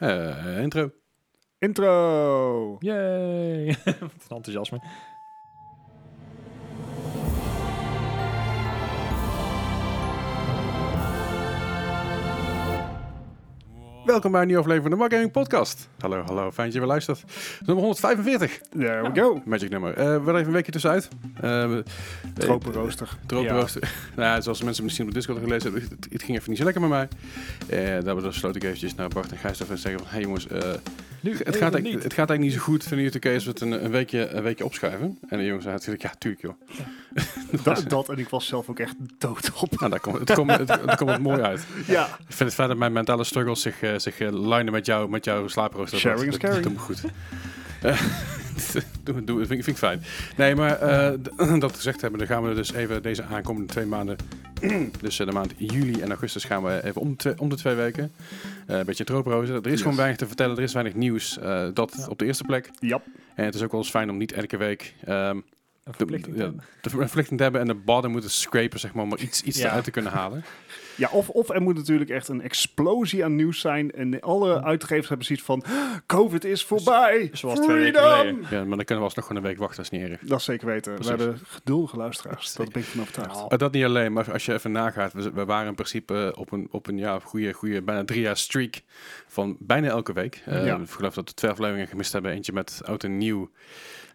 Eh, intro. Intro! Yay! Wat een enthousiasme. Welkom bij een nieuwe aflevering van de Mark Gaming Podcast. Hallo, hallo, fijn dat je weer luistert. Nummer 145, There we go. magic nummer. Eh we even een weekje tussenuit. Uh, Tropenrooster. Tropenrooster. nou, zoals mensen misschien op Discord gelezen hebben, het, het, ging even niet zo lekker met mij. Uh, daar besloot ik eventjes naar Bart en Gijs even zeggen van, hey jongens, uh, nu, het, gaat het, gaat eigenlijk niet zo goed. Vinden jullie het oké als we het een, een, weekje, een weekje opschuiven? En de jongens zeiden natuurlijk, ja, tuurlijk joh. Ja. dat, dat, en ik was zelf ook echt dood op. Nou, daar komt, het, komt, het, het komt het mooi uit. Ja. Ik vind het fijn dat mijn mentale struggles zich, uh, zich uh, lijnen met, jou, met jouw slaaprooster. Sharing is caring. Dat doet me goed. doe, doe, vind, vind ik fijn. Nee, maar uh, dat gezegd hebben, dan gaan we dus even deze aankomende twee maanden, dus uh, de maand juli en augustus, gaan we even om, de twee weken. Uh, een beetje troprozen. Er is yes. gewoon weinig te vertellen, er is weinig nieuws. dat ja. op de eerste plek. Ja. En het is ook wel eens fijn om niet elke week. Um, een verplichting, de, de, de verplichting te hebben en de bodem moeten scrapen, zeg maar, om er iets, iets ja. eruit te kunnen halen. Ja, of, of er moet natuurlijk echt een explosie aan nieuws zijn. En alle uitgevers hebben zoiets van: COVID is voorbij. Zoals twee weken geleden. Ja, maar dan kunnen we alsnog gewoon een week wachten, als niet erg. Dat is zeker weten. Precies. We hebben geduldige luisteraars. Dat ben ik van overtuigd. Nou. Dat niet alleen, maar als je even nagaat. We, we waren in principe op een, op een ja, goede, goede, bijna drie jaar streak van bijna elke week. Uh, ja. Ik geloof dat we twee afleveringen gemist hebben. Eentje met oud en nieuw.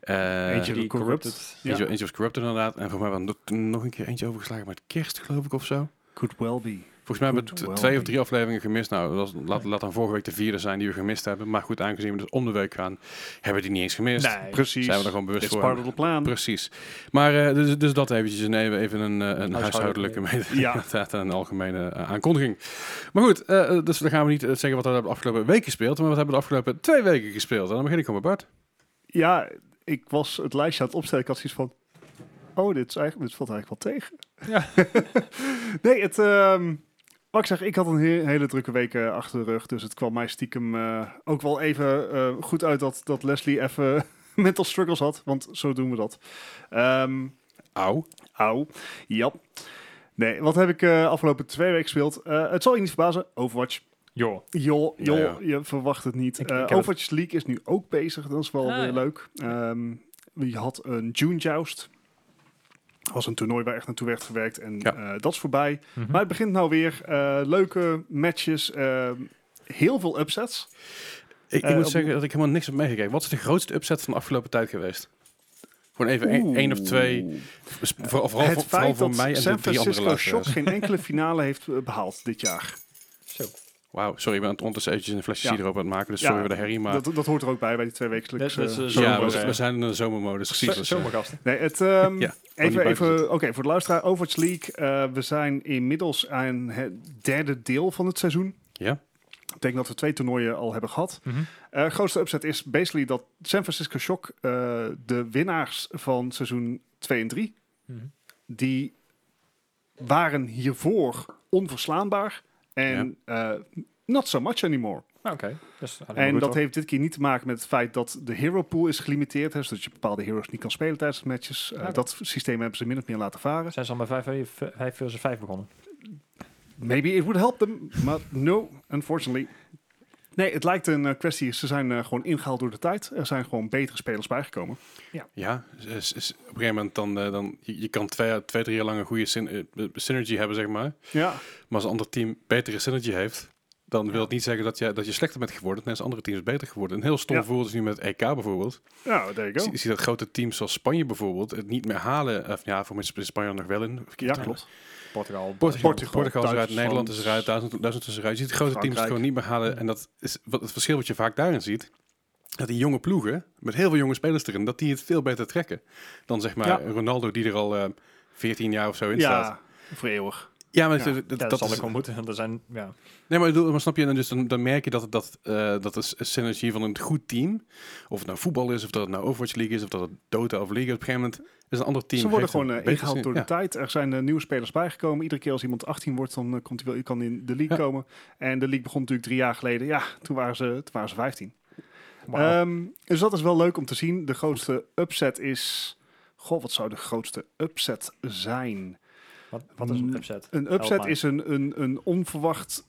Uh, eentje die corrupted. Ja. Eentje, was corrupted inderdaad. En voor mij hebben we nog een keer eentje overgeslagen met kerst, geloof ik, of zo. Could well be. Volgens mij hebben we well twee be. of drie afleveringen gemist. Nou, dat laat, laat dan vorige week de vierde zijn die we gemist hebben. Maar goed, aangezien we dus om de week gaan, hebben we die niet eens gemist. Nee, precies. Zijn we er gewoon bewust It's voor. part of the plan. Precies. Maar uh, dus, dus dat eventjes. En even, even een, een huishoudelijke, huishoudelijke ja. een algemene uh, aankondiging. Maar goed, dus dan gaan we niet zeggen wat we de afgelopen week gespeeld. Maar wat hebben we de afgelopen twee weken gespeeld. En dan begin ik gewoon bij Bart. Ja, ik was het lijstje aan het opstellen. Ik had zoiets van, oh, dit, is eigenlijk, dit valt eigenlijk wel tegen. Ja. nee, het... Um, wat ik zeg, ik had een he hele drukke week uh, achter de rug. Dus het kwam mij stiekem uh, ook wel even uh, goed uit dat, dat Leslie even mental struggles had. Want zo doen we dat. Um, Auw. Auw. Ja. Nee, wat heb ik uh, afgelopen twee weken gespeeld? Uh, het zal je niet verbazen. Overwatch. Joh. Joh, joh, ja, ja. je verwacht het niet. Ik, uh, ik Overwatch League is nu ook bezig. Dat is wel ah, weer ja. leuk. Um, je had een June Joust. Dat was een toernooi waar echt naartoe werd gewerkt. En ja. uh, dat is voorbij. Mm Mhm. -hmm. Maar het begint nou weer. Uh, leuke matches. Uh, heel veel upsets. Ik, ik moet zeggen dat ik helemaal niks heb meegekeken. Wat is de grootste upset van de afgelopen tijd geweest? Gewoon even één, of twee. Vooral, vooral, het vooral voor dat mij en San de drie andere Francisco Shock geen enkele finale heeft behaald dit jaar. Wauw, sorry, ik ben ondertussen eventjes een flesje ja. siroop aan het maken, dus sorry voor de herrie, maar... Dat, dat hoort er ook bij, bij die twee dat, dat uh, Ja, we, we, zijn in de zomermodus, precies. Zomergasten. Nee, het, um, ja, even, even oké, okay, voor de luisteraar, Overwatch League. Uh, we zijn inmiddels aan het derde deel van het seizoen. Ja. Ik denk dat we twee toernooien al hebben gehad. Mm -hmm. uh, grootste upset is basically dat San Francisco Shock, uh, de winnaars van seizoen 2 en 3, mm -hmm. die waren hiervoor onverslaanbaar. En uh, not so much anymore. Oké. Okay. Dus, en dat heeft dit keer niet te maken met het feit dat de hero pool is gelimiteerd. Hè, zodat je bepaalde heroes niet kan spelen tijdens de matches. Uh, okay. Dat systeem hebben ze min of meer laten varen. Zijn ze al bij 5 versus 5 begonnen? Maybe it would help them, but no, unfortunately. Nee, het lijkt een uh, kwestie. Ze zijn uh, gewoon ingehaald door de tijd. Er zijn gewoon betere spelers bijgekomen. Ja, ja is, is op een gegeven moment dan, uh, dan je, je kan twee, twee, drie jaar lang een goede syn synergy hebben, zeg maar. Ja. Maar als een ander team betere synergy heeft, dan wil het niet zeggen dat je, dat je slechter bent geworden. Nee, als andere teams beter geworden. Een heel stom ja. voorbeeld is nu met het EK bijvoorbeeld. Ja, you go. Je ziet dat grote teams zoals Spanje bijvoorbeeld het niet meer halen. Of ja, voor mensen is Spanje nog wel in. Ja, klopt. Portugal, Portugal, Portugal, Portugal is eruit, Nederland is eruit, Duitsland, Duitsland is eruit. Je ziet de grote Frankrijk. teams gewoon niet meer halen. En dat is wat het verschil wat je vaak daarin ziet. Dat die jonge ploegen, met heel veel jonge spelers erin, dat die het veel beter trekken. Dan zeg maar ja. Ronaldo die er al uh, 14 jaar of zo in ja, staat. voor eeuwig. Ja, maar ja, dat, ja, dat, dat, dat zal is, ik wel moeten. Er zijn, ja. Nee, maar, maar snap je, dus dan, dan merk je dat, dat, uh, dat de synergie van een goed team, of het nou voetbal is, of dat het nou Overwatch League is, of dat het Dota of League, op een gegeven moment is een ander team. Ze worden gewoon uh, ingehaald door de ja. tijd. Er zijn uh, nieuwe spelers bijgekomen. Iedere keer als iemand 18 wordt, dan uh, komt hij wel, kan in de league ja. komen. En de league begon natuurlijk drie jaar geleden. Ja, toen waren ze, toen waren ze 15. Wow. Um, dus dat is wel leuk om te zien. De grootste upset is... Goh, wat zou de grootste upset zijn? Wat, wat is een upset? Een upset is een, een, een onverwacht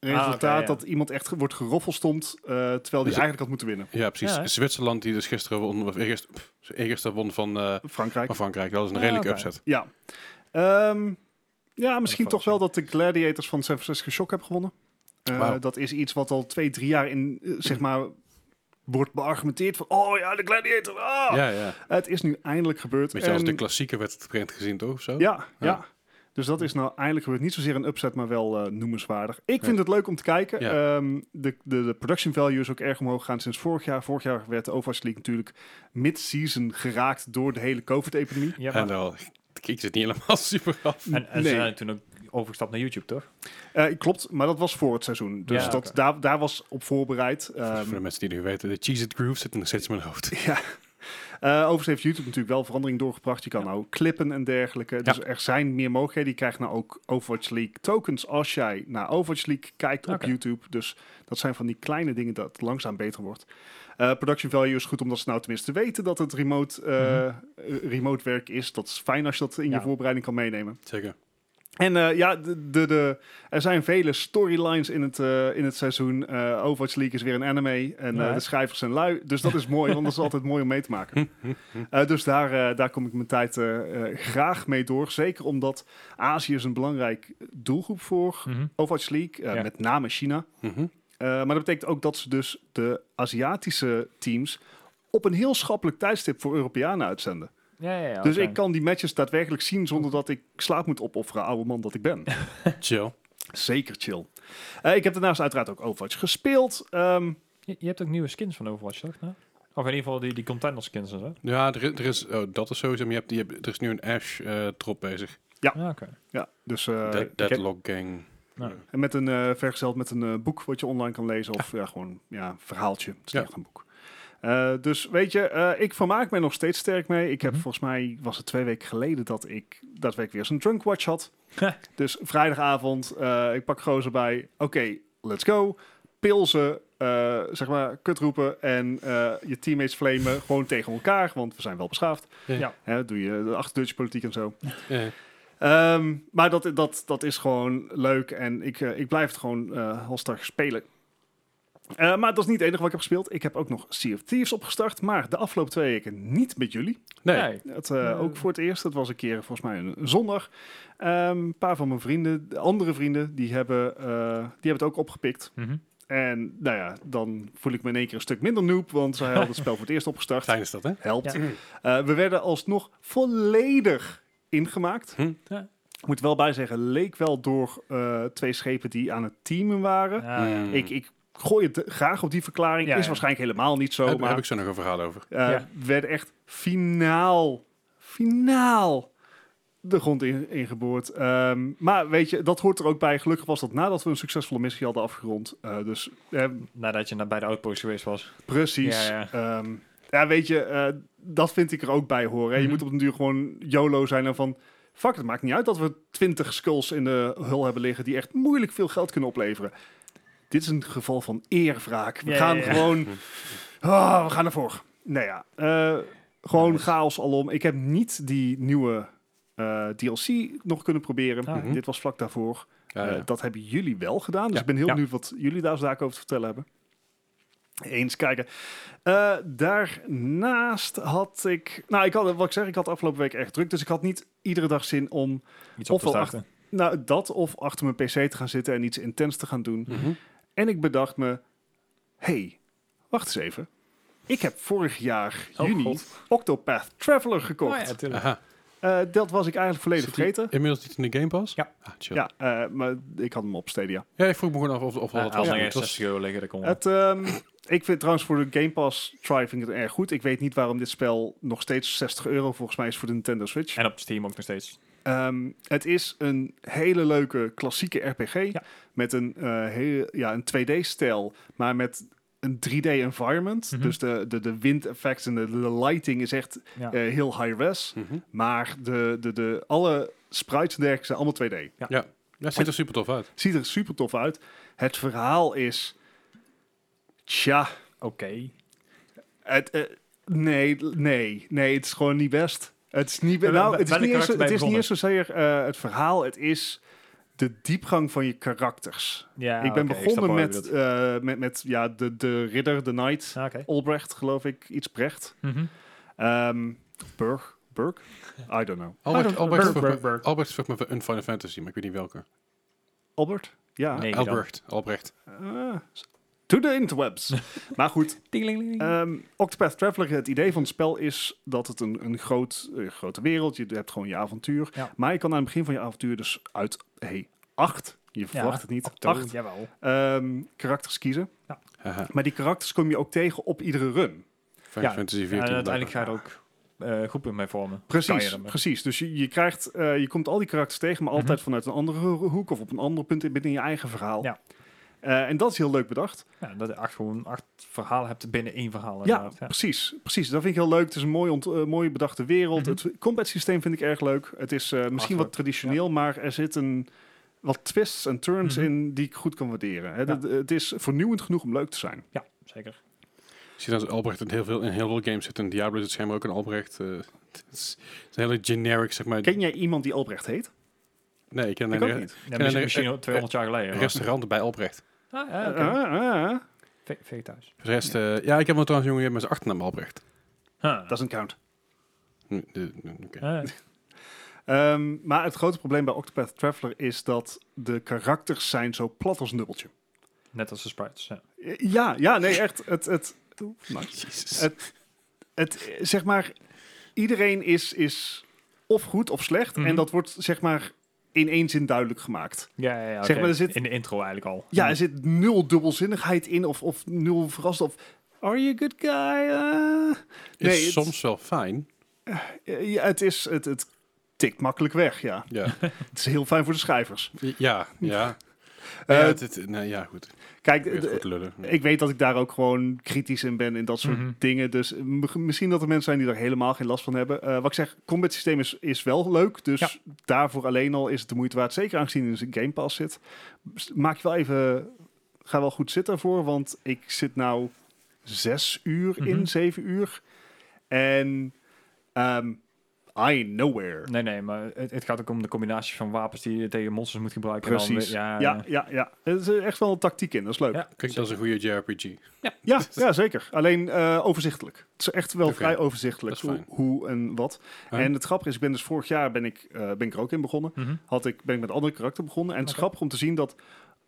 resultaat oké, ja. dat iemand echt wordt geroffelstomd, eh, terwijl die Dus- eigenlijk had moeten winnen. Ja, precies. Ja? Zwitserland die dus gisteren won, of eergisteren, pff, eergisteren won van, eh, Frankrijk. van Frankrijk. Dat is een Ah, redelijke upset. Ja. Ehm, ja, misschien toch wel dat de Gladiators van San Francisco Shock hebben gewonnen. Eh. Dat is iets wat al twee, drie jaar in, zeg maar, wordt beargumenteerd van, oh ja, de Gladiator, ah! Ja, ja. Het is nu eindelijk gebeurd. Weet je, als En- de klassieker werd het gezien, toch? Of zo? Ja, ja. Ja. Dus dat is nou eindelijk gebeurd. Niet zozeer een upset, maar wel eh, noemenswaardig. Ik Ja. vind het leuk om te kijken. Ja. Ehm, de, de, de production value is ook erg omhoog gegaan sinds vorig jaar. Vorig jaar werd de Overwatch League natuurlijk mid-season geraakt door de hele COVID-epidemie. Ja, En maar- dan ik zit niet helemaal super af. en, en Nee. ze zijn toen ook overgestapt naar YouTube, toch? Eh, klopt, maar dat was voor het seizoen. Dus Ja, dat, daar, daar was op voorbereid. Ehm, Voor de mensen die het nu weten, de Cheez It Groove zit nog steeds in mijn hoofd. ja. Eh, overigens heeft YouTube natuurlijk wel verandering doorgebracht. Je kan nou klippen en dergelijke. Dus er zijn meer mogelijkheden. Je krijgt nou ook Overwatch League tokens als jij naar Overwatch League kijkt op. YouTube. Dus dat zijn van die kleine dingen dat langzaam beter wordt. Eh, production value is goed omdat ze nou tenminste weten dat het remote, eh, eh, remote werk is. Dat is fijn als je dat in Ja. je voorbereiding kan meenemen. Zeker. En eh, ja, de, de, de, er zijn vele storylines in het, eh, in het seizoen. Eh, Overwatch League is weer een anime. En eh, Ja. de schrijvers zijn lui. Dus dat is mooi, want dat is altijd mooi om mee te maken. Eh, dus daar, eh, daar kom ik mijn tijd graag mee door. Zeker omdat Azië is een belangrijk doelgroep voor Mhm. Overwatch League. Ja. Met name China. Mhm. Eh, maar dat betekent ook dat ze dus de Aziatische teams op een heel schappelijk tijdstip voor Europeanen uitzenden. Ja, ja, ja. dus ik kan die matches daadwerkelijk zien zonder dat ik slaap moet opofferen, oude man dat ik ben. Chill. Zeker chill. Eh, ik heb daarnaast uiteraard ook Overwatch gespeeld. Ehm, Je, je hebt ook nieuwe skins van Overwatch, toch? Nou? Of in ieder geval die, die contender skins en zo. Ja, er, is- er is, oh, dat is sowieso, maar je hebt, je hebt, er is nu een Ash eh drop bezig. Ja, oké. ja, dus eh, Dead- ik heb- Deadlock Gang. Nou, en met een eh, vergezeld met een boek wat je online kan lezen of ja, gewoon ja, een verhaaltje. Het is echt een boek. Eh, dus weet je, eh, ik vermaak me nog steeds sterk mee. Ik heb Mhm. volgens mij, was het twee weken geleden dat ik daadwerkelijk weer zo'n drunk watch had. dus vrijdagavond, eh, ik pak gozer bij. Oké, let's go. Pilsen, eh, zeg maar, kut roepen en eh, je teammates flamen gewoon tegen elkaar, want we zijn wel beschaafd. Ja. Ja. Hè, doe je de achterdeurtje politiek en zo. Eh, Ehm, maar dat, dat, dat is gewoon leuk en ik, ik blijf het gewoon eh halstarrig spelen. Eh, maar dat is niet het enige wat ik heb gespeeld. Ik heb ook nog Sea of Thieves opgestart, maar de afgelopen twee weken niet met jullie. nee. nee. Het, eh, ook voor het eerst. Dat was een keer volgens mij een, zondag. Ehm, een paar van mijn vrienden, de andere vrienden, die hebben, eh, die hebben het ook opgepikt. Mhm. En nou ja, dan voel ik me in één keer een stuk minder noob, want zij hadden het spel voor het eerst opgestart. Fijn is dat, hè? Helpt. Ja. Eh, we werden alsnog volledig ingemaakt. Hm? Ja. Ik moet wel bij zeggen, leek wel door eh, twee schepen die aan het teamen waren. Ja, ja. Mm. Ik, ik gooi het graag op die verklaring. Ja, is ja. waarschijnlijk helemaal niet zo, heb, maar heb ik zo nog een verhaal over. eh, Ja. we werden echt finaal, finaal de grond in, ingeboord. Ehm, maar weet je, dat hoort er ook bij. Gelukkig was dat nadat we een succesvolle missie hadden afgerond. Eh, dus eh, Nadat je naar bij de outpost geweest was. precies. Ja, Ja, ja, weet je, eh, dat vind ik er ook bij horen. Je Mhm. moet op den duur gewoon YOLO zijn en van... Fuck, het maakt niet uit dat we 20 skulls in de hul hebben liggen... die echt moeilijk veel geld kunnen opleveren. Dit is een geval van eerwraak. We Ja, gaan ja, ja. gewoon... Ah, we gaan ervoor. Nou ja, eh, gewoon Nice. chaos alom. Ik heb niet die nieuwe eh, DLC nog kunnen proberen. Ah. Dit was vlak daarvoor. Ja, Eh, dat hebben jullie wel gedaan. Dus Ja. ik ben heel Ja. benieuwd wat jullie daar zaken over te vertellen hebben. Eens kijken. Eh, daarnaast had ik... Nou, ik had, wat ik zeg, ik had afgelopen week erg druk. Dus ik had niet iedere dag zin om... Iets op te. Nou, dat of achter mijn pc te gaan zitten en iets intens te gaan doen. Mhm. En ik bedacht me... hey, wacht eens even. Ik heb vorig jaar Oh, juni God. Octopath Traveler gekocht. Oh, ja. Eh, dat was ik eigenlijk volledig Zit die vergeten. Inmiddels niet in de Game Pass? Ja. Ah, chill. Ja, eh, maar ik had hem op Stadia. Ja, ik vroeg me gewoon af of, of Ja, dat als was. er Het was- 60 euro liggen, komt Het, ehm, ik vind trouwens voor de Game Pass try vind ik het erg goed. Ik weet niet waarom dit spel nog steeds 60 euro volgens mij is voor de Nintendo Switch. En op Steam ook nog steeds. Ehm, het is een hele leuke klassieke RPG Ja. met een, eh heel, ja, een 2D-stijl, maar met een 3D-environment. Mhm. Dus de, de, de windeffects en de, de lighting is echt Ja. eh, heel high-res. Mhm. Maar de, de, de, alle sprites en dergelijke zijn allemaal 2D. Ja, het ziet er super tof uit. Ziet er super tof uit. Het verhaal is... Tja, Oké. Het, eh, nee, nee, nee, het is gewoon niet best. Het is niet, nou, het is niet eens, karakter het ben je is niet eens zozeer eh, het verhaal. Het is de diepgang van je karakters. Ja, ik ben begonnen met, eh, met, met ja, de, de ridder, de knight, Ah, Oké. Albrecht geloof ik, iets Brecht. Ehm Burg, Burg? I don't know. Albert, Albert, vroeg me-. Albert een Final Fantasy, maar ik weet niet welke. Albert? Ja. Nee. dan. Albrecht, Albrecht. To the interwebs. maar goed. Ehm, Octopath Traveler, het idee van het spel is dat het een, een groot, eh, grote wereld, je hebt gewoon je avontuur. Ja. Maar je kan aan het begin van je avontuur dus uit, hey, acht, je verwacht het niet, Octo, acht Jawel. ehm, karakters kiezen. Haha, Maar die karakters kom je ook tegen op iedere run. Final Ja, Fantasy En 14. uiteindelijk ga je er ook eh groepen mee vormen. Precies, precies. Dus je, je krijgt, eh, je komt al die karakters tegen, maar Mhm. altijd vanuit een andere ho- hoek of op een ander punt binnen je eigen verhaal. Ja. Eh, en dat is heel leuk bedacht. Ja, dat je acht, gewoon acht verhalen hebt binnen één verhaal. Ja, precies, precies. Dat vind ik heel leuk. Het is een mooi, ont, eh, mooi bedachte wereld. Mhm. Het combat systeem vind ik erg leuk. Het is eh, misschien wat traditioneel, maar er zitten wat twists en turns Mhm. in die ik goed kan waarderen. Hè, Ja. dat- het is vernieuwend genoeg om leuk te zijn. ja, zeker. Ik zie dat Albrecht in heel veel, in heel veel games zit. In Diablo zit schijnbaar ook een Albrecht. het, is, het is een hele generic, zeg maar. Ken jij iemand die Albrecht heet? nee, ik ken ik een ook niet. Ja, en misschien, een- misschien eh, al 200 jaar geleden. restaurant bij Albrecht. Ah, ja, oké. Ah, ah, Ve- Vegetarisch. Voor de rest, eh, ja, ik heb wel trouwens een jongen met zijn achternaam Albrecht. Huh. doesn't count. Hm, de- de- oké. Ah, Ehm, maar het grote probleem bij Octopath Traveler is dat de karakters zijn zo plat als een dubbeltje. net als de sprites. Ja. Eh, Ja, ja, nee, echt. Het, het, oeh, nice. Jezus. Het- het, eh, zeg maar, iedereen is, is of goed of slecht. Mhm. En dat wordt, zeg maar, in één zin duidelijk gemaakt. Ja, ja, ja, Zeg maar, er zit- In de intro eigenlijk al. Ja, er zit nul dubbelzinnigheid in of, of nul verrast of... Are you a good guy? Uh, is nee, het- soms wel fijn. eh, ja, het is... Het, het tikt makkelijk weg, ja. Ja, Het is heel fijn voor de schrijvers. ja, ja. Eh, ja, het, het- nee, ja goed. Kijk, ik weet dat ik daar ook gewoon kritisch in ben in dat soort Mhm. dingen. Dus m- misschien dat er mensen zijn die er helemaal geen last van hebben. Eh, wat ik zeg, combat systeem is, is wel leuk. Dus Ja. daarvoor alleen al is het de moeite waard. Zeker aangezien het in een Game Pass zit. Maak je wel even... Ga wel goed zitten ervoor. Want ik zit nou zes uur Mhm. in, zeven uur. En... ehm I nowhere. Nee, nee, maar het, het gaat ook om de combinatie van wapens die je tegen monsters moet gebruiken. en dan Precies. ja, Ja, ja, ja. Er is echt wel een tactiek in. Dat is leuk. Ja. Klinkt als een goede JRPG. Ja, ja zeker. Alleen eh, overzichtelijk. Het is echt wel vrij overzichtelijk hoe, hoe en wat. Ja. En het grappige is, ik ben dus vorig jaar ben ik, eh, ben ik er ook in begonnen. Mhm. Had ik, ben ik met een andere karakter begonnen. En het is grappig om te zien dat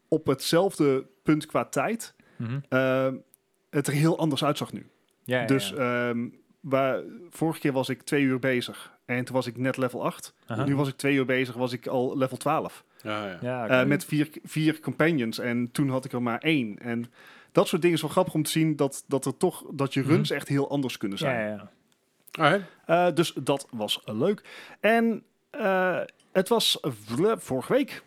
op hetzelfde punt qua tijd Mhm. eh, het er heel anders uitzag nu. Ja, ja, dus ja. ehm, waar, vorige keer was ik twee uur bezig. En toen was ik net level 8. Aha. Nu was ik twee uur bezig, was ik al level 12. Ja, ja. Eh, met vier, vier companions. En toen had ik er maar één. En dat soort dingen is wel grappig om te zien dat, dat er toch dat je runs echt heel anders kunnen zijn. ja, ja, ja. Alright. Eh, dus dat was leuk. En eh, het was vorige week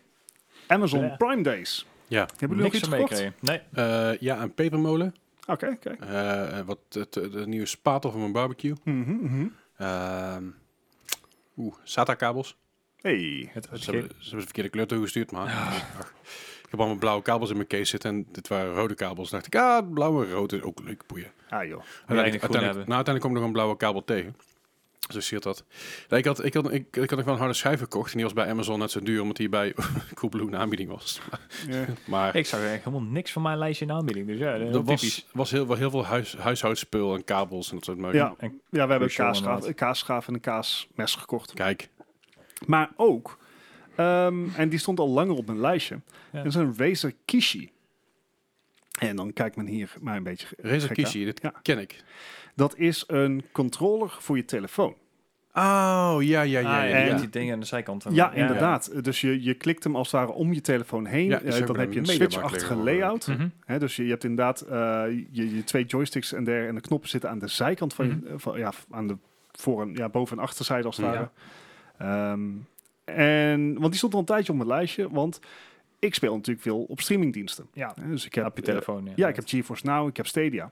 Amazon Ja. Prime Days. Ja. Hebben jullie nog Niks iets gekocht? Nee. Eh, ja, een pepermolen. Oké, oké. Eh, wat het, de, de nieuwe spatel van mijn barbecue. Mhm, mhm. Ehm Oeh, SATA-kabels. Hey. Het, het Ze hebben, ze hebben de verkeerde kleur toegestuurd, maar... ach, ik heb allemaal blauwe kabels in mijn case zitten en dit waren rode kabels. dacht ik, ah, blauwe en rood is ook leuk, boeien. Ah joh. Uiteindelijk, uiteindelijk, nou, uiteindelijk kom ik nog een blauwe kabel tegen. Zo siert dat. Nee, ik, had, ik, had, ik, ik had nog wel een harde schijf gekocht. En die was bij Amazon net zo duur, omdat die bij Coolblue een aanbieding was. Ja. Maar Ik zag echt helemaal niks van mijn lijstje in aanbieding. Dus ja, er was, typisch. was heel, wel heel veel huis, huishoudspul en kabels en dat soort meuk. Ja, En ja, we hebben kaasschaaf, een kaasschaaf en een kaasmes gekocht. Kijk, Maar ook, ehm, en die stond al langer op mijn lijstje, Ja. dat is een Razer Kishi. En dan kijkt men hier maar een beetje Razer. Kishi, dit Ja. ken ik. Dat is een controller voor je telefoon. Oh, ja, ja, ja. Ah, ja, met die dingen aan de zijkant. Ja, inderdaad. Dus je, je klikt hem als het ware om je telefoon heen. Ja, Eh, dan heb je een switch-achtige layout. Mhm. Hè, dus je, je hebt inderdaad eh, je, je twee joysticks en, der, en de knoppen zitten aan de zijkant van, je- Mhm. van ja, aan de voor en ja, boven- en achterzijde als het Ja. ware. Ehm, en, want die stond al een tijdje op mijn lijstje, want ik speel natuurlijk veel op streamingdiensten. Ja, dus ik heb, op je eh, telefoon. ja, ik heb GeForce Now, ik heb Stadia.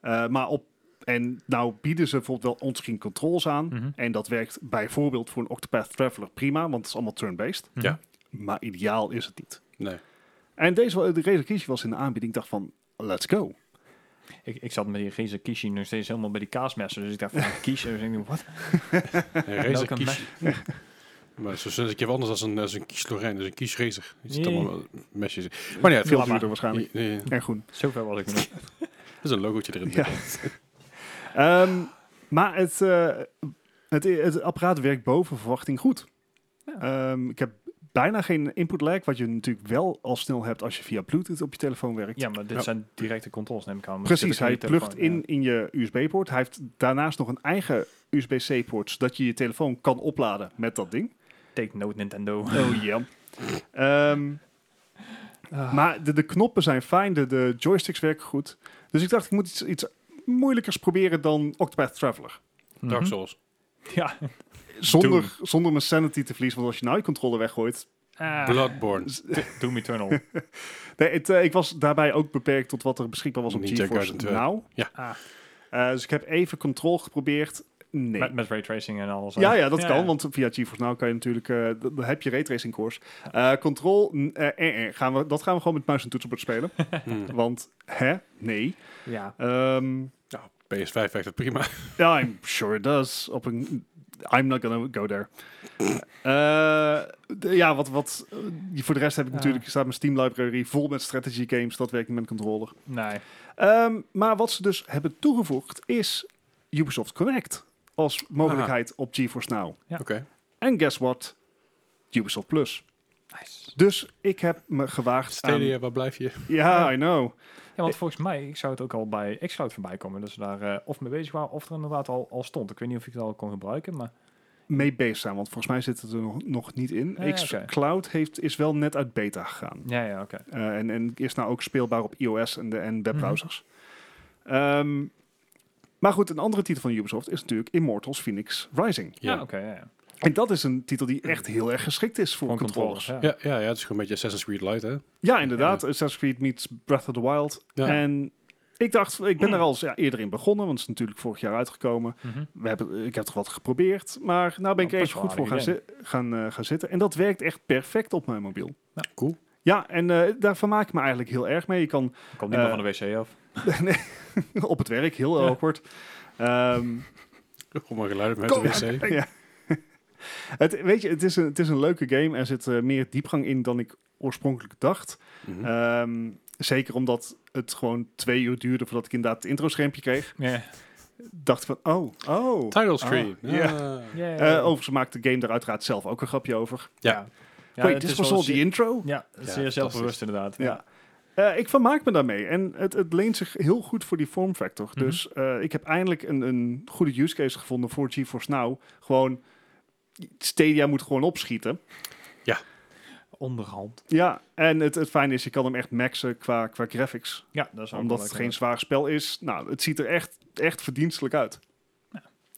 Eh, maar op en nou bieden ze bijvoorbeeld wel onscreen controls aan. Mhm. En dat werkt bijvoorbeeld voor een Octopath Traveler prima, want het is allemaal turn-based. Mhm. Ja. Maar ideaal is het niet. Nee. En deze de Razer Kishi was in de aanbieding. Ik dacht van, let's go. Ik, ik zat met die Razer Kishi nog steeds helemaal bij die kaasmessen. Dus ik dacht van, kiezen. Dus ik dacht, wat? Razer Kishi. Maar zo is het een keer anders als een, als een kies Lorraine, dus een kies Razer. Je ziet Nee. allemaal mesjes. Maar ja, Veel veel duurder waarschijnlijk. Nee, nee, En groen. Zover was ik nog niet. Er is een logootje erin. Ja. Ehm, maar het, eh, het, het apparaat werkt boven verwachting goed. Ja. Ehm, ik heb bijna geen input lag, wat je natuurlijk wel al snel hebt als je via Bluetooth op je telefoon werkt. Ja, maar dit Ja. zijn directe controles, neem ik aan. Precies, hij plugt in in je USB-poort. Hij heeft daarnaast nog een eigen USB-C-poort, zodat je je telefoon kan opladen met dat ding. Ja. Take note, Nintendo. Oh ja. Ehm, maar de, de knoppen zijn fijn, de, de joysticks werken goed. Dus ik dacht, ik moet iets, iets moeilijkers proberen dan Octopath Traveler. Dark Mhm. Souls. Ja. Zonder, zonder mijn sanity te verliezen, want als je nou je controle weggooit... Ah, Bloodborne. Doom Eternal. Nee, het, eh, ik was daarbij ook beperkt tot wat er beschikbaar was op Ninja GeForce 2. Now. Ah, Eh, dus ik heb even Control geprobeerd. Nee. met, met raytracing en alles. Ja, ja, dat kan, want via GeForce Now kan je natuurlijk, eh, d- dan heb je raytracing course. Eh, control, eh, gaan we, dat gaan we gewoon met muis en toetsenbord spelen. Hmm. want, hè, nee. Ja. Ehm, Ja, PS5 werkt het prima. ja, I'm sure it does. Op een, I'm not gonna go there. Eh, ja, wat, wat, voor de rest heb ik Ja. natuurlijk, staat mijn Steam library vol met strategy games. Dat werkt niet met een controller. Nee. Ehm, maar wat ze dus hebben toegevoegd is Ubisoft Connect als mogelijkheid op GeForce Now. Ja. Oké. En guess what? Ubisoft Plus. Nice. Dus ik heb me gewaagd aan... Stadia, waar blijf je? Ja, I know. Ja, want volgens mij, ik zou het ook al bij xCloud voorbij komen. Dus daar eh, of mee bezig waren, of er inderdaad al, al stond. Ik weet niet of ik het al kon gebruiken, maar... Mee bezig zijn, want volgens mij zit het er nog, nog niet in. Ah, xCloud heeft, is wel net uit beta gegaan. Ja, ja, oké. Eh, en, en is nou ook speelbaar op iOS en, de, en Mhm. webbrowsers. Ehm, maar goed, een andere titel van Ubisoft is natuurlijk Immortals Phoenix Rising. Ja, Ja. oké, ja, ja. En dat is een titel die echt heel erg geschikt is voor controllers. controllers, ja. Ja, ja, ja, het is gewoon een beetje Assassin's Creed Light, hè? Ja, inderdaad. Assassin's Creed meets Breath of the Wild. Ja. En ik dacht, ik ben er al ja, eerder in begonnen, want het is natuurlijk vorig jaar uitgekomen. Mhm. We hebben, ik heb toch wat geprobeerd, maar nou ben ik Oh, er even goed voor gaan, zi- gaan, eh, gaan zitten. En dat werkt echt perfect op mijn mobiel. Cool. Ja, en eh, daar vermaak ik me eigenlijk heel erg mee. Je kan Komt niet meer Eh, van de wc af. nee, op het werk, heel Ja. awkward. Ehm, Kom maar geluid met Kom, de wc. ja. het, weet je, het is, een, het is een leuke game. Er zit eh, meer diepgang in dan ik oorspronkelijk dacht. Ehm, zeker omdat het gewoon twee uur duurde voordat ik inderdaad het intro-schermpje kreeg. Ja. Dacht ik van, oh, oh. Title screen. Ah, ja. Ah. Ja. Eh, overigens maakt de game daar uiteraard zelf ook een grapje over. Ja. Ja, Wait, is was al die intro? Ja, Ja, zeer zelfbewust inderdaad. Ja. Eh, ik vermaak me daarmee. En het, het leent zich heel goed voor die form factor. Mhm. Dus eh, ik heb eindelijk een, een goede use case gevonden voor GeForce Now. Gewoon, Stadia moet gewoon opschieten. Onderhand. Ja, en het, het fijne is, je kan hem echt maxen qua, qua graphics. Ja, dat is ook Omdat het geen zwaar spel is. Nou, het ziet er echt, echt verdienstelijk uit.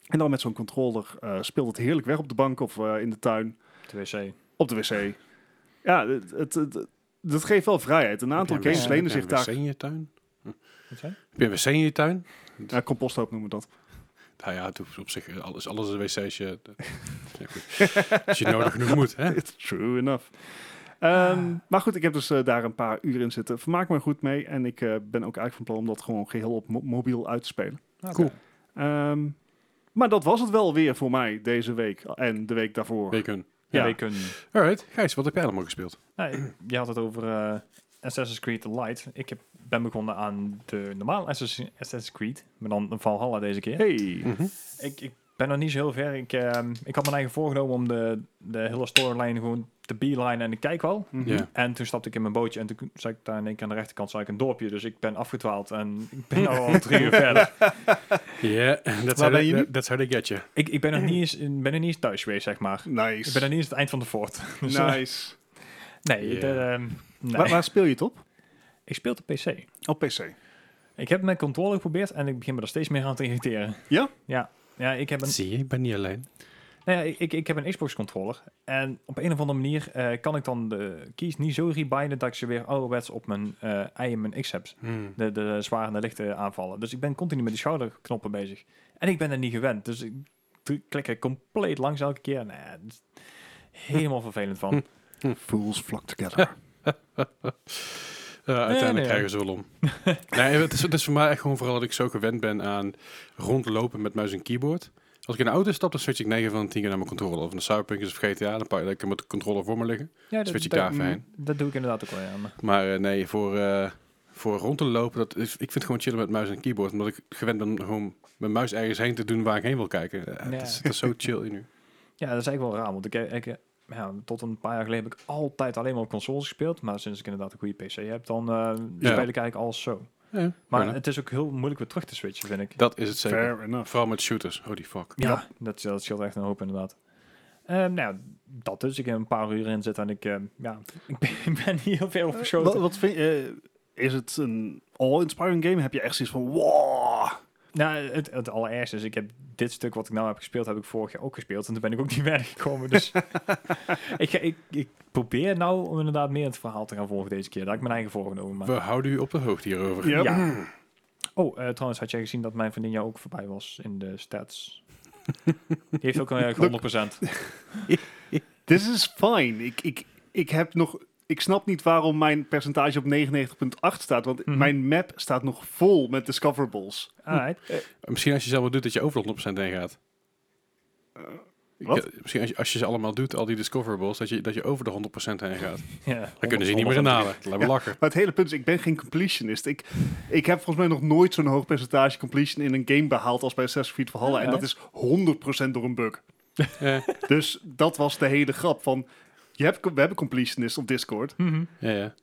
En dan met zo'n controller eh, speelt het heerlijk weg op de bank of eh, in de tuin. De wc. Op de wc. Ja, het, het, het- dat geeft wel vrijheid. Een aantal Heb je games wc- lenen heb zich je een daar... wc in je tuin? Wat zei je? Heb je een wc in je tuin? Ja, composthoop noemen we dat. Nou ja, het hoeft op zich alles, alles een wc's. Je, ja, goed. Als je nodig genoeg moet, hè? It's true enough. Ehm, Maar goed, ik heb dus eh, daar een paar uur in zitten. Vermaak me goed mee. En ik eh, ben ook eigenlijk van plan om dat gewoon geheel op mo- mobiel uit te spelen. Cool. Ehm, maar dat was het wel weer voor mij deze week. En de week daarvoor. Bacon. Ja, Ja. we kunnen... Alright. Gijs, wat heb jij allemaal gespeeld? Nee, je had het over eh, Assassin's Creed Light. Ik heb, ben begonnen aan de normale Assassin- Assassin's Creed, maar dan een Valhalla deze keer. Hey. Mhm. Ik, ik ben nog niet zo heel ver. Ik, ehm, ik had mijn eigen voorgenomen om de, de hele storyline gewoon te beeline en ik kijk wel. Mhm. Ja. En toen stapte ik in mijn bootje en toen zag ik daar in één keer aan de rechterkant zag ik een dorpje. Dus ik ben afgedwaald en ik ben nou al drie uur verder. Ja, Waar how ben je they, nu? that's how they get you. Ik, ik ben, nog niet eens, ben nog niet eens thuis geweest, zeg maar. Nice. Ik ben nog niet eens het eind van de fort. Dus, eh, nice. nee, de, ehm, nee. Waar, waar speel je het op? ik speel op PC. Op PC. Ik heb met controle geprobeerd en ik begin me er steeds meer aan te irriteren. Ja? Ja. Ja, ik heb een, Zie je, ik ben niet alleen. nou ja, ik, ik, heb een Xbox controller en op een of andere manier eh, kan ik dan de keys niet zo rebinden dat ik ze weer ouderwets op mijn eh I en mijn X heb. Hmm. De, de zware en de lichte aanvallen. Dus ik ben continu met die schouderknoppen bezig. En ik ben er niet gewend. Dus ik klik er compleet langs elke keer. Nee, helemaal vervelend van. Fools flock together. Uh, uiteindelijk nee. krijgen ze wel om. nee, het is, het is voor mij echt gewoon vooral dat ik zo gewend ben aan rondlopen met muis en keyboard. Als ik in de auto stap, dan switch ik 9 van de 10 keer naar mijn controller. Of een Cyberpunk is of GTA, dan pak ik lekker met de controller voor me liggen. Ja, dat, Switch ik dat, daar heen. dat doe ik inderdaad ook wel, ja. Maar, Maar eh, nee, voor, eh, voor rond te lopen, dat is, ik vind het gewoon chillen met muis en keyboard. Omdat ik gewend ben gewoon mijn muis ergens heen te doen waar ik heen wil kijken. Eh, Ja. Het, is, is zo chill in nu. ja, dat is eigenlijk wel raar, want ik, ik, ja, tot een paar jaar geleden heb ik altijd alleen maar op consoles gespeeld. Maar sinds ik inderdaad een goede PC heb, dan eh speel ik eigenlijk alles zo. Ja, Maar het is ook heel moeilijk weer terug te switchen, vind ik. dat is het zeker. Fair enough. Vooral met shooters. Holy fuck. Ja, Dat, dat scheelt echt een hoop inderdaad. Ehm, nou ja, dat dus. Ik heb een paar uur in zitten en ik, ehm, ja, ik ben, ik ben niet heel veel verschoten. wat vind je? eh, is het een all-inspiring game? Heb je echt zoiets van wow? Nou, het, het allerergste is, ik heb dit stuk wat ik nou heb gespeeld, heb ik vorig jaar ook gespeeld. En toen ben ik ook niet verder gekomen. Dus ik, ga- ik, ik probeer nou om inderdaad meer het verhaal te gaan volgen deze keer. Dat heb ik mijn eigen voorgenomen. Maar... We houden u op de hoogte hierover. Ja. Ja. Oh, eh, trouwens, had jij gezien dat mijn vriendin jou ook voorbij was in de stats? Die heeft ook een eh, 100%. This is fine. Ik, ik, ik heb nog. Ik snap niet waarom mijn percentage op 99,8 staat. Want Mhm. mijn map staat nog vol met discoverables. Alright. Misschien als je zelf wat doet, dat je over de 100% heen gaat. Ik- wat? eh, misschien als je, als je ze allemaal doet, al die discoverables, dat je, dat je over de 100% heen gaat. Ja, Dan kunnen ze je niet meer inhalen. Laten we lachen. Maar het hele punt is, ik ben geen completionist. Ik, ik heb volgens mij nog nooit zo'n hoog percentage completion in een game behaald als bij Assassin's Creed Valhalla. Ja, en dat is 100% door een bug. Dus dat was de hele grap van... Je hebt, we hebben completionists op Discord. Mhm. ja, ja.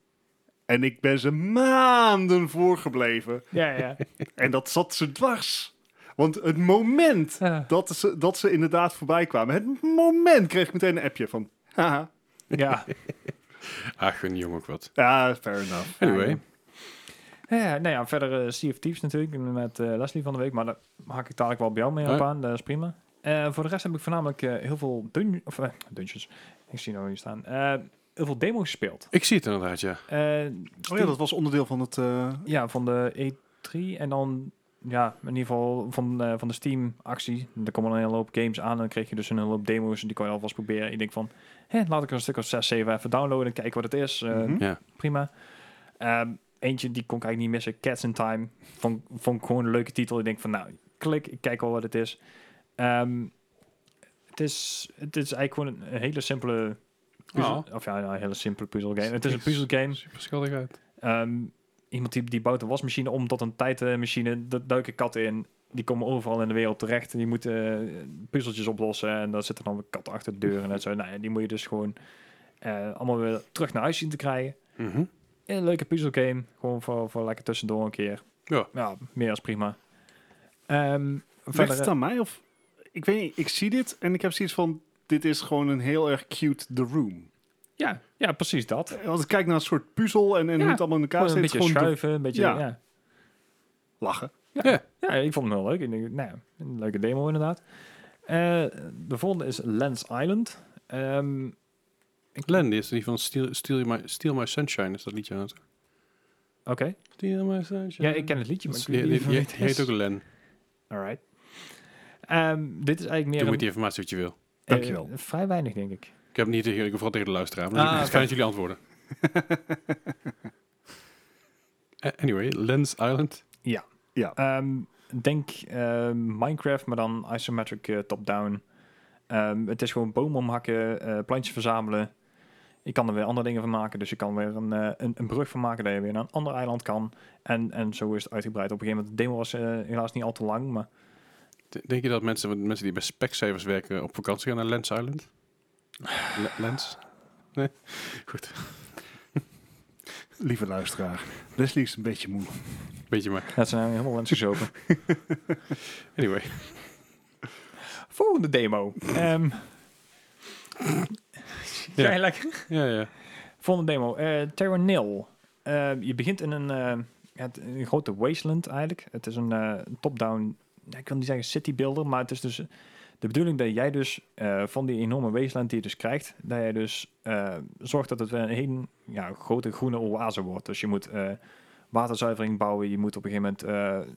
En ik ben ze maanden voorgebleven. ja, ja. En dat zat ze dwars. Want het moment Ja. dat ze, dat ze inderdaad voorbij kwamen... Het moment kreeg ik meteen een appje van... Haha, ja. Ach, een jong ook wat. ja, fair enough. Anyway, Ja, nou ja, verder eh Sea of Thieves natuurlijk met eh, Leslie van de week, maar daar haak ik dadelijk wel bij jou mee op Ja. aan, dat is prima. Eh, voor de rest heb ik voornamelijk eh, heel veel dun of, eh, dungeons, ik zie nou hier staan, Eh, heel veel demo's gespeeld. ik zie het inderdaad, ja. Eh, Oh ja, dat was onderdeel van het... eh, ja, van de E3 en dan, ja, in ieder geval van, eh, van de Steam-actie. Er komen een hele hoop games aan en dan kreeg je dus een hele hoop demo's en die kon je alvast proberen. Ik denk van, hè, laat ik er een stuk of 6, 7 even downloaden en kijken wat het is. Eh, mhm. Ja. prima. Ehm, eentje die kon ik eigenlijk niet missen, Cats in Time. Vond, vond ik gewoon een leuke titel. Ik denk van, nou, klik, ik kijk al wat het is. Ehm, het is. Het is eigenlijk gewoon een, hele simpele puzzel, of ja, een hele simpele puzzelgame. Het is een puzzelgame. Super schattig uit. Ehm, iemand die, die bouwt een wasmachine om tot een tijdmachine. Daar duiken katten in. Die komen overal in de wereld terecht. Die moeten eh, puzzeltjes oplossen. En daar zitten dan weer katten achter de deur. En dat zo. Nou, ja, die moet je dus gewoon eh, allemaal weer terug naar huis zien te krijgen. Mhm. Een leuke puzzelgame. Gewoon voor, voor lekker tussendoor een keer. Ja. meer als prima. Ehm Ligt verder, het aan mij? Of, ik weet niet, ik zie dit en ik heb zoiets van... Dit is gewoon een heel erg cute The Room. ja, ja, precies dat. Als ik kijk naar een soort puzzel en, en Ja, hoe het allemaal in elkaar Gewoon een zit, beetje gewoon de- schuiven, een beetje... Ja. Ja. lachen. Ja, ik vond hem heel leuk. Ik denk, nou ja, een leuke demo inderdaad. Eh, de volgende is Lens Island. Ehm, Len, die is die van Steal, Steal, My, Steal My Sunshine, is dat liedje aan het? Oké. Steal My Sunshine. Ja, ik ken het liedje, maar ik weet niet het heet is. ook Len. Alright. Ehm, dit is eigenlijk Doe meer met een, die informatie wat je wil. Dankjewel. eh, vrij weinig, denk ik. Ik heb niet tegen ik wil vooral tegen de luisteraar. Maar Ah, het is fijn dat jullie antwoorden. Eh, anyway, Lens Island. Ehm, denk ehm, Minecraft, maar dan isometric eh, top-down. Ehm, het is gewoon bomen omhakken, eh, plantjes verzamelen. Je kan er weer andere dingen van maken. Dus je kan weer een, eh, een, een brug van maken dat je weer naar een ander eiland kan. En, en zo is het uitgebreid. Op een gegeven moment, de demo was eh, helaas niet al te lang. Maar Denk je dat mensen, mensen die bij Specsavers werken op vakantie gaan naar Lens Island? Le- Lens? Nee? Goed, Lieve luisteraar, Leslie is een beetje moe. beetje maar. dat zijn helemaal mensen gezopen. Anyway. Volgende demo. Ehm Ja. ja. lekker. Ja, ja. Volgende demo. eh Terra Nil. Eh, je begint in een, eh, ja, het- een grote wasteland eigenlijk. Het is een eh, top-down, ja, ik wil niet zeggen city builder, maar het is dus de bedoeling dat jij dus eh, van die enorme wasteland die je dus krijgt, dat jij dus eh, zorgt dat het weer een hele ja, grote groene oase wordt. Dus je moet eh, waterzuivering bouwen, je moet op een gegeven moment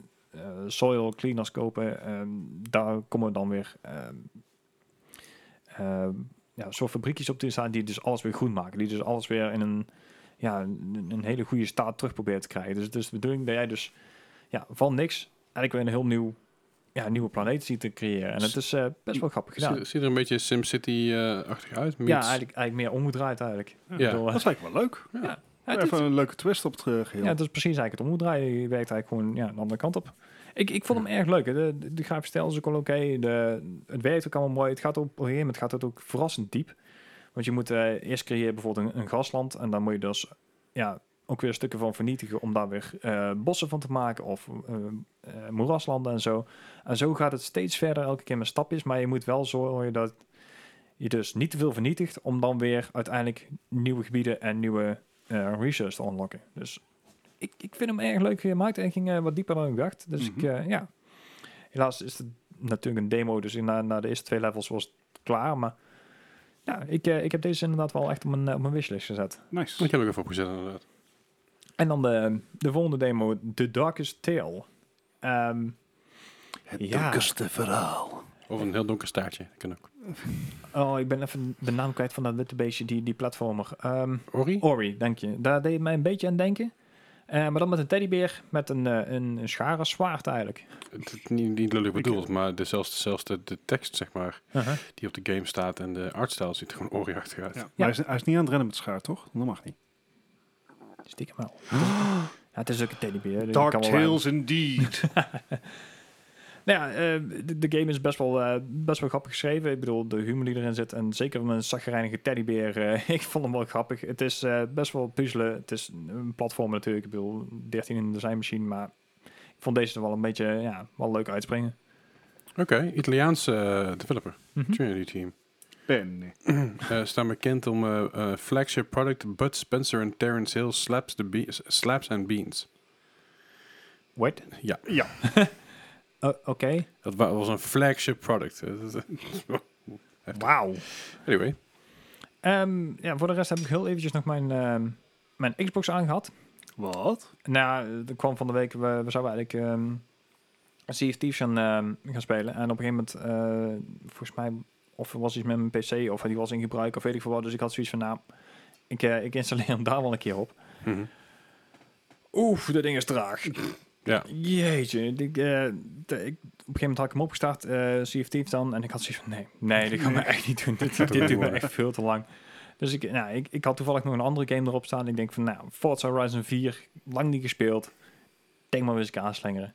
soil cleaners kopen. Ehm, daar komen dan weer ehm, ja, soort fabriekjes op te staan die dus alles weer groen maken. Die dus alles weer in een, ja, een, hele goede staat terug proberen te krijgen. Dus het is de bedoeling dat jij dus ja, van niks eigenlijk weer een heel nieuw ja, nieuwe planeten ziet te creëren. En het is eh, best wel grappig gedaan. Ziet, ziet er een beetje SimCity-achtig uit. Ja, eigenlijk, eigenlijk meer omgedraaid eigenlijk. Ja. Ik bedoel, Dat is eigenlijk wel leuk. ja, het is- Even een leuke twist op het eh, geheel. Ja, het is precies eigenlijk het omdraaien. Je werkt eigenlijk gewoon ja, de andere kant op. Ik, ik vond hem erg leuk. hè. De, de, de grafische stijl is ook wel oké. De Het werkt ook allemaal mooi. Het gaat op, op een gegeven moment gaat het ook verrassend diep. Want je moet eh, eerst creëren bijvoorbeeld een, een grasland. En dan moet je dus ja, ook weer stukken van vernietigen om daar weer eh, bossen van te maken. Of eh, eh, moeraslanden en zo. En zo gaat het steeds verder elke keer met stapjes. Maar je moet wel zorgen dat je dus niet te veel vernietigt. Om dan weer uiteindelijk nieuwe gebieden en nieuwe eh research te unlocken. Dus ik, ik vind hem erg leuk gemaakt en ging wat dieper dan ik dacht. Dus ik, Mhm. eh, ja. Helaas is het natuurlijk een demo, dus na, na de eerste twee levels was het klaar. Maar ja, ik, ik heb deze inderdaad wel echt op mijn, op mijn wishlist gezet. Nice. Ik heb ik even opgezet inderdaad. En dan de, de volgende demo, The Darkest Tale. Ehm, Het Ja. donkerste verhaal. Of een heel donker staartje. Dat kan ook. oh, ik ben even de naam kwijt van dat witte beestje, die, die platformer. Ehm, Ori? Ori, dank je. Daar deed het mij een beetje aan denken. Eh, maar dan met een teddybeer met een, eh, een, een schare zwaard eigenlijk. Het is niet, niet lullig Ik- bedoeld, maar de, zelfs, zelfs de, de tekst, zeg maar, Uh-huh. die op de game staat en de artstyle ziet er gewoon Ori-achtig uit. Ja. Maar Ja. Hij, is, hij is niet aan het rennen met schaar, toch? Dat mag niet. Stiekem wel. Ja, het is ook een teddybeer. die Dark kan wel Tales indeed. Nou ja, eh, de, de game is best wel, eh, best wel grappig geschreven. Ik bedoel, de humor die erin zit. En zeker met een zaggerijnige teddybeer. eh, ik vond hem wel grappig. Het is eh, best wel puzzelen. Het is een platform natuurlijk. Ik bedoel, 13 in de designmachine. Maar ik vond deze er wel een beetje ja, wel leuk uitspringen. Oké, Italiaanse eh, developer, Mhm. Trinity Team. Eh staan bekend om eh, eh, flagship product Bud Spencer en Terrence Hill Slaps, the Be- Slaps and Beans. What? Ja, Ja. Oké. dat wa- was een flagship product. Eh, dat-. Wauw. Anyway, Ehm, ja, voor de rest heb ik heel eventjes nog mijn, ehm, mijn Xbox aangehad. Wat? Nou, er kwam van de week, we, we zouden eigenlijk ehm Sea of Thieves gaan, ehm, gaan spelen. En op een gegeven moment, eh, volgens mij, of er was iets met mijn PC, of die was in gebruik, of weet ik veel wat. Dus ik had zoiets van, nou, ik, eh, ik installeer hem daar wel een keer op. Mhm. Oef, dat ding is traag. Ja. Jeetje. Ik, eh, ik, op een gegeven moment had ik hem opgestart, eh Sea of Thieves dan. En ik had zoiets van, nee, nee, dit gaan we echt niet doen. Dit, dit niet duurt me echt veel te lang. Dus ik, nou, ik, ik had toevallig nog een andere game erop staan. Ik denk van, nou, Forza Horizon 4, lang niet gespeeld. Denk maar eens ik aanslingeren.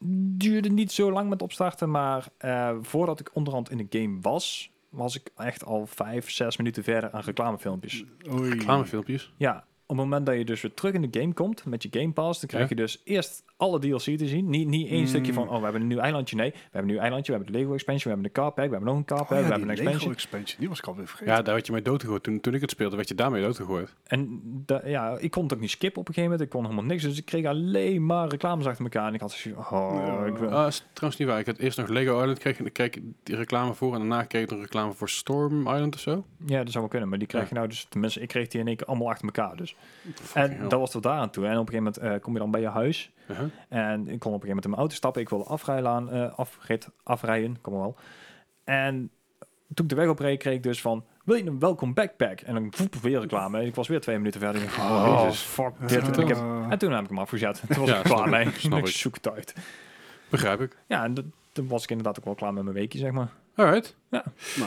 Duurde niet zo lang met opstarten, maar eh, voordat ik onderhand in de game was, was ik echt al vijf, zes minuten verder aan reclamefilmpjes. Oei. reclamefilmpjes. Ja, op het moment dat je dus weer terug in de game komt met je Game Pass, dan krijg Ja. je dus eerst alle DLC te zien. Niet, niet één Mm. stukje van, oh, we hebben een nieuw eilandje. Nee, we hebben een nieuw eilandje, we hebben de Lego expansion, we hebben de car pack, we hebben nog een car pack, Oh ja, we hebben een Lego expansion. expansion. Die was ik alweer vergeten. Ja, daar werd je mee doodgegooid. Toen, toen ik het speelde, werd je daarmee doodgegooid. En da- ja, ik kon het ook niet skippen op een gegeven moment. Ik kon helemaal niks, dus ik kreeg alleen maar reclames achter elkaar. En ik had zoiets van, oh, Ja. ik wil... Ah, is trouwens niet waar. Ik had eerst nog Lego Island kreeg, en kreeg ik die reclame voor. En daarna kreeg ik nog reclame voor Storm Island of zo. Ja, dat zou wel kunnen, maar die krijg Ja. je nou dus, tenminste, ik kreeg die in één keer allemaal achter elkaar dus. En hell. dat was tot daar aan toe. En op een gegeven moment eh, kom je dan bij je huis. Uh-huh. En ik kon op een gegeven moment in mijn auto stappen. Ik wilde afrijlaan, eh afrit, afrijden, kom maar wel. En toen ik de weg opreed, kreeg ik dus van... Wil je een welkom backpack? En dan voep, weer reclame. En ik was weer twee minuten verder. En ik Oh, oh, fuck dit. En, ik heb, en toen heb ik hem afgezet. Toen was Ja, ik klaar mee. ik, snap ik ik. zoek het uit. Begrijp ik. Ja, en toen was ik inderdaad ook wel klaar met mijn weekje, zeg maar. Alright.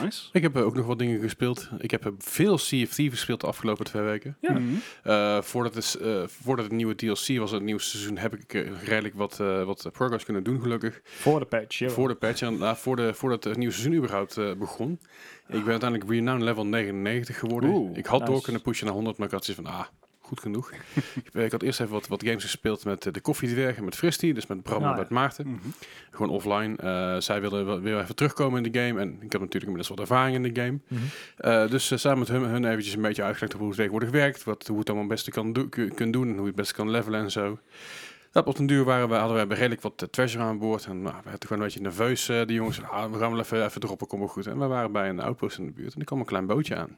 Nice. Ik heb eh, ook nog wat dingen gespeeld. Ik heb eh, veel Thieves gespeeld de afgelopen twee weken. Ja. Mhm. Eh, voordat, het, uh, voordat het nieuwe DLC was, het nieuwe seizoen, heb ik redelijk wat, eh, wat progress kunnen doen, gelukkig. Voor de patch. ja. Voor de patch en uh, voor de, voordat het nieuwe seizoen überhaupt uh, begon. Ik ben uiteindelijk renowned level 99 geworden. Oeh, ik had nice. door kunnen pushen naar 100, maar ik had zoiets van, ah, goed genoeg. ik, ik had eerst even wat, wat games gespeeld met uh, de koffiedwergen, met Fristy, dus met Bram Ah, en ja. met Maarten. Mhm. Gewoon offline. Uh, zij wilden weer even terugkomen in de game. En ik heb natuurlijk inmiddels wat ervaring in de game. Mhm. Uh, dus uh, samen met hun, hun eventjes een beetje uitgelegd hoe het tegenwoordig werkt. Wat, hoe het allemaal het beste kan, do kun, kunt doen. En hoe je het beste kan levelen en zo. Dat op den duur waren we, hadden we redelijk wat treasure aan boord. En nou, we hadden gewoon een beetje nerveus, uh, die jongens. Ah, we gaan wel even, even droppen, kom maar goed. En we waren bij een outpost in de buurt. En er kwam een klein bootje aan.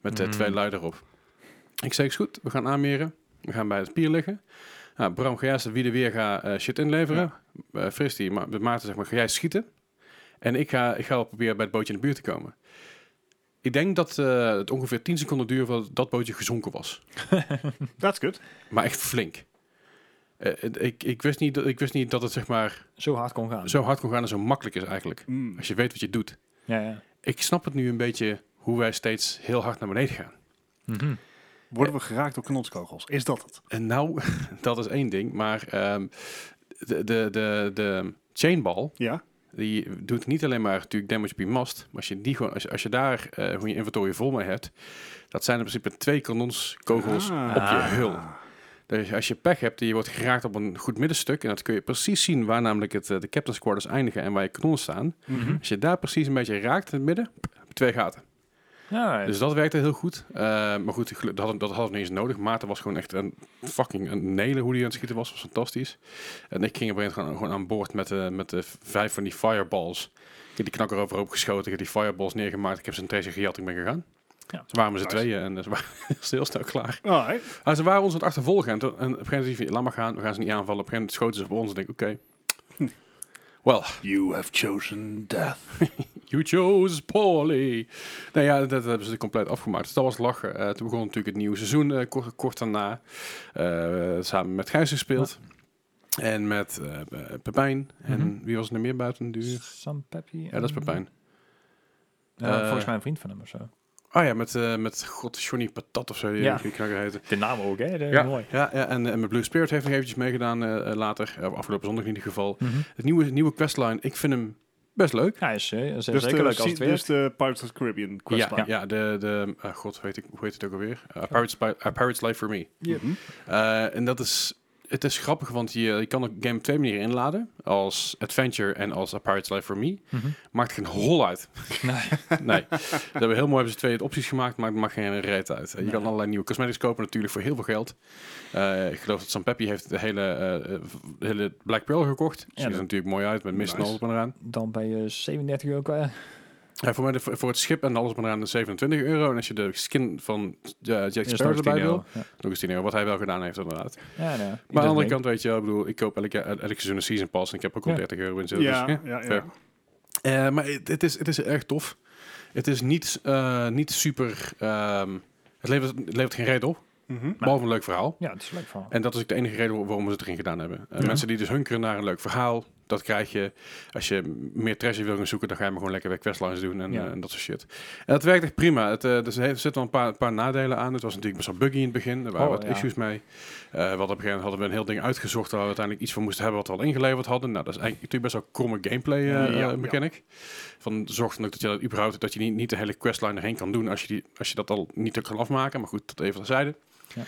Met Mm. twee lui erop. Ik zei, is goed, we gaan aanmeren. We gaan bij het pier liggen. Nou, Bram, ga jij wie de weer ga uh, shit inleveren. Ja. Uh, Fris die, maar met Maarten zeg maar, ga jij schieten. En ik ga, ik ga wel proberen bij het bootje in de buurt te komen. Ik denk dat uh, het ongeveer 10 seconden duurde voordat dat bootje gezonken was. That's good. Maar echt flink. Eh, ik, ik, wist niet, dat- ik wist niet dat het zeg maar Zo hard kon gaan. zo hard kon gaan en zo makkelijk is eigenlijk. Mm. Als je weet wat je doet. Ja, ja. Ik snap het nu een beetje hoe wij steeds heel hard naar beneden gaan. Mhm. Worden we geraakt door kanonskogels? Is dat het? En nou, dat is één ding. Maar ehm, de, de, de, de chainball, Ja? die doet niet alleen maar natuurlijk damage op je mast. Maar als je, die gewoon, als, je- als je daar eh gewoon je inventory vol mee hebt. Dat zijn in principe twee kanonskogels Ah. op je Ah. hul. Dus als je pech hebt en je wordt geraakt op een goed middenstuk. En dat kun je precies zien waar namelijk het, eh, de captain's quarters eindigen en waar je kanonnen staan. Mhm. Als je daar precies een beetje raakt in het midden, heb je twee gaten. Ja, Dus dat werkte heel goed. Eh, maar goed, dat hadden, dat we niet eens nodig. Maarten was gewoon echt een fucking een nelen hoe die aan het schieten was. was fantastisch. En ik ging op een gegeven moment gewoon, gewoon aan boord met, de met de vijf van die fireballs. Ik heb die knakker overhoop geschoten. Ik heb die fireballs neergemaakt. Ik heb ze een tracer gejat. Ik ben gegaan. Ja. Ze waren met z'n Nice. tweeën en eh, ze waren heel snel klaar. Maar ze waren ons aan het achtervolgen. En, toen- en op een gegeven moment laat maar gaan. We gaan ze niet aanvallen. Op een gegeven moment schoten ze op ons. En ik denk, oké. Well, You have chosen death. You chose poorly. Nou ja, dat hebben ze compleet afgemaakt. Dus dat was lachen. Eh, toen begon natuurlijk het nieuwe seizoen eh, kort, kort daarna. Eh, samen met Gijs gespeeld. En met Pepijn. En Mhm. wie was er meer buiten de deur? Sam Peppy. Ja, dat is Pepijn. Volgens mij een vriend van hem of zo. Ah ja, met, eh met God, Johnny Patat of zo. Die Ja. heette. De naam ook, hè? De, Ja, Mooi. ja, ja en, en met Blue Spirit heeft nog eventjes meegedaan later. Afgelopen zondag in ieder geval. Mhm. Het nieuwe, nieuwe questline, ik vind hem best leuk. Ja, is, eh, is Dus zeker de, leuk als het dus de Pirates of the Caribbean Ja, questline. ja, de, de eh, god, hoe heet, ik, hoe heet het ook alweer? Uh, Pirates, A Pirate's Life for Me. Mhm. Eh, en dat is, het is grappig, want je, je kan het game op twee manieren inladen. Als Adventure en als A Pirate's Life for Me. Mhm. Maakt geen hol uit. Nee. nee. Dat hebben heel mooi hebben ze twee opties gemaakt, maar het maakt geen reet uit. Je Nee. kan allerlei nieuwe cosmetics kopen natuurlijk voor heel veel geld. Eh, ik geloof dat Sam Peppy heeft de hele, eh, eh, de hele Black Pearl gekocht. Ziet er natuurlijk mooi uit met mist en Nice. alles en eraan. Dan ben je 37 euro kwijt. Ja, voor, mij de, voor het schip en alles en eraan de 27 euro. En als je de skin van uh, Jack Sparrow nog 10 erbij wil. Ja, nog eens 10 euro. Wat hij wel gedaan heeft inderdaad. ja, nee. Maar aan de andere kant weet je, wel, ik bedoel, ik koop elke, elke seizoen een season pass en ik heb ook al Ja. 30 euro in zitten. Ja, Dus, ja, ja. Eh, maar het, het is, het is erg tof. Het is niet, eh, niet super... ehm, het, levert, het levert geen reden op, Mhm. behalve een leuk verhaal. Ja, het is een leuk verhaal. En dat is ook de enige reden waar- waarom we het erin gedaan hebben. Eh, Ja. Mensen die dus hunkeren naar een leuk verhaal, dat krijg je. Als je meer treasure wil gaan zoeken, dan ga je maar gewoon lekker weer questlines doen en, Ja. eh, en dat soort shit. En dat werkt echt prima. Het, eh, dus er zitten wel een paar, paar nadelen aan. Het was natuurlijk best wel buggy in het begin. Er waren Oh, wat ja. issues mee. Eh we hadden op een gegeven moment hadden we een heel ding uitgezocht waar we uiteindelijk iets van moesten hebben wat we al ingeleverd hadden. Nou, dat is eigenlijk natuurlijk best wel kromme gameplay eh, Ja, eh, mechanic. Van zorg dan ook dat je dat überhaupt dat je niet, niet de hele questline erheen kan doen als je, die, als je dat al niet kan afmaken. Maar goed, dat even terzijde. Ja.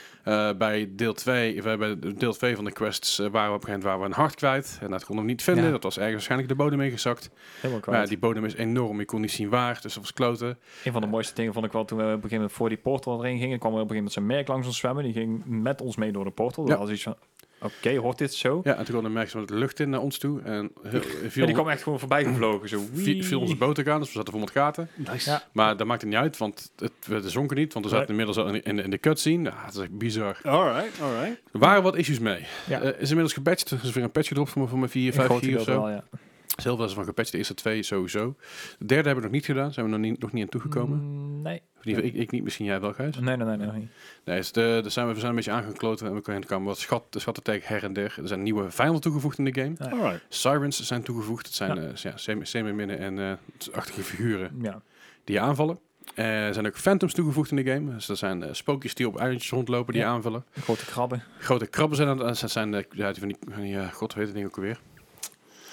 Eh, bij deel 2, bij deel 2 van de quests eh, waren we op een gegeven moment waren we een hart kwijt. En dat konden we niet vinden. Ja. Dat was ergens waarschijnlijk de bodem ingezakt. Helemaal Maar ja, die bodem is enorm. Je kon niet zien waar. Dus dat was kloten. Een van de mooiste dingen vond ik wel toen we op een gegeven moment voor die portal erin gingen. kwam er op een gegeven moment zijn merk langs ons zwemmen. Die ging met ons mee door de portal. Ja. Dat was iets van, oké, hoort dit zo? Ja, en toen kwam de merk met de lucht in naar ons toe. En heel, Ja, viel, die kwam echt gewoon voorbij gevlogen. Zo. viel, viel onze boot ook aan. Dus we zaten vol met gaten. Nice. Ja. Maar dat maakt het niet uit. Want het, we zonken niet. Want we zaten inmiddels al in, in, de- in de cutscene. Ja, het is echt bizar. Alright, alright. Er waren wat issues mee. Ja. Eh, is inmiddels gepatcht. Er is weer een patch gedropt voor, voor mijn 4, Een 5 groot gig of zo. wel, ja. Veel is van gepatcht. De eerste twee sowieso. De derde hebben we nog niet gedaan. Zijn we nog niet, nog niet aan toegekomen. Mm, nee. In ieder geval, ik, ik niet. Misschien jij wel, Gijs. Nee, nee, nee, nee. nee. Nee, dus de, de zijn we, we zijn een beetje aangekloten. En we kunnen komen wat schat, de schatten tegen her en der. Er zijn nieuwe vijanden toegevoegd in de game. Ja. Alright. Sirens zijn toegevoegd. Het zijn Ja. eh, ja, semi- semi-minnen en eh, achtige figuren Ja. die aanvallen. Eh, er zijn ook phantoms toegevoegd in de game. Dus dat zijn eh, spookjes die op eilandjes rondlopen die Ja. aanvallen. Grote krabben. Grote krabben zijn dat. Dat zijn eh, ja, die van die, van die god weet het ding ook alweer.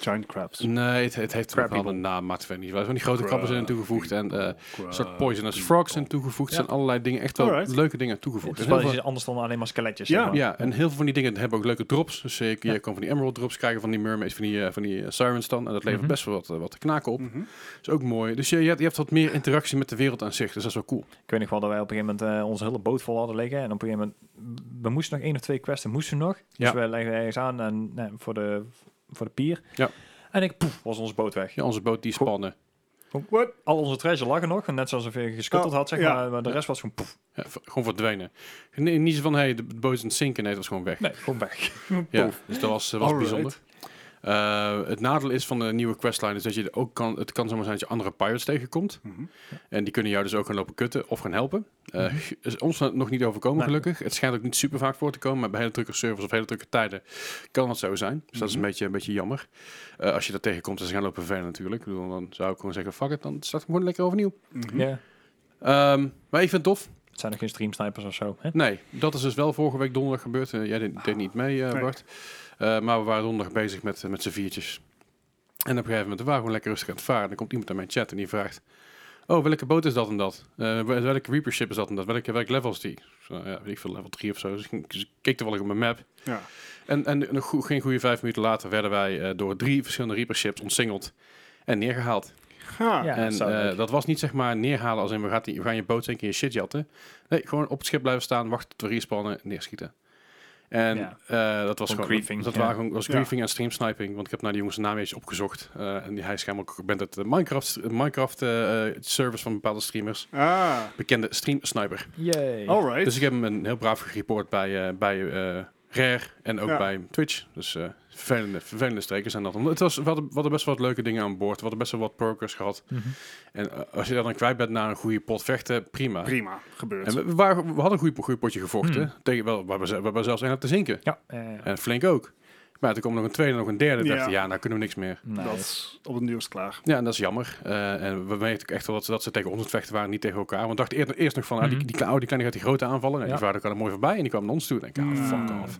Giant crabs. Nee, het, het heeft een bepaalde Eagle. naam, maar het weet niet. Van die grote krabben zijn er toegevoegd. En eh, een soort poisonous frogs zijn toegevoegd. Er Ja. zijn allerlei dingen, echt wel Alright. leuke dingen toegevoegd. Het is wel anders dan alleen maar skeletjes. Ja. zeg maar. Ja, en heel veel van die dingen hebben ook leuke drops. Dus je, je Ja. kan van die emerald drops krijgen van die mermaids, van die, eh, van die eh, sirens dan. En dat levert Mhm. best wel wat, wat te knaken op. Mhm. is ook mooi. Dus je, je, hebt, je hebt wat meer interactie met de wereld aan zich. Dus dat is wel cool. Ik weet nog wel dat wij op een gegeven moment eh, onze hele boot vol hadden liggen. En op een gegeven moment, we moesten nog één of twee quests, moesten nog. Ja. Dus we leggen ergens aan en, nee, voor, de, voor de pier. Ja. En ik, poef, was onze boot weg. Ja, onze boot die spannen. What? Al onze treasure lag er nog, en net zoals we geskutteld Oh, had, zeg ja. maar. Maar de rest was gewoon poef. Ja, gewoon verdwenen. Nee, niet zo van, hey, de boot is aan het zinken. Nee, het was gewoon weg. Nee, gewoon weg. Ja, Poef. dus dat was, dat was Alright. bijzonder. Eh, het nadeel is van de nieuwe questline is dat je ook kan, het kan zomaar zijn dat je andere pirates tegenkomt. Mhm. En die kunnen jou dus ook gaan lopen kutten of gaan helpen. Eh, Mhm. Is ons nog niet overkomen Nee. gelukkig. Het schijnt ook niet super vaak voor te komen, maar bij hele drukke servers of hele drukke tijden kan dat zo zijn. Dus dat is een Mhm. beetje, een beetje jammer. Eh, als je dat tegenkomt en ze gaan lopen vervelen natuurlijk. Ik bedoel, dan zou ik gewoon zeggen, fuck it, dan start hem gewoon lekker overnieuw. Ja. Ehm, maar ik vind het tof. Het zijn nog geen streamsnipers of zo. Hè? Nee, dat is dus wel vorige week donderdag gebeurd. Eh, jij deed, deed niet mee, eh, Nee. Bart. Eh, maar we waren donderdag bezig met, met z'n viertjes. En op een gegeven moment we waren we gewoon lekker rustig aan het varen. En dan komt iemand aan mijn chat en die vraagt... Oh, welke boot is dat en dat? Wel- welke Reaper ship is dat en dat? Welke, welke level is die? Zo, ja, weet ik veel, level 3 of zo. Dus ik, dus ik keek toevallig op mijn map. Ja. En, en nog goe- geen goede vijf minuten later werden wij door drie verschillende Reaper ships ontsingeld en neergehaald. Ha. Ja. en zo eh, dat was niet zeg maar neerhalen als in we gaan, die, we gaan je boot zeker in je shit jatten. Nee, gewoon op het schip blijven staan, wachten tot we respannen, neerschieten. En Ja. eh, dat was Gewoon gewoon griefing, Dat ja. waren gewoon, was Ja. griefing en stream sniping. Want ik heb naar die jongens naam eens opgezocht. eh, en die, hij is schijnbaar ook uit de Minecraft, Minecraft eh, eh, service van bepaalde streamers. Ah, Bekende stream sniper. Yay. alright. Dus ik heb hem een heel braaf gereport bij, eh, bij eh, Rare en ook Ja. bij Twitch. Dus eh, vervelende, vervelende strekers zijn dat. Het was, we, hadden, we hadden best wel wat leuke dingen aan boord. We hadden best wel wat progress gehad. Mhm. En eh, als je dan kwijt bent na een goede pot vechten, prima. Prima, gebeurt. En we, we, waren, we hadden een goede, goede potje gevochten. Hmm. Tegen, wel, we, we hebben zelfs een op te zinken. Ja. En flink ook. Maar toen kwam nog een tweede en nog een derde. Ja. dacht ik, ja, nou kunnen we niks meer. nice. Dat is op het nieuws klaar. Ja, en dat is jammer. Eh, en we weten ook echt wel dat ze, dat ze tegen ons het vechten waren, niet tegen elkaar. Want we dachten eerst, eerst nog van, ah, die, Mhm. die, kleine, oh, die kleine gaat die grote aanvallen. En Ja. die vader kwam er mooi voorbij en die kwam naar ons toe. En ik denk, ah, fuck Mm. off.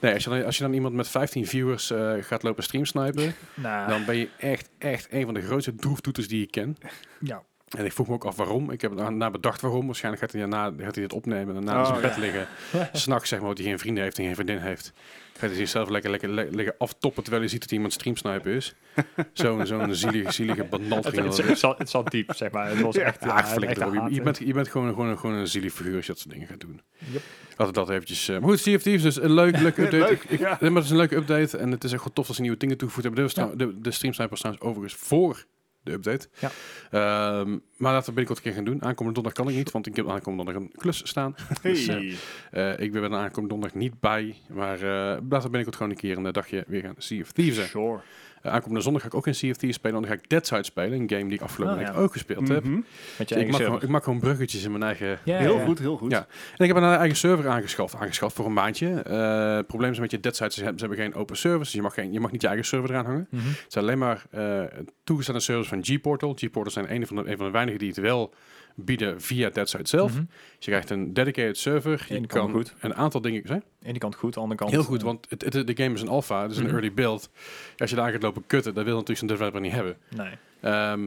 Nee, als je, dan, als je dan iemand met 15 viewers eh, gaat lopen streamsnipen, Nou, dan ben je echt, echt een van de grootste droeftoeters die ik ken. ja. En ik vroeg me ook af waarom. Ik heb er na bedacht waarom. Waarschijnlijk gaat hij daarna gaat hij dit opnemen en daarna in Oh, zijn bed ja. liggen. S'nachts zeg maar, dat hij geen vrienden heeft en geen vriendin heeft. Gaat hij zichzelf lekker, lekker le- liggen aftoppen terwijl hij ziet dat iemand streamsniper is. Zo'n zo'n zielige, zielige banalt. Het, het, het, zat, het zat diep, zeg maar. Het was Ja. echt... Ja, echt je, bent, je bent gewoon, gewoon, gewoon een zielig figuur als je dat soort dingen gaat doen. Yep. Laten we dat eventjes... eh maar goed, Sea dus een leuk, leuke update. Leuk, ik, ik, ja. maar het is een leuke update en het is echt tof dat ze nieuwe dingen toegevoegd hebben. Trouw- de, de streamsniper trouwens overigens voor de update. Ja. Ehm, maar laten we binnenkort een keer gaan doen. Aankomende donderdag kan ik niet, want ik heb aankomende donderdag een klus staan. Hey. Dus, eh, Eh, ik ben er aankomende donderdag niet bij, maar eh laten we binnenkort gewoon een keer een dagje weer gaan Sea of Thieves. Sure. Uh, aankomende zondag ga ik ook in Thieves spelen, dan ga ik Dead Side spelen, een game die ik afgelopen Oh, week ja. ook gespeeld heb. Mhm. Met je Dus ik, eigen maak gewoon, ik maak gewoon bruggetjes in mijn eigen... Ja, heel ja. goed, heel goed. Ja. En ik heb een eigen server aangeschaft, aangeschaft voor een maandje. Eh, het probleem is met je Dead Side, ze hebben, ze hebben geen open service, dus je mag, geen, je mag niet je eigen server eraan hangen. Mhm. Het zijn alleen maar eh toegestane servers van G-Portal. G-Portal zijn een van, de, een van de weinigen die het wel bieden via Dead Side zelf. Mhm. Dus je krijgt een dedicated server. Je kan goed. een aantal dingen... De ene kant goed, andere kant... Heel goed, eh, want het, het- de game is een alpha, dus een Mhm. early build. Als je daar gaat lopen kutten, dat wil natuurlijk zo'n developer niet hebben. Nee. Ehm,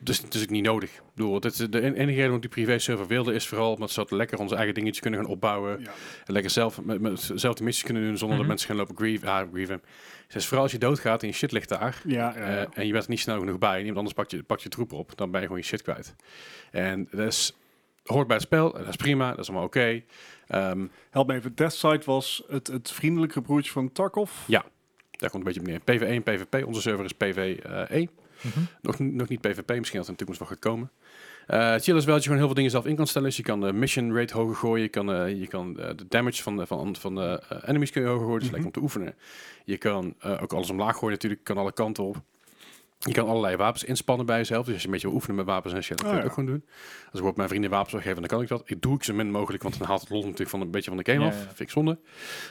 dus het is ook niet nodig. Ik bedoel, dit de en- enige reden waarom ik die privé server wilde is vooral omdat ze dat lekker onze eigen dingetjes kunnen gaan opbouwen. Ja. En lekker zelf, met, met, zelf de missies kunnen doen zonder Mhm. dat mensen gaan lopen grieven. Ah, grieven. Dus vooral als je doodgaat en je shit ligt daar. Ja, ja, eh, en je bent er niet snel genoeg bij. En iemand anders pakt je, pakt je troep op. Dan ben je gewoon je shit kwijt. En dat is, hoort bij het spel. en Dat is prima. Dat is allemaal oké. Ehm, Help me even. Deathside was het, het vriendelijke broertje van Tarkov. Ja. daar komt een beetje op neer. PvE en PvP. Onze server is PvE. Mhm. Nog, niet- nog niet PvP, misschien dat het natuurlijk nog gaat komen. Eh het chill is wel dat je gewoon heel veel dingen zelf in kan stellen. Dus je kan de mission rate hoger gooien. Je kan, eh, je kan eh, de damage van de, van, van de enemies kun je hoger gooien. Dus Mhm. lekker om te oefenen. Je kan ook alles omlaag gooien natuurlijk. Kan alle kanten op. Je kan allerlei wapens inspannen bij jezelf. Dus als je een beetje wil oefenen met wapens en shit, dan kun je Oh, ook gewoon doen. Als ik mijn vrienden wapens wil geven, dan kan ik dat. Ik doe ik zo min mogelijk, want dan haalt het lol natuurlijk van een beetje van de game Ja, af. ja. Vind ik zonde.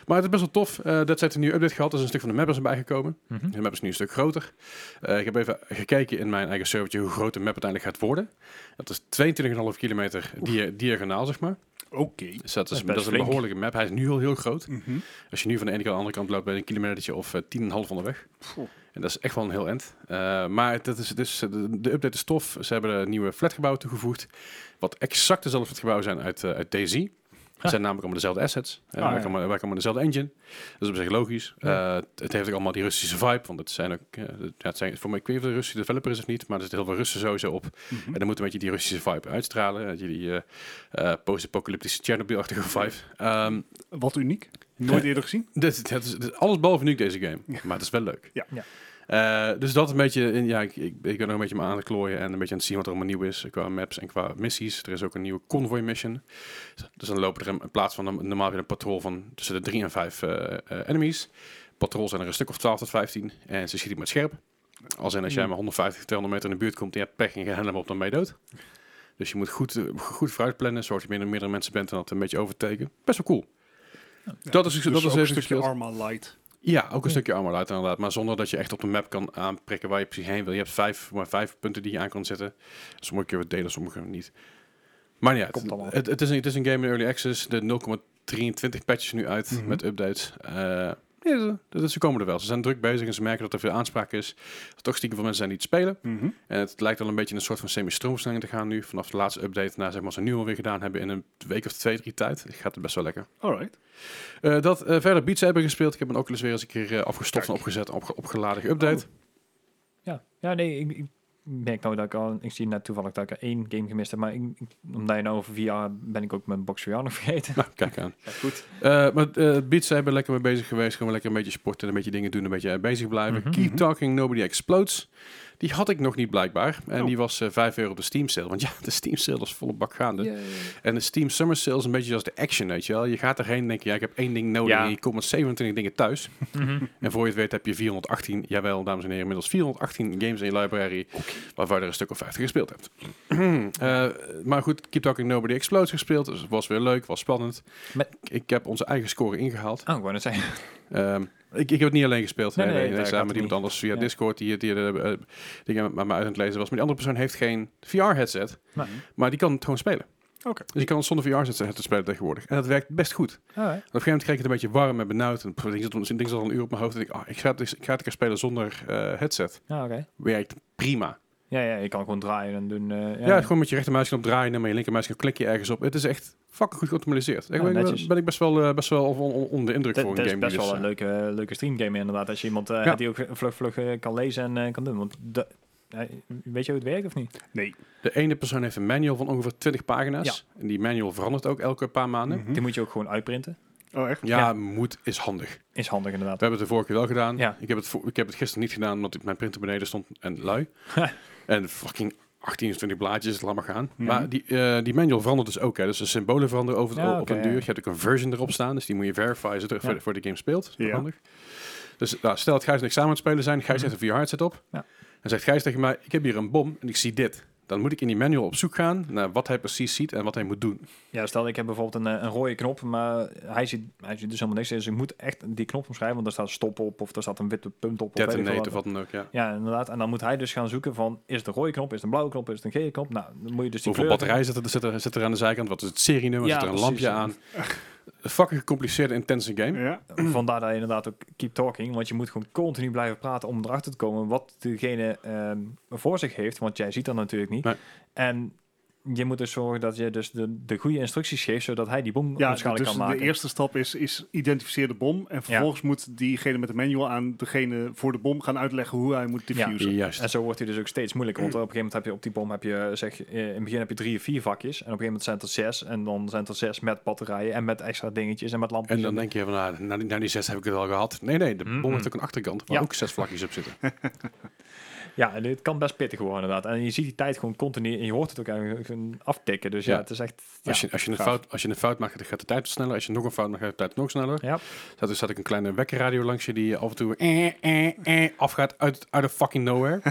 Maar het is best wel tof. Eh dat heeft een nieuwe update gehad. Er is een stuk van de map is erbij gekomen. Mhm. De map is nu een stuk groter. Eh, ik heb even gekeken in mijn eigen servertje hoe groot de map uiteindelijk gaat worden. Dat is 22,5 kilometer dia- diagonaal, zeg maar. Oké. Dus dat is, Dat is dat best is een behoorlijke map. Hij is nu al heel groot. Mhm. Als je nu van de ene kant aan de andere kant loopt, ben je een kilometertje of eh, 10,5 onderweg. Poeh. En dat is echt wel een heel end. Eh, maar dat is, dus, de, de update is tof. Ze hebben een nieuwe flatgebouw toegevoegd. Wat exact dezelfde flatgebouw zijn uit, eh uit DayZ. Het zijn namelijk allemaal dezelfde assets. Uh, Ah, wij, ja. komen met dezelfde engine. Dat is op zich logisch. Ja. Eh, het, heeft ook allemaal die Russische vibe. Want het zijn ook... eh, ja, het zijn, voor mij, ik weet niet of een Russische developer is of niet. Maar er zitten heel veel Russen sowieso op. Mhm. En dan moet een beetje die Russische vibe uitstralen. Dat je die eh, eh, post-apocalyptische Chernobyl-achtige vibe. Ehm, Wat uniek. Nooit eerder gezien. dit, dit alles behalve nu deze game. Maar het is wel leuk. Ja. Eh, dus dat een beetje, in- ja, ik, ik, ik ben nog een beetje me aan het klooien en een beetje aan het zien wat er allemaal nieuw is qua maps en qua missies. Er is ook een nieuwe convoy mission. Dus dan lopen er in, in plaats van een, normaal je een patrol van tussen de drie en vijf eh, eh, enemies. Patrols zijn er een stuk of 12 tot 15. En ze schieten met scherp. Als in als jij maar 150, 200 meter in de buurt komt en je hebt pech en je gaat hem op, dan ben je dood. Dus je moet goed, eh, goed vooruit plannen, zoals je binnen meerdere mensen bent en dat een beetje overteken. Best wel cool. dat is, Dus dat is een stukje. Arma Light. Ja, ook een stukje armor light inderdaad. Maar zonder dat je echt op de map kan aanprikken waar je precies heen wil. Je hebt vijf, maar vijf punten die je aan kan zetten. Sommige keer wat delen, sommige niet. Maar ja, Komt het, het, is een, het is een game in early access. De 0,23 patches nu uit Mhm. met updates. Eh ja, ze- dat- ze komen er wel. Ze zijn druk bezig en ze merken dat er veel aanspraak is. Dat toch stiekem veel mensen zijn die het spelen. Mhm. En het lijkt wel een beetje een soort van semi-stroomversnelling te gaan nu. Vanaf de laatste update naar zeg maar, ze nu alweer gedaan hebben in een week of twee, drie tijd. Gaat het best wel lekker. Alright. Eh, dat eh, verder Beats hebben gespeeld. Ik heb mijn Oculus weer eens een keer eh, afgestoft en opgezet opge- opgeladen, geüpdate. Ja, ja nee, ik, ik merk nou dat ik al, ik zie net toevallig dat ik er één game gemist heb, maar ik, omdat je nou over VR ben ik ook mijn box VR nog vergeten. Nou, kijk aan. Ja, goed. Eh, maar uh, Beats hebben lekker mee bezig geweest. Gewoon lekker een beetje sporten, een beetje dingen doen, een beetje bezig blijven. Mhm. Keep Mhm. Talking, Nobody Explodes. Die had ik nog niet blijkbaar. En Oh. die was eh 5 euro op de Steam sale. Want ja, de Steam sale is volle bak gaande. En de Steam Summer Sale is een beetje als de action, weet je wel. Je gaat erheen en denk je, ja, ik heb één ding nodig. Ja. En je komt met 27 dingen thuis. Mhm. En voor je het weet heb je 418, jawel, dames en heren, inmiddels 418 games in je library. Waarvan je er een stuk of 50 gespeeld hebt. Eh, maar goed, Keep Talking Nobody Explodes gespeeld. Dus het was weer leuk, was spannend. Met- Ik heb onze eigen score ingehaald. Oh, ik wou net zeggen. Ik, ik heb het niet alleen gespeeld. Nee, Nee, nee, samen met iemand anders via Ja. Discord die, die eh, dingen met me uit aan het lezen was. Maar die andere persoon heeft geen VR-headset. Nee. Maar die kan het gewoon spelen. Dus je kan het zonder VR-headset spelen tegenwoordig. En dat werkt best goed. Op een gegeven moment kreeg ik het een beetje warm en benauwd. En pff, ik zat, al een uur op mijn hoofd. En ik, ah, ik, ga het, ik ga het een keer spelen zonder eh, headset. Oké. Werkt prima. Ja, ja, je kan gewoon draaien en doen. eh, Ja, gewoon met je rechtermuisknop draaien en met je linkermuisknop klik je ergens op. Het is echt fucking goed geoptimaliseerd. Daar Ja, ben, ben ik best wel, eh, best wel on- on- onder de indruk Dat, voor een dat is game. best die wel dus, een eh, leuke, leuke streamgame inderdaad. Als je iemand eh, Ja. die ook vlug vlug eh, kan lezen en eh, kan doen. Want de, eh, weet je hoe het werkt of niet? Nee. De ene persoon heeft een manual van ongeveer 20 pagina's. En die manual verandert ook elke paar maanden. Mhm. Die moet je ook gewoon uitprinten. Oh, echt? Ja, Ja. moet is handig. Is handig inderdaad. We hebben het de vorige keer wel gedaan. Ja. Ik, heb het ik heb het gisteren niet gedaan omdat ik- mijn printer beneden stond en lui. en fucking 18 of 20 blaadjes, laat maar gaan. Maar die, eh, die manual verandert dus ook. Hè. Dus de symbolen veranderen over, Ja, op een duur. Je hebt ook een version erop staan. Dus die moet je verifieren zodat Ja. voor, de game speelt. Dat is Ja. handig. Dus nou, stel dat Gijs en ik samen aan het spelen zijn. Gijs heeft een VR-headset op. Ja. En zegt Gijs tegen mij, ik heb hier een bom en ik zie dit. Dan moet ik in die manual op zoek gaan naar wat hij precies ziet en wat hij moet doen. Ja, stel ik heb bijvoorbeeld een, eh, een rode knop, maar hij ziet, hij ziet dus helemaal niks. Dus ik moet echt die knop omschrijven, want er staat stop op of er staat een witte punt op. Of Detonate wat. of wat dan ook, ja. Ja, inderdaad. En dan moet hij dus gaan zoeken van, is het een rode knop, is het een blauwe knop, is het een gele knop? Nou, dan moet je dus die Hoeveel batterij zit er, zit, er, zit er aan de zijkant? Wat is het serienummer? Ja, zit er een precies, lampje ja. aan? Een fucking gecompliceerde, intense game. Ja. Vandaar dat je inderdaad ook keep talking, want je moet gewoon continu blijven praten om erachter te komen wat degene ehm, voor zich heeft, want jij ziet dat natuurlijk niet. Nee. En je moet dus zorgen dat je dus de, de goede instructies geeft, zodat hij die bom Ja, waarschijnlijk dus kan maken. de eerste stap is, is identificeer de bom. En vervolgens moet diegene met de manual aan degene voor de bom gaan uitleggen hoe hij moet diffusen. Juist. En zo wordt hij dus ook steeds moeilijker. Want op een gegeven moment heb je op die bom heb je zeg eh, in het begin heb je drie of vier vakjes. En op een gegeven moment zijn het er zes. En dan zijn het er zes met batterijen en met extra dingetjes en met lampjes. En dan denk je van, nou, na, die, zes heb ik het al gehad. Nee, nee, de bom Mhm. heeft ook een achterkant waar Ja. ook zes vlakjes op zitten. Ja, en dit kan best pittig worden inderdaad. En je ziet die tijd gewoon continu en je hoort het ook eigenlijk aftikken. Dus ja, Ja. het is echt... Als, ja, je, als, je een gaaf. fout, als je een fout maakt, dan gaat de tijd sneller. Als je nog een fout maakt, gaat de tijd nog sneller. Ja. Zat, zat ik een kleine wekkerradio langs je die af en toe eh, eh, eh, afgaat uit, uit de fucking nowhere.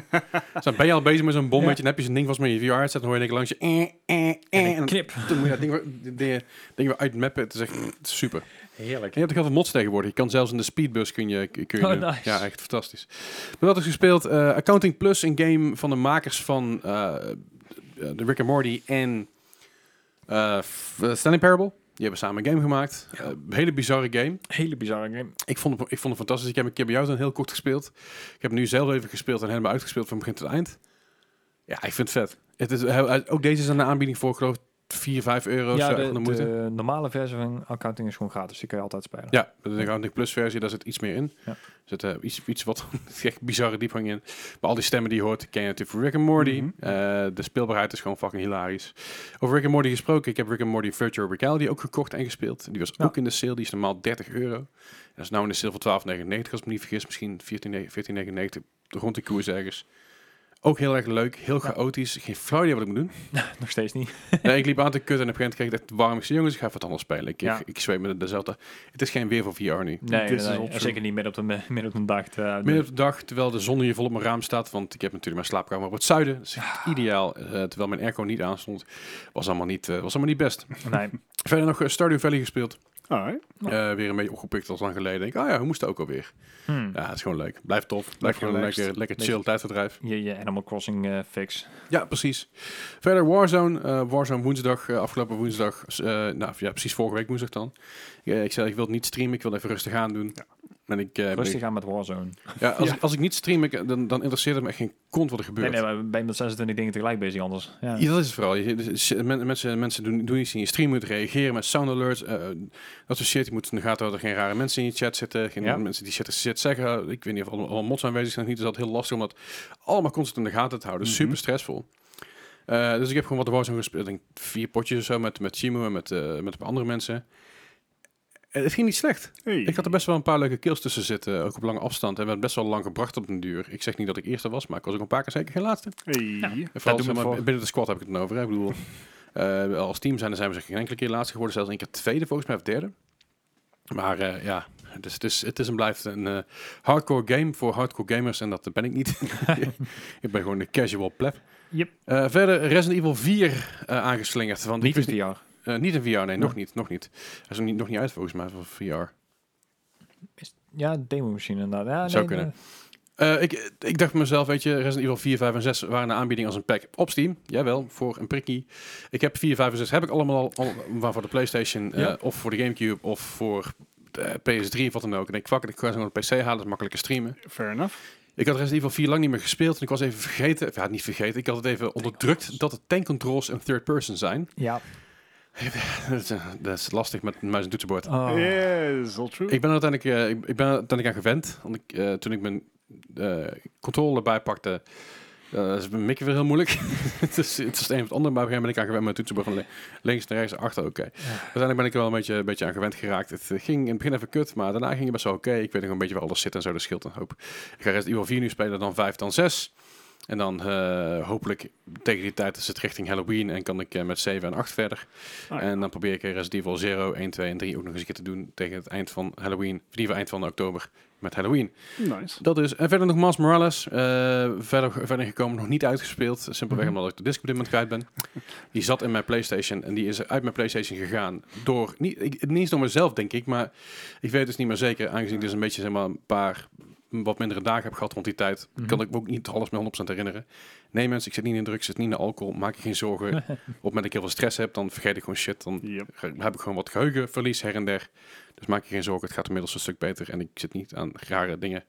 dus dan ben je al bezig met zo'n bom, Ja. dan heb je zo'n ding vast met je VR zet, dan hoor je denk langs je eh, eh, eh, En en een dan, knip. dan moet je dat ding, weer- die- ding weer uitmappen. Het is echt het super. Heerlijk. En je hebt ook heel veel mods tegenwoordig. Je kan zelfs in de speedbus kun je, kun je Oh, nice. Ja, echt fantastisch. Maar dat is gespeeld. eh, Accounting Plus, een game van de makers van eh, de Rick and Morty en Stanley Parable. Die hebben samen een game gemaakt. Eh, hele bizarre game. Hele bizarre game. Ik vond, het, ik vond het fantastisch. Ik heb een keer bij jou dan heel kort gespeeld. Ik heb nu zelf even gespeeld en helemaal uitgespeeld van begin tot eind. Ja, ik vind het vet. Het is, ook deze is aan de aanbieding voor, ik geloof 4, 5 euro. ja, de, de de normale versie van accounting is gewoon gratis. Die kan je altijd spelen. Ja, de Accounting Plus versie, daar zit iets meer in. Ja. Er zit eh, iets, iets wat echt bizarre diepgang in. Maar al die stemmen die je hoort, ken je natuurlijk van Rick and Morty. Mhm. Eh, de speelbaarheid is gewoon fucking hilarisch. Over Rick and Morty gesproken, ik heb Rick and Morty Virtual Reality ook gekocht en gespeeld. Die was Ja. ook in de sale, die is normaal 30 euro. En dat is nou in de sale voor 12,99 als ik me niet vergis. Misschien 14,99 14,99 rond de koers ergens. Ook heel erg leuk, heel chaotisch. Geen flauw idee wat ik moet doen. Nog steeds niet. nee, ik liep aan te kutten en op een gegeven moment kreeg ik echt warm. Ik zei, jongens, ik ga even wat anders spelen. Ik, Ja. ik, met dezelfde. Het is geen weer voor VR nu. Nee, This nee, is nee. zeker niet midden op de, midden op de dag. te- Midden op de dag, terwijl de zon hier vol op mijn raam staat. Want ik heb natuurlijk mijn slaapkamer op het zuiden. Dat is echt ideaal. eh, terwijl mijn airco niet aanstond. Was allemaal niet, eh, was allemaal niet best. nee. Verder nog eh, Stardew Valley gespeeld. Alright. Eh, weer een beetje opgepikt als lang geleden. Denk, ik, oh ja, hoe moest het ook alweer? Hmm. Ja, het is gewoon leuk. Blijft tof. Blijft gewoon relaxed. lekker, lekker Beetje- chill tijdverdrijf. Je, je Animal Crossing eh, fix. Ja, precies. Verder Warzone. eh, Warzone woensdag, eh, afgelopen woensdag. eh, nou ja, precies vorige week woensdag dan. Eh, ik zei, ik wil het niet streamen. Ik wil even rustig aan doen. En ik, eh, Rustig aan met Warzone. ja, als, Ja. Ik, als ik niet stream, ik, dan, dan interesseert het me echt geen kont wat er gebeurt. Nee, nee, maar ben je met 26 dingen tegelijk bezig anders. Ja. Ja, dat is het vooral. Je, dus, eh, men- mensen, mensen doen, doen iets in je stream, moeten reageren met sound alerts. eh, dat soort shit. Je moet in de gaten houden dat er geen rare mensen in je chat zitten. Geen Ja. mensen die shit, shit zeggen. Ik weet niet of allemaal, allemaal mods aanwezig zijn of niet. Dus dat is heel lastig om dat allemaal constant in de gaten te houden. Mhm. Super stressvol. Eh, dus ik heb gewoon wat Warzone gespeeld. Ik denk vier potjes of zo met, met Chimo en met, eh, met een paar andere mensen. Eh, het ging niet slecht. Hey. Ik had er best wel een paar leuke kills tussen zitten. Ook op lange afstand. En we hebben best wel lang gebracht op den duur. Ik zeg niet dat ik eerste was, maar ik was ook een paar keer zeker geen laatste. Hey. En vooral we zeg maar, voor. binnen de squad heb ik het dan over. Hè. Ik bedoel, eh, als team zijn, zijn we zeker geen enkele keer laatste geworden. Zelfs één keer tweede, volgens mij, of derde. Maar eh, ja, dus het, is, het is en blijft een eh, hardcore game voor hardcore gamers. En dat ben ik niet. ik ben gewoon een casual pleb. Yep. Eh, verder Resident Evil 4 eh, aangeslingerd. Want Niet VR. Eh, niet in VR, nee, nog niet. Nog niet. Hij is nog niet, nog niet uit volgens mij voor VR. Ja, demo machine inderdaad. Ja, Zou nee, kunnen. nee. Eh, ik, ik dacht mezelf, weet je, Resident Evil 4, 5 en 6 waren een aanbieding als een pack op Steam. Jawel, voor een prikkie. Ik heb 4, 5 en 6 heb ik allemaal al, al maar voor de PlayStation eh, of voor de Gamecube of voor de PS3 of wat dan ook. En ik fuck ik ga zo een PC halen, dat is makkelijker streamen. Fair enough. Ik had Resident Evil 4 lang niet meer gespeeld en ik was even vergeten, ja niet vergeten, ik had het even onderdrukt dat het tank controls in third person zijn. Ja. dat, is, eh, dat is lastig met een muis en toetsenbord. Oh. All true. Ik ben er uiteindelijk, eh, ik, ik ben er uiteindelijk aan gewend. Want ik, eh, toen ik mijn eh controle bijpakte, uh, is mijn mikken weer heel moeilijk. het, is, het is het een of het ander, maar op een gegeven moment ben ik aan gewend met mijn toetsenbord van links naar rechts naar achter. Oké. Uiteindelijk ben ik er wel een beetje, een beetje aan gewend geraakt. Het ging in het begin even kut, maar daarna ging het best wel oké. Ik weet nog een beetje waar alles zit en zo, dat scheelt een hoop. Ik ga Resident Evil 4 nu spelen, dan 5, dan 6. En dan eh, hopelijk tegen die tijd is het richting Halloween en kan ik eh, met 7 en 8 verder. Ah, ja. En dan probeer ik Resident Evil 0, 1, 2 en 3 ook nog eens een keer te doen tegen het eind van Halloween. Of in ieder geval eind van oktober met Halloween. Nice. Dat is. En verder nog Miles Morales. eh, verder, verder gekomen, nog niet uitgespeeld. Simpelweg Mhm. omdat ik de disc op dit moment kwijt ben. Die zat in mijn PlayStation en die is uit mijn PlayStation gegaan. Door, niet, ik, niet eens door mezelf, denk ik, maar ik weet dus niet meer zeker. Aangezien ik dus een beetje zeg maar, een paar wat mindere dagen heb gehad rond die tijd, Mhm. kan ik me ook niet alles meer 100% herinneren. Nee mensen, ik zit niet in drugs, ik zit niet in alcohol, maak je geen zorgen. Op het moment dat ik heel veel stress heb, dan vergeet ik gewoon shit. Dan Yep. heb ik gewoon wat geheugenverlies her en der. Dus maak je geen zorgen, het gaat inmiddels een stuk beter. En ik zit niet aan rare dingen.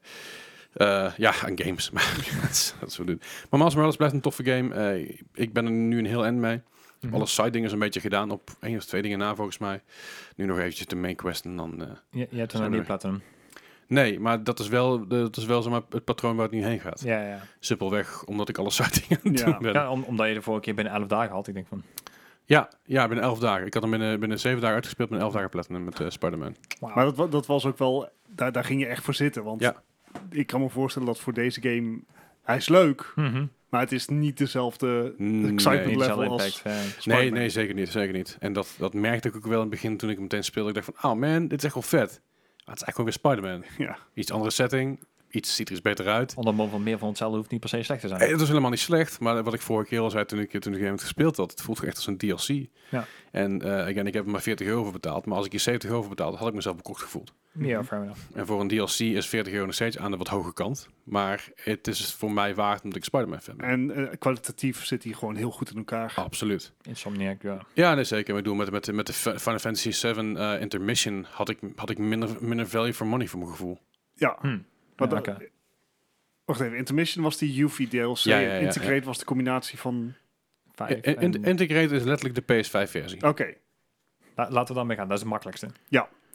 Eh, ja, aan games. Maar dat is dat is wat we doen. Maar Miles Morales blijft een toffe game. Eh, ik ben er nu een heel end mee. Mhm. Alle side dingen is een beetje gedaan op één of twee dingen na volgens mij. Nu nog eventjes de main quest en dan... eh, Je, je hebt een we nieuw platinum. Nee, maar dat is wel, dat is wel zeg maar, het patroon waar het nu heen gaat. Ja, ja. Simpelweg omdat ik alle side dingen aan het Ja. doen ben. ja om, omdat je de vorige keer binnen 11 dagen had. Ik denk van, Ja, ja, binnen elf dagen. Ik had hem binnen, binnen zeven dagen uitgespeeld, binnen elf dagen platinum met eh, Spider-Man. Maar dat, dat was ook wel, daar, daar ging je echt voor zitten. Want Ja. ik kan me voorstellen dat voor deze game, hij is leuk, Mhm. maar het is niet dezelfde Nee. excitement Niet level dezelfde als... impact. ja. Nee, nee, zeker niet, zeker niet. En dat, dat merkte ik ook wel in het begin toen ik hem meteen speelde. Ik dacht van, oh man, dit is echt wel vet. Het is eigenlijk gewoon weer Spider-Man. Ja. Iets andere setting, iets ziet er iets beter uit. Onder mom van meer van hetzelfde hoeft niet per se slecht te zijn. Eh, Het was helemaal niet slecht, maar wat ik vorige keer al zei toen ik, toen ik het gespeeld had, het voelt echt als een DLC. Ja. En eh again, ik heb er maar 40 euro voor betaald, maar als ik hier 70 euro voor betaald, had ik mezelf bekocht gevoeld. Ja, fair enough. En voor een DLC is 40 euro nog steeds aan de wat hoge kant. Maar het is voor mij waard omdat ik Spider-Man fan ben. En eh, kwalitatief zit hij gewoon heel goed in elkaar. Absoluut. Insomniac, ja. Ja, nee, zeker. Ik bedoel, met, met, met de Fi- Final Fantasy 7 eh, Intermission had ik, had ik minder, minder value for money voor mijn gevoel. Ja, Hm. Maar Ja, oké. Wacht even, Intermission was die Yuffie DLC. Ja, ja, ja, Integrate was de combinatie van... Vijf In- in- en- Integrate is letterlijk de PS5-versie. Oké, La- laten we dan mee gaan, dat is het makkelijkste.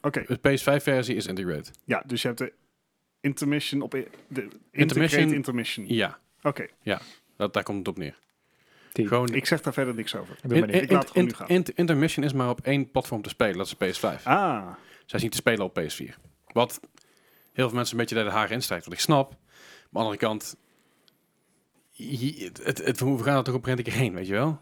oké. De PS5-versie is Integrate. Ja, dus je hebt de Intermission op... i- De Intermission- Integrate Intermission. Ja, Oké, dat, daar komt het op neer. Gewoon, ik zeg daar verder niks over. Ik ben in- benieuwd. Ik laat het gewoon in- nu gaan. in- Intermission is maar op één platform te spelen, dat is de PS5. Ah, Zij is niet te spelen op PS4. Wat heel veel mensen een beetje naar de haren instrijkt, wat ik snap. Maar aan de andere kant, het, het, we gaan er toch op een moment heen, weet je wel?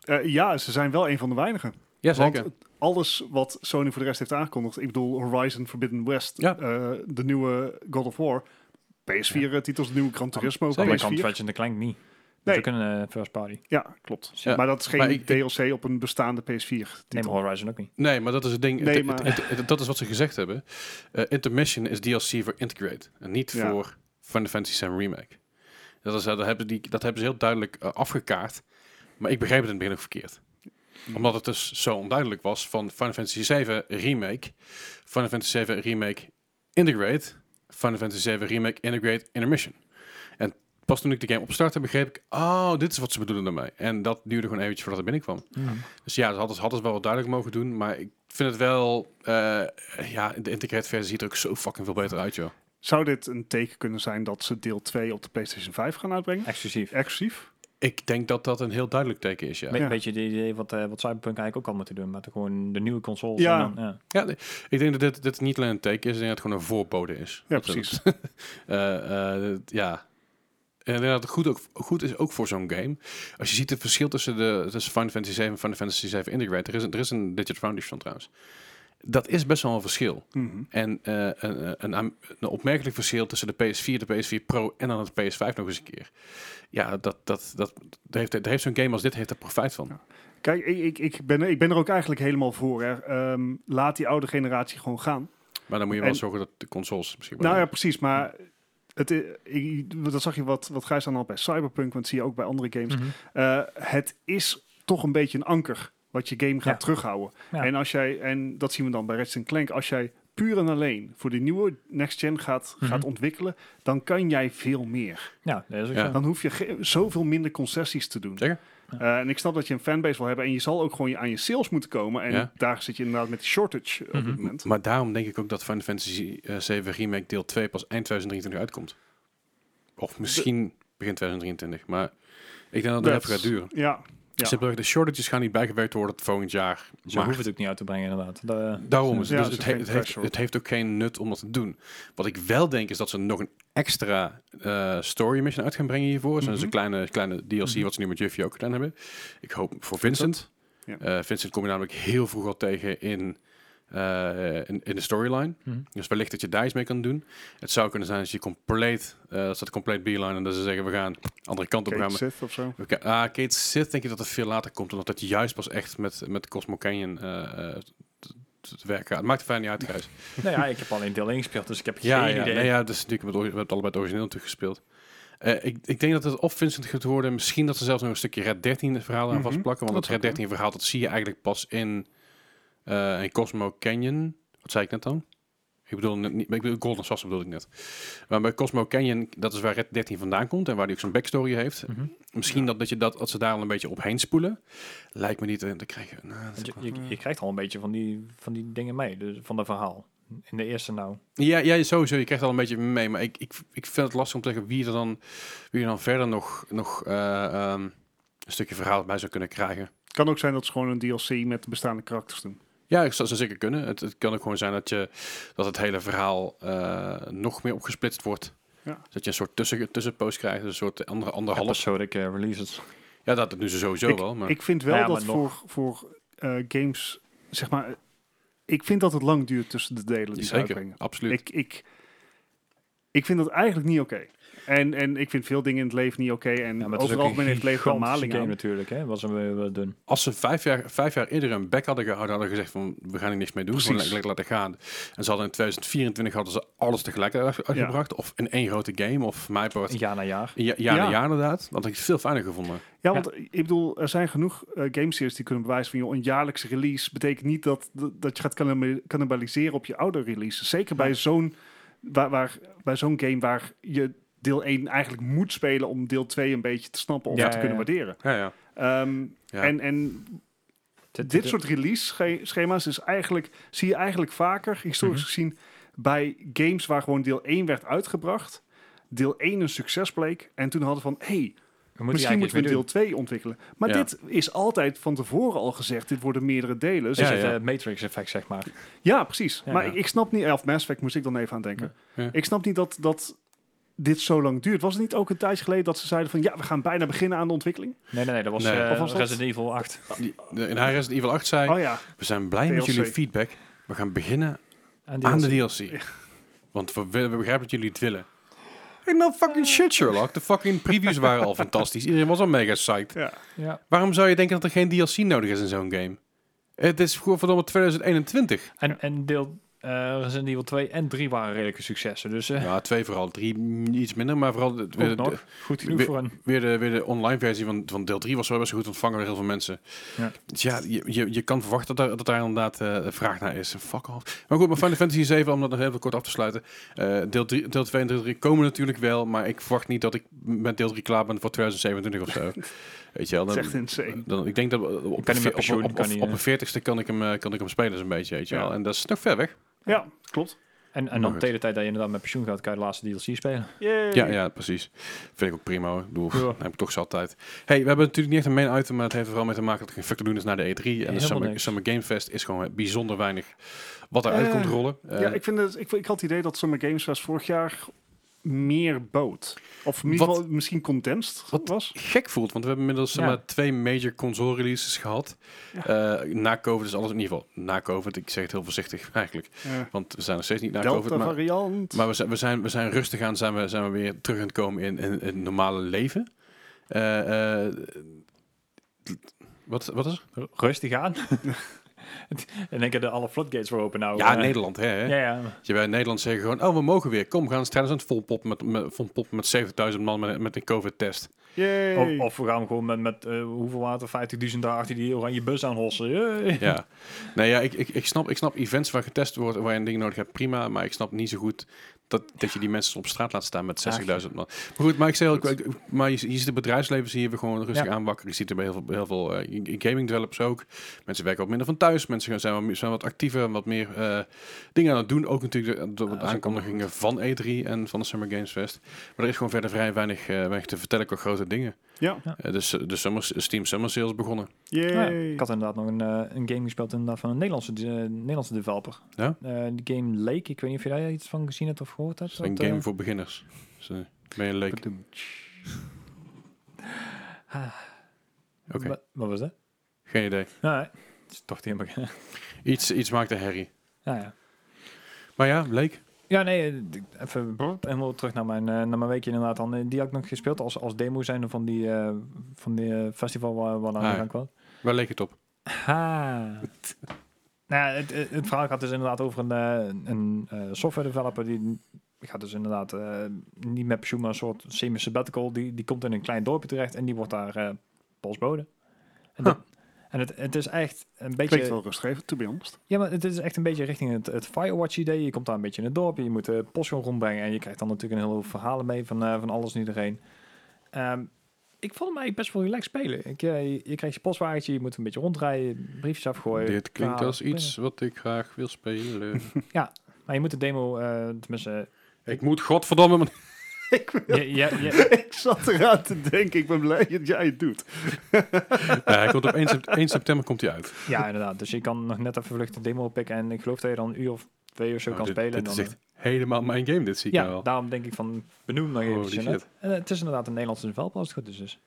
Eh, ja, ze zijn wel een van de weinigen. Ja, Want zeker. alles wat Sony voor de rest heeft aangekondigd, ik bedoel Horizon Forbidden West, Ja. eh, de nieuwe God of War, PS4-titels, de nieuwe Gran Turismo, Zeker. Maar kan PS4. Ratchet Clank niet. Nee. Dat is ook een eh, first party. Ja, klopt. Ja. Maar dat is geen ik- DLC op een bestaande PS4. Neem Horizon ook niet. Nee, maar dat is het ding. Nee, Het- maar- het- het- dat is wat ze gezegd hebben. Eh, Intermission is DLC voor Integrate. En niet Ja. voor Final Fantasy VII Remake. Dat, is, eh, dat, hebben die, dat hebben ze heel duidelijk afgekaart. Maar ik begreep het in het begin ook verkeerd. Omdat het dus zo onduidelijk was van Final Fantasy VII Remake. Final Fantasy VII Remake Integrate. Final Fantasy VII Remake Integrate Intermission. Pas toen ik de game opstartte begreep ik... Oh, dit is wat ze bedoelen daarmee. En dat duurde gewoon eventjes voordat het binnenkwam. Dus ja, ze hadden, ze hadden het wel wat duidelijk mogen doen. Maar ik vind het wel... eh, ja, de integrate versie ziet er ook zo fucking veel beter uit, joh. Zou dit een teken kunnen zijn dat ze deel 2 op de PlayStation 5 gaan uitbrengen? Exclusief. Exclusief? Ik denk dat dat een heel duidelijk teken is, ja. Een Ja. beetje het idee wat, eh, wat Cyberpunk eigenlijk ook al moeten doen. Met gewoon de nieuwe consoles. Ja. En dan, ja. Ja, nee, ik denk dat dit, dit niet alleen een teken is, ik denk dat het gewoon een voorbode is. Ja, precies. Eh, eh, ja. En dat het goed, ook, goed is ook voor zo'n game. Als je ziet het verschil tussen, de, tussen Final Fantasy 7 en Final Fantasy 7 Integrate. Er is, een, er is een Digit Foundation trouwens. Dat is best wel een verschil. Mhm. En eh, een, een, een, opmerkelijk verschil tussen de PS4, de PS4 Pro en dan het PS5 nog eens een keer. Ja, dat, dat, dat, dat heeft, daar heeft zo'n game als dit heeft er profijt van. Kijk, ik, ik, ben, ik ben er ook eigenlijk helemaal voor. Hè. Ehm, laat die oude generatie gewoon gaan. Maar dan moet je wel En- zorgen dat de consoles misschien Nou ja, precies. Maar het, ik, dat zag je wat, wat Gijs aan had bij Cyberpunk, want dat zie je ook bij andere games. Mhm. Eh, het is toch een beetje een anker wat je game gaat Ja. terughouden. Ja. En, als jij, en dat zien we dan bij Ratchet Clank. Als jij puur en alleen voor de nieuwe next gen gaat, Mhm. gaat ontwikkelen, dan kan jij veel meer. Ja, dat is ook Ja. zo. Dan hoef je ge- zoveel minder concessies te doen. Zeker. Eh, en ik snap dat je een fanbase wil hebben en je zal ook gewoon aan je sales moeten komen. En Ja. daar zit je inderdaad met die shortage op Mhm. dit moment. Maar daarom denk ik ook dat Final Fantasy eh, 7 Remake deel 2 pas eind 2023 uitkomt. Of misschien begin 2023. Maar ik denk dat het Dat- even gaat duren. Ja, Ja. Simpelweg, de shortages gaan niet bijgewerkt worden volgend jaar. Ze Maar hoeven het ook niet uit te brengen, inderdaad. De, daarom is. Ja, dus het het, he- heeft, het heeft ook geen nut om dat te doen. Wat ik wel denk is dat ze nog een extra eh, story mission uit gaan brengen hiervoor. Dus Mhm. een kleine, kleine DLC Mhm. wat ze nu met Jiffy ook gedaan hebben. Ik hoop voor Vincent. Ja. Eh, Vincent kom je namelijk heel vroeg al tegen in, eh, in, in de storyline. Mhm. Dus wellicht dat je daar iets mee kan doen. Het zou kunnen zijn dat je compleet, eh dat staat compleet beeline en dat ze zeggen we gaan andere kant op gaan. Sith of zo. We Ah, Kate Sith denk ik dat het veel later komt, omdat het juist pas echt met, met Cosmo Canyon eh, eh, te- werken gaat. Het maakt er fijn niet uit, Gijs. nou ja, ik heb alleen deel 1 gespeeld, dus ik heb ja, geen ja, idee. nee, ja, dus natuurlijk, we hebben allebei het origineel natuurlijk gespeeld. Eh, ik, ik denk dat het of Vincent gaat worden, misschien dat ze zelfs nog een stukje Red 13 verhaal aan Mhm. vastplakken, want Dat dat Red zou 13 verhaal, dat zie je eigenlijk pas in, eh, in Cosmo Canyon. Wat zei ik net dan? Ik bedoel, niet, ik bedoel Golden Saucer bedoel ik net. Maar bij Cosmo Canyon, dat is waar Red 13 vandaan komt en waar hij ook zijn backstory heeft. Mhm. Misschien Ja. dat, dat, je dat, dat ze daar al een beetje opheen spoelen. Lijkt me niet eh, te krijgen. Nou, Je, je, je krijgt al een beetje van die, van die dingen mee, dus van dat verhaal. In de eerste nou. Ja, ja, sowieso. Je krijgt al een beetje mee. Maar ik, ik, ik vind het lastig om te zeggen wie er dan, wie er dan verder nog, nog eh, ehm, een stukje verhaal bij zou kunnen krijgen. Het kan ook zijn dat ze gewoon een DLC met de bestaande karakters doen. Ja, ik zou zou zeker kunnen. Het, het kan ook gewoon zijn dat, je, dat het hele verhaal eh, nog meer opgesplitst wordt. Ja. Dat je een soort tussen, tussenpost krijgt. Een soort andere, anderhalf. Episodic uh, releases. Ja, dat doen ze sowieso ik, wel. Maar ik vind wel Ja, dat nog. voor, voor eh, games, zeg maar, ik vind dat het lang duurt tussen de delen die ze zeker, uitbrengen. absoluut. Ik, ik, ik vind dat eigenlijk niet oké. En, en ik vind veel dingen in het leven niet oké. En Ja, over het algemeen heeft het leven wel maling game aan. natuurlijk, hè, wat ze willen willen doen. Als ze vijf jaar, vijf jaar eerder een back hadden gehouden, hadden gezegd van we gaan hier niks mee doen, gewoon lekker laten gaan. En ze hadden in 2024 hadden ze alles tegelijk uit- uitgebracht, of in één grote game, of mij part Jaar na jaar. ja, jaar Ja. na jaar inderdaad. Dat had ik veel fijner gevonden. Ja, want ik bedoel, er zijn genoeg eh gameseries die kunnen bewijzen van... Joh, een jaarlijkse release betekent niet dat, dat, je gaat cannibal- cannibaliseren op je oude release. Zeker bij zo'n waar, waar, bij zo'n game waar je deel 1 eigenlijk moet spelen... om deel 2 een beetje te snappen of Ja, te ja, kunnen ja. waarderen. Ja, ja. Ehm, Ja. En, en Dit- soort release sche- schema's is eigenlijk, zie je eigenlijk vaker, historisch Mhm. gezien, bij games waar gewoon deel 1 werd uitgebracht. Deel 1 een succes bleek. En toen hadden van, hey, we moeten misschien moeten we deel 2 ontwikkelen. Maar Ja. dit is altijd van tevoren al gezegd. Dit worden meerdere delen. Dus Het Ja, is ja. het Matrix-effect, zeg maar. ja, precies. Ja, maar ja. Ik, snap niet, of Mass Effect moest ik dan even aan denken. Ja. Ik snap niet dat, dat dit zo lang duurt. Was het niet ook een tijdje geleden dat ze zeiden van ja, we gaan bijna beginnen aan de ontwikkeling? Nee, nee, nee, dat was, Nee. eh, Of was dat- Resident Evil 8. Die- de- In haar Resident Evil 8 zei, Oh ja, we zijn blij met jullie feedback. We gaan beginnen En aan de DLC. Want we, willen- we begrijpen dat jullie het willen. Hey, nou fucking shit, Sherlock. De fucking previews waren al fantastisch. Iedereen was al mega psyched. ja. Ja. Waarom zou je denken dat er geen DLC nodig is in zo'n game? Het is gewoon verdomme 2021. En, en deel eh, Resident Evil 2 en 3 waren redelijke successen. Dus eh Ja, twee vooral. Drie mm, iets minder, maar vooral de, weer, de, nog. goed genoeg weer- voor een... weer, de, weer de online versie van, van deel 3 was wel best goed ontvangen door heel veel mensen. Ja. Dus ja, je, je, je kan verwachten dat, daar dat daar inderdaad eh, vraag naar is. Fuck off. Maar goed, maar Final Fantasy 7, om dat nog even kort af te sluiten. eh, deel, 3, deel 2 en deel 3 komen natuurlijk wel, maar ik verwacht niet dat ik met deel 3 klaar ben voor 2027 of zo. Weet je wel, Dat dan, is echt insane. dan, ik denk dat op, pensioen, op, op, op, op een veertigste kan ik hem, kan ik hem spelen zo'n beetje, weet je Ja. wel. En dat is nog ver weg. Ja, klopt. En, en dan tegen de tijd dat je inderdaad met pensioen gaat, kan je de laatste DLC spelen. Yay. Ja, ja, precies. Vind ik ook prima. hoor. Ik bedoel, Ja. dat heb ik toch zo altijd. Hey, we hebben natuurlijk niet echt een main item, maar het heeft er vooral mee te maken dat er geen fuck te doen is naar de E3. En de Summer. Summer Game Fest is gewoon bijzonder weinig wat eruit Eh, komt rollen. Eh, ja, ik, vind het, ik, ik had het idee dat Summer Games Fest vorig jaar meer bood. Of in Wat- geval misschien condensed Wat- was. gek voelt, want we hebben inmiddels zeg maar, twee major console releases gehad. Eh, na COVID is alles in ieder geval na COVID. Ik zeg het heel voorzichtig eigenlijk, Ja. want we zijn nog steeds niet na COVID. Delta Maar, variant. maar we, zijn, we, zijn, we zijn rustig aan, zijn we, zijn we weer terug aan het komen in, in, in het normale leven. Eh, eh, wat, wat is er? Rustig aan. en denk je de alle floodgates voor open nou. Ja, eh, Nederland, hè? hè? Ja, ja. Je bij Nederland zeggen gewoon, oh, we mogen weer. Kom, we gaan strijders aan het volpoppen met, met, volpoppen met 70.000 man met, met een COVID-test. Of, of we gaan gewoon met, met eh, hoeveel water, 50.000 daar achter die oranje bus aan hossen. Yay. Ja. Nee, ja, ik, ik, ik, snap, ik snap events waar getest wordt, waar je een ding nodig hebt, prima. Maar ik snap niet zo goed dat, dat je die mensen op straat laat staan met 60.000 man. Maar goed, maar ik zeg ook, maar je, ziet het bedrijfsleven zie je weer gewoon rustig aanwakkeren. Je ziet er bij heel veel, heel veel eh, gaming developers ook. Mensen werken wat minder van thuis. Mensen zijn wat, zijn wat actiever en wat meer eh, dingen aan het doen. Ook natuurlijk door- de ook aankondigingen van E3 en van de Summer Games Fest. Maar er is gewoon verder vrij weinig, eh, weinig te vertellen qua grote dingen. Ja. Eh, dus eh, de summer, Steam Summer Sales begonnen. Yay. Ja, ik had inderdaad nog een, eh, een game gespeeld inderdaad van een Nederlandse, Nederlandse developer. Ja? Eh, de game Lake, ik weet niet of je daar iets van gezien hebt of gehoord hebt. Een game voor beginners. Dus, ben je een leek. ah, Oké, Wat, wat was dat? geen idee. Nee, het is toch tegen beginnen. Iets, iets maakt een herrie. ja, ja. Maar ja, leek. Ja, nee, eh, even helemaal terug naar mijn, eh, naar mijn weekje inderdaad. Dan, eh, die had ik nog gespeeld als, als demo zijn van die, van die festival waar, waar aan Ah, de gang kwam. Waar leek het op? Ha. nou, ja, het, het, het verhaal gaat dus inderdaad over een, een software developer die gaat dus inderdaad niet met pensioen, maar een soort semi-sabbatical. Die, die komt in een klein dorpje terecht en die wordt daar postbode. En, dat- en het, het is echt een beetje... Klinkt wel rustgevend, to be honest. Ja, maar het is echt een beetje richting het, het Firewatch-idee. Je komt daar een beetje in het dorp, je moet de post rondbrengen en je krijgt dan natuurlijk een hele hoop verhalen mee van, eh, van alles en iedereen. Ehm, ik vond hem eigenlijk best wel relaxed spelen. Ik, eh, je, je krijgt je postwagentje, je moet een beetje rondrijden, briefjes afgooien. Dit klinkt als iets wat ik graag wil spelen. Maar je moet de demo, eh tenminste... ik moet godverdomme... ik, wil- Ja, ja, ja, ik zat eraan te denken, ik ben blij dat jij het doet. Ja, hij komt op 1, sept- 1 september komt hij uit. ja, inderdaad. Dus je kan nog net even vlucht de demo pikken en ik geloof dat je dan een uur of twee of zo Oh, kan dit, spelen. dit en is dan, echt helemaal mijn game, dit zie ik ja, nou wel. daarom denk ik van benoem nog Holy even. shit. En het is inderdaad een Nederlandse developer als het goed is. Dus.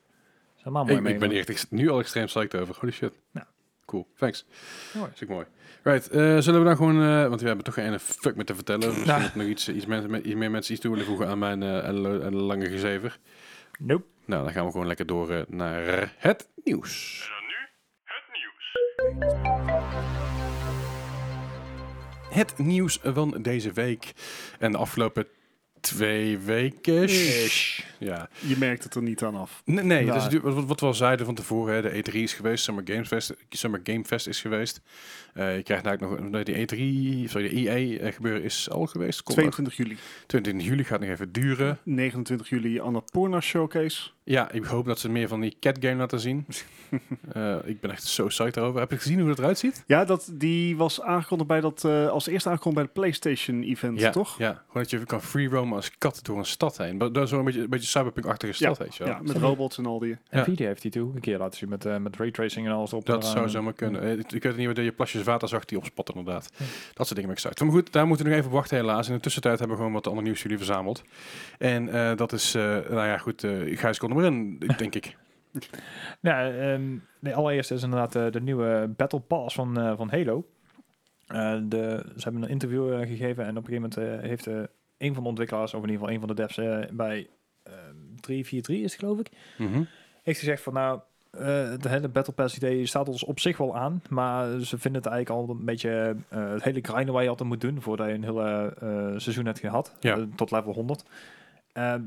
Is Ik, ik ben echt nu al extreem psyched over. Holy shit. Ja. Cool, thanks. Mooi. Dat is ook mooi. Right, eh, zullen we dan gewoon, eh, want we hebben toch geen ene fuck meer te vertellen. Misschien Ja. nog iets, iets, mensen, met, iets meer mensen iets toe willen voegen aan mijn eh, lange gezever. Nope. Nou, dan gaan we gewoon lekker door naar het nieuws. Het nieuws van deze week en de afgelopen twee weken. Ish. Ja. Je merkt het er niet aan af. Nee, nee dat is wat, wat we al zeiden van tevoren. Hè, de E3 is geweest, Summer Games Fest, Summer Game Fest is geweest. Eh, je krijgt eigenlijk nog de E3, sorry, de EA eh, gebeuren is al geweest. Komt nog. 22 juli. 22 juli gaat nog even duren. 29 juli Annapurna Showcase. Ja, ik hoop dat ze meer van die cat game laten zien. Eh, ik ben echt zo psyched erover. Heb je gezien hoe het eruit ziet? Ja, dat, die was aangekondigd bij dat, eh, als eerste aangekondigd bij de PlayStation event, ja, toch? Ja, gewoon dat je kan free roamen als kat door een stad heen. Maar Dat is zo'n beetje, een beetje cyberpunk-achtige stad, weet je wel. Ja, met robots en al die. Ja. Nvidia heeft die toe een keer laten zien met, eh, met raytracing en alles op. Dat en zou zomaar kunnen. Eh, Ik weet niet wanneer je plasjes water zag die opspatten inderdaad. Ja. Dat soort dingen ben ik excited. Maar goed, daar moeten we nog even op wachten helaas. In de tussentijd hebben we gewoon wat andere nieuws jullie verzameld. En eh, dat is, eh, nou ja goed, eh Gijs kon er maar in, denk ik. Ja, ehm, nee, allereerst is inderdaad de nieuwe Battle Pass van, eh, van Halo. Eh, de, ze hebben een interview gegeven en op een gegeven moment eh, heeft een van de ontwikkelaars, of in ieder geval een van de devs bij ehm 343 is het geloof ik, Mhm. heeft gezegd van nou, eh de hele Battle Pass idee staat ons op zich wel aan, maar ze vinden het eigenlijk al een beetje eh, het hele grinden waar je altijd moet doen voordat je een hele eh, seizoen hebt gehad, Ja. eh, tot level 100. Ehm,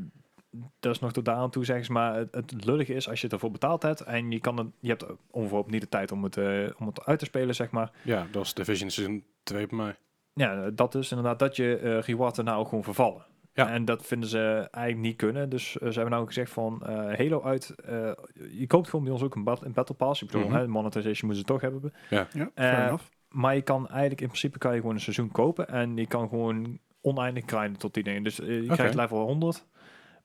dat is nog tot daar aan toe, zeggen ze. Maar het, het lullige is, als je ervoor betaald hebt en je, kan het, je hebt ongeveer niet de tijd om het, eh, om het uit te spelen, zeg maar. Ja, dat was Division Season 2 bij mij. Ja, dat is inderdaad dat je eh reward er nou ook gewoon vervallen. Ja. En dat vinden ze eigenlijk niet kunnen. Dus eh, ze hebben nou gezegd van eh, Halo uit. eh, je koopt gewoon bij ons ook een, bat- een Battle Pass. Ik bedoel, Mhm. hè, monetization moeten ze toch hebben. Ja, Eh, enough. Maar je kan eigenlijk in principe kan je gewoon een seizoen kopen. En je kan gewoon oneindig grinden tot die dingen. Dus je krijgt level 100.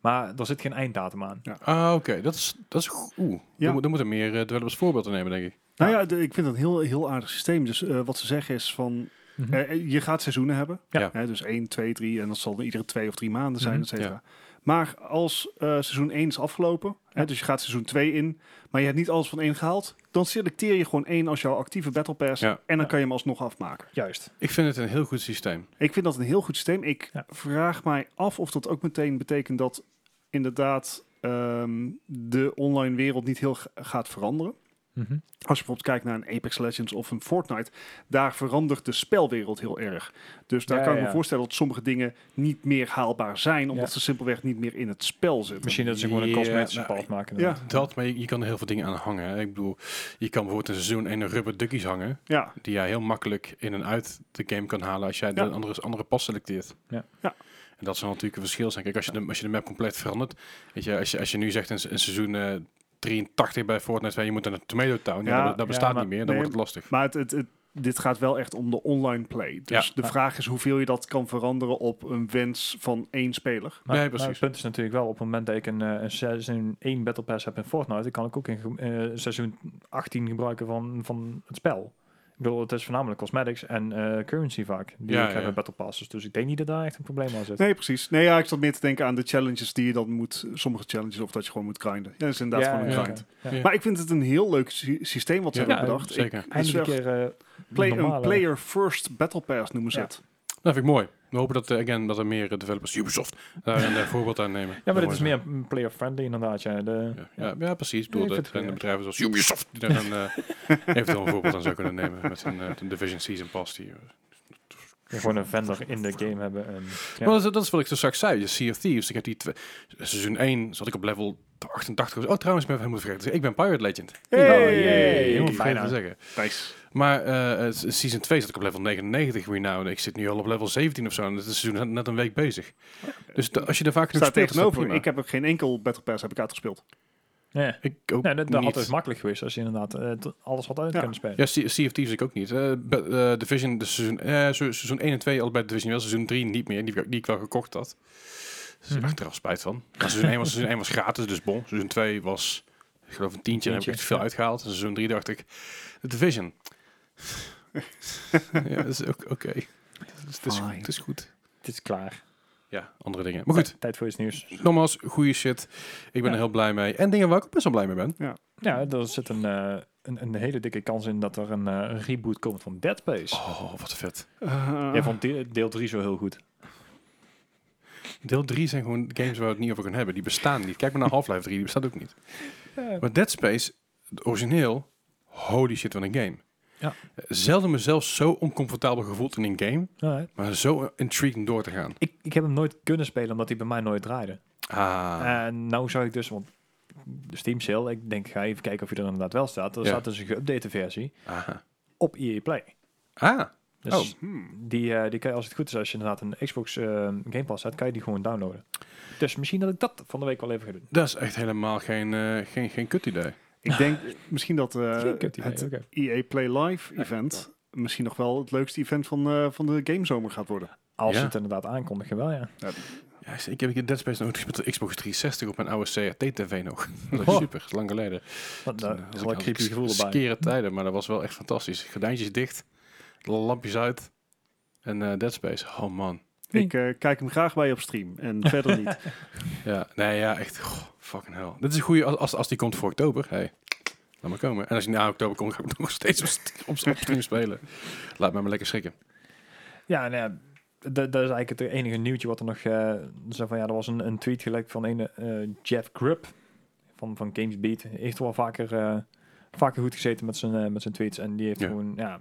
Maar er zit geen einddatum aan. Ah, oké. Dat is, dat is goed. Oeh, Ja. dan, moet- dan moeten meer uh, developers voorbeelden nemen, denk ik. Nou ja, de- ik vind dat een heel, heel aardig systeem. Dus wat ze zeggen is van, Mhm. eh, je gaat seizoenen hebben. Ja. Hè, dus 1, 2, 3 en dat zal iedere twee of drie maanden zijn, et cetera. Maar als eh, seizoen 1 is afgelopen, hè, dus je gaat seizoen 2 in, maar je hebt niet alles van 1 gehaald, dan selecteer je gewoon 1 als jouw actieve Battle Pass Ja. en dan Ja. kan je hem alsnog afmaken. Juist. Ik vind het een heel goed systeem. Ik vind dat een heel goed systeem. Ik Ja. vraag mij af of dat ook meteen betekent dat inderdaad ehm, de online wereld niet heel gaat veranderen. Mhm. Als je bijvoorbeeld kijkt naar een Apex Legends of een Fortnite, daar verandert de spelwereld heel erg. Dus daar Ja, kan ik ja. me voorstellen dat sommige dingen niet meer haalbaar zijn, omdat Ja. ze simpelweg niet meer in het spel zitten. Misschien dat ze gewoon een cosmetische nou, pad maken. Ja. Dat, maar je, je kan er heel veel dingen aan hangen. Hè. Ik bedoel, je kan bijvoorbeeld in seizoen 1 een rubber duckies hangen. Ja, Die jij heel makkelijk in en uit de game kan halen als jij Ja. de andere, andere pas selecteert. Ja. Ja. En dat zal natuurlijk een verschil zijn. Kijk, als je de, als je de map compleet verandert. Weet je, als je, als je nu zegt in seizoen eh 83 bij Fortnite, je moet naar de Tomato Town. Ja, Ja, dat, dat ja, bestaat maar- niet meer. Dan nee, wordt het lastig. maar het, het, het- dit gaat wel echt om de online play. Dus Ja. de Ja. vraag is hoeveel je dat kan veranderen op een wens van één speler. Maar, Nee, maar precies. het punt is natuurlijk wel, op het moment dat ik een, eh, een seizoen 1 Battle Pass heb in Fortnite, dan kan ik ook in eh, seizoen 18 gebruiken van, van het spel. Ik bedoel, het is voornamelijk cosmetics en eh, currency vaak, die Ja, ik heb ja. in Battle Passes. Dus ik denk niet dat daar echt een probleem aan zit. Nee, precies. Nee, ja, ik zat meer te denken aan de challenges die je dan moet, sommige challenges, of dat je gewoon moet grinden. Ja, dat is inderdaad gewoon een ja, grind. ja. Ja. Maar ik vind het een heel leuk sy- systeem wat ze Ja, hebben ja, bedacht. zeker. Ik, het is Eindelijk een keer eh, play, een normale- player first battle pass noemen ze Ja. het. Dat vind ik mooi. We hopen dat, eh, again, dat er meer eh, developers, Ubisoft, daar een eh, voorbeeld aan nemen. Ja, maar dit is meer player-friendly inderdaad. Ja. De, Ja, ja, ja, precies. Zijn goed, bedrijven zoals Ubisoft die daar een, eventueel een voorbeeld aan zou kunnen nemen met een, Division Season Pass. Die, gewoon een vendor in de game hebben. En, ja. Maar dat, is, dat is wat ik zo straks zei. Je Sea of Thieves. Ik heb die twee, seizoen 1 zat ik op level 88. Oh, trouwens, ik ben helemaal vergeten. Ik ben Pirate Legend. Hey! Oh. Helemaal vergeten te zeggen. Nice. Maar eh, het- season 2 zat ik op level 99 renown. Ik zit nu al op level 17 of zo. En het is seizoen net, net een week bezig. Dus de- als je er vaak genoeg Staat speelt, is dat tegenover. Ik heb ook geen enkel battle pass heb ik uitgespeeld. ja. Ik ook Nee, dat, dat niet. had dus makkelijk geweest als je inderdaad eh, alles had uit Ja. kunnen spelen. Ja, of Thieves ik ook niet. Eh, eh, Division, de seizoen, eh, se- seizoen 1 en 2 allebei Division wel. Seizoen 3 niet meer, die, die ik wel gekocht had. Dus er al spijt van. Maar seizoen 1 was, seizoen 1 was gratis, dus bon. Seizoen 2 was, ik geloof een tientje. En heb ik echt veel ja. uitgehaald. En seizoen 3 dacht ik, de Division. ja, dat is ook oké. Het, is- het, het is goed. Het is klaar. Ja, andere dingen. Maar goed, Tijd voor iets nieuws. nogmaals, goede shit. Ik ben Ja. er heel blij mee. En dingen waar ik ook best wel blij mee ben. Ja, er zit een, eh, een, een hele dikke kans in dat er een, eh, een reboot komt van Dead Space. Oh, wat vet. Eh, Jij vond deel, deel 3 zo heel goed. Deel 3 zijn gewoon games waar we het niet over kunnen hebben. Die bestaan niet. Kijk maar naar Half-Life 3, die bestaat ook niet. Maar Dead Space, het origineel, holy shit, wat een game. Ja. Zelden mezelf zo oncomfortabel gevoeld in een game, Alright. maar zo intriguing door te gaan. ik, ik heb hem nooit kunnen spelen omdat hij bij mij nooit draaide. Ah, En nou zou ik dus, want de Steam sale, ik denk ga even kijken of hij er inderdaad wel staat. Er Ja. staat dus een geüpdate versie aha. op EA Play. Ah, Dus Oh. hmm. die, eh, die kan je, als het goed is, als je inderdaad een Xbox eh, Game Pass hebt, kan je die gewoon downloaden. Dus misschien dat ik dat van de week wel even ga doen. dat is echt helemaal geen, eh, geen, geen kut idee. Ik denk misschien dat eh, idee, het. EA Play Live event misschien nog wel het leukste event van, eh, van de gamezomer gaat worden. Als Ja. het inderdaad aankondigen, wel ja. Ja, Ja, ik heb Dead Space nog gespeeld op de Xbox 360 op mijn oude CRT-TV nog. Dat is Oh. super, dat is lang geleden. Dat is had wel ik- ik gevoel erbij. Skere tijden, maar dat was wel echt fantastisch. Gordijntjes dicht, lampjes uit en eh, Dead Space. Oh man. Ik eh, kijk hem graag bij je op stream en verder niet. Ja, nee, ja, echt. goh, fucking hell. Dit is een goede, als, als, als die komt voor oktober, hey, laat maar komen. En als die na oktober komt, ga ik nog steeds op, st- op, op stream spelen. Laat me maar lekker schrikken. Ja, nou ja, dat, dat is eigenlijk het enige nieuwtje wat er nog... eh zo van, ja, er was een, een tweet gelijk van een eh, Jeff Grubb van, van GamesBeat. Hij heeft wel vaker, eh, vaker goed gezeten met zijn, met zijn tweets. En die heeft Ja. gewoon, ja...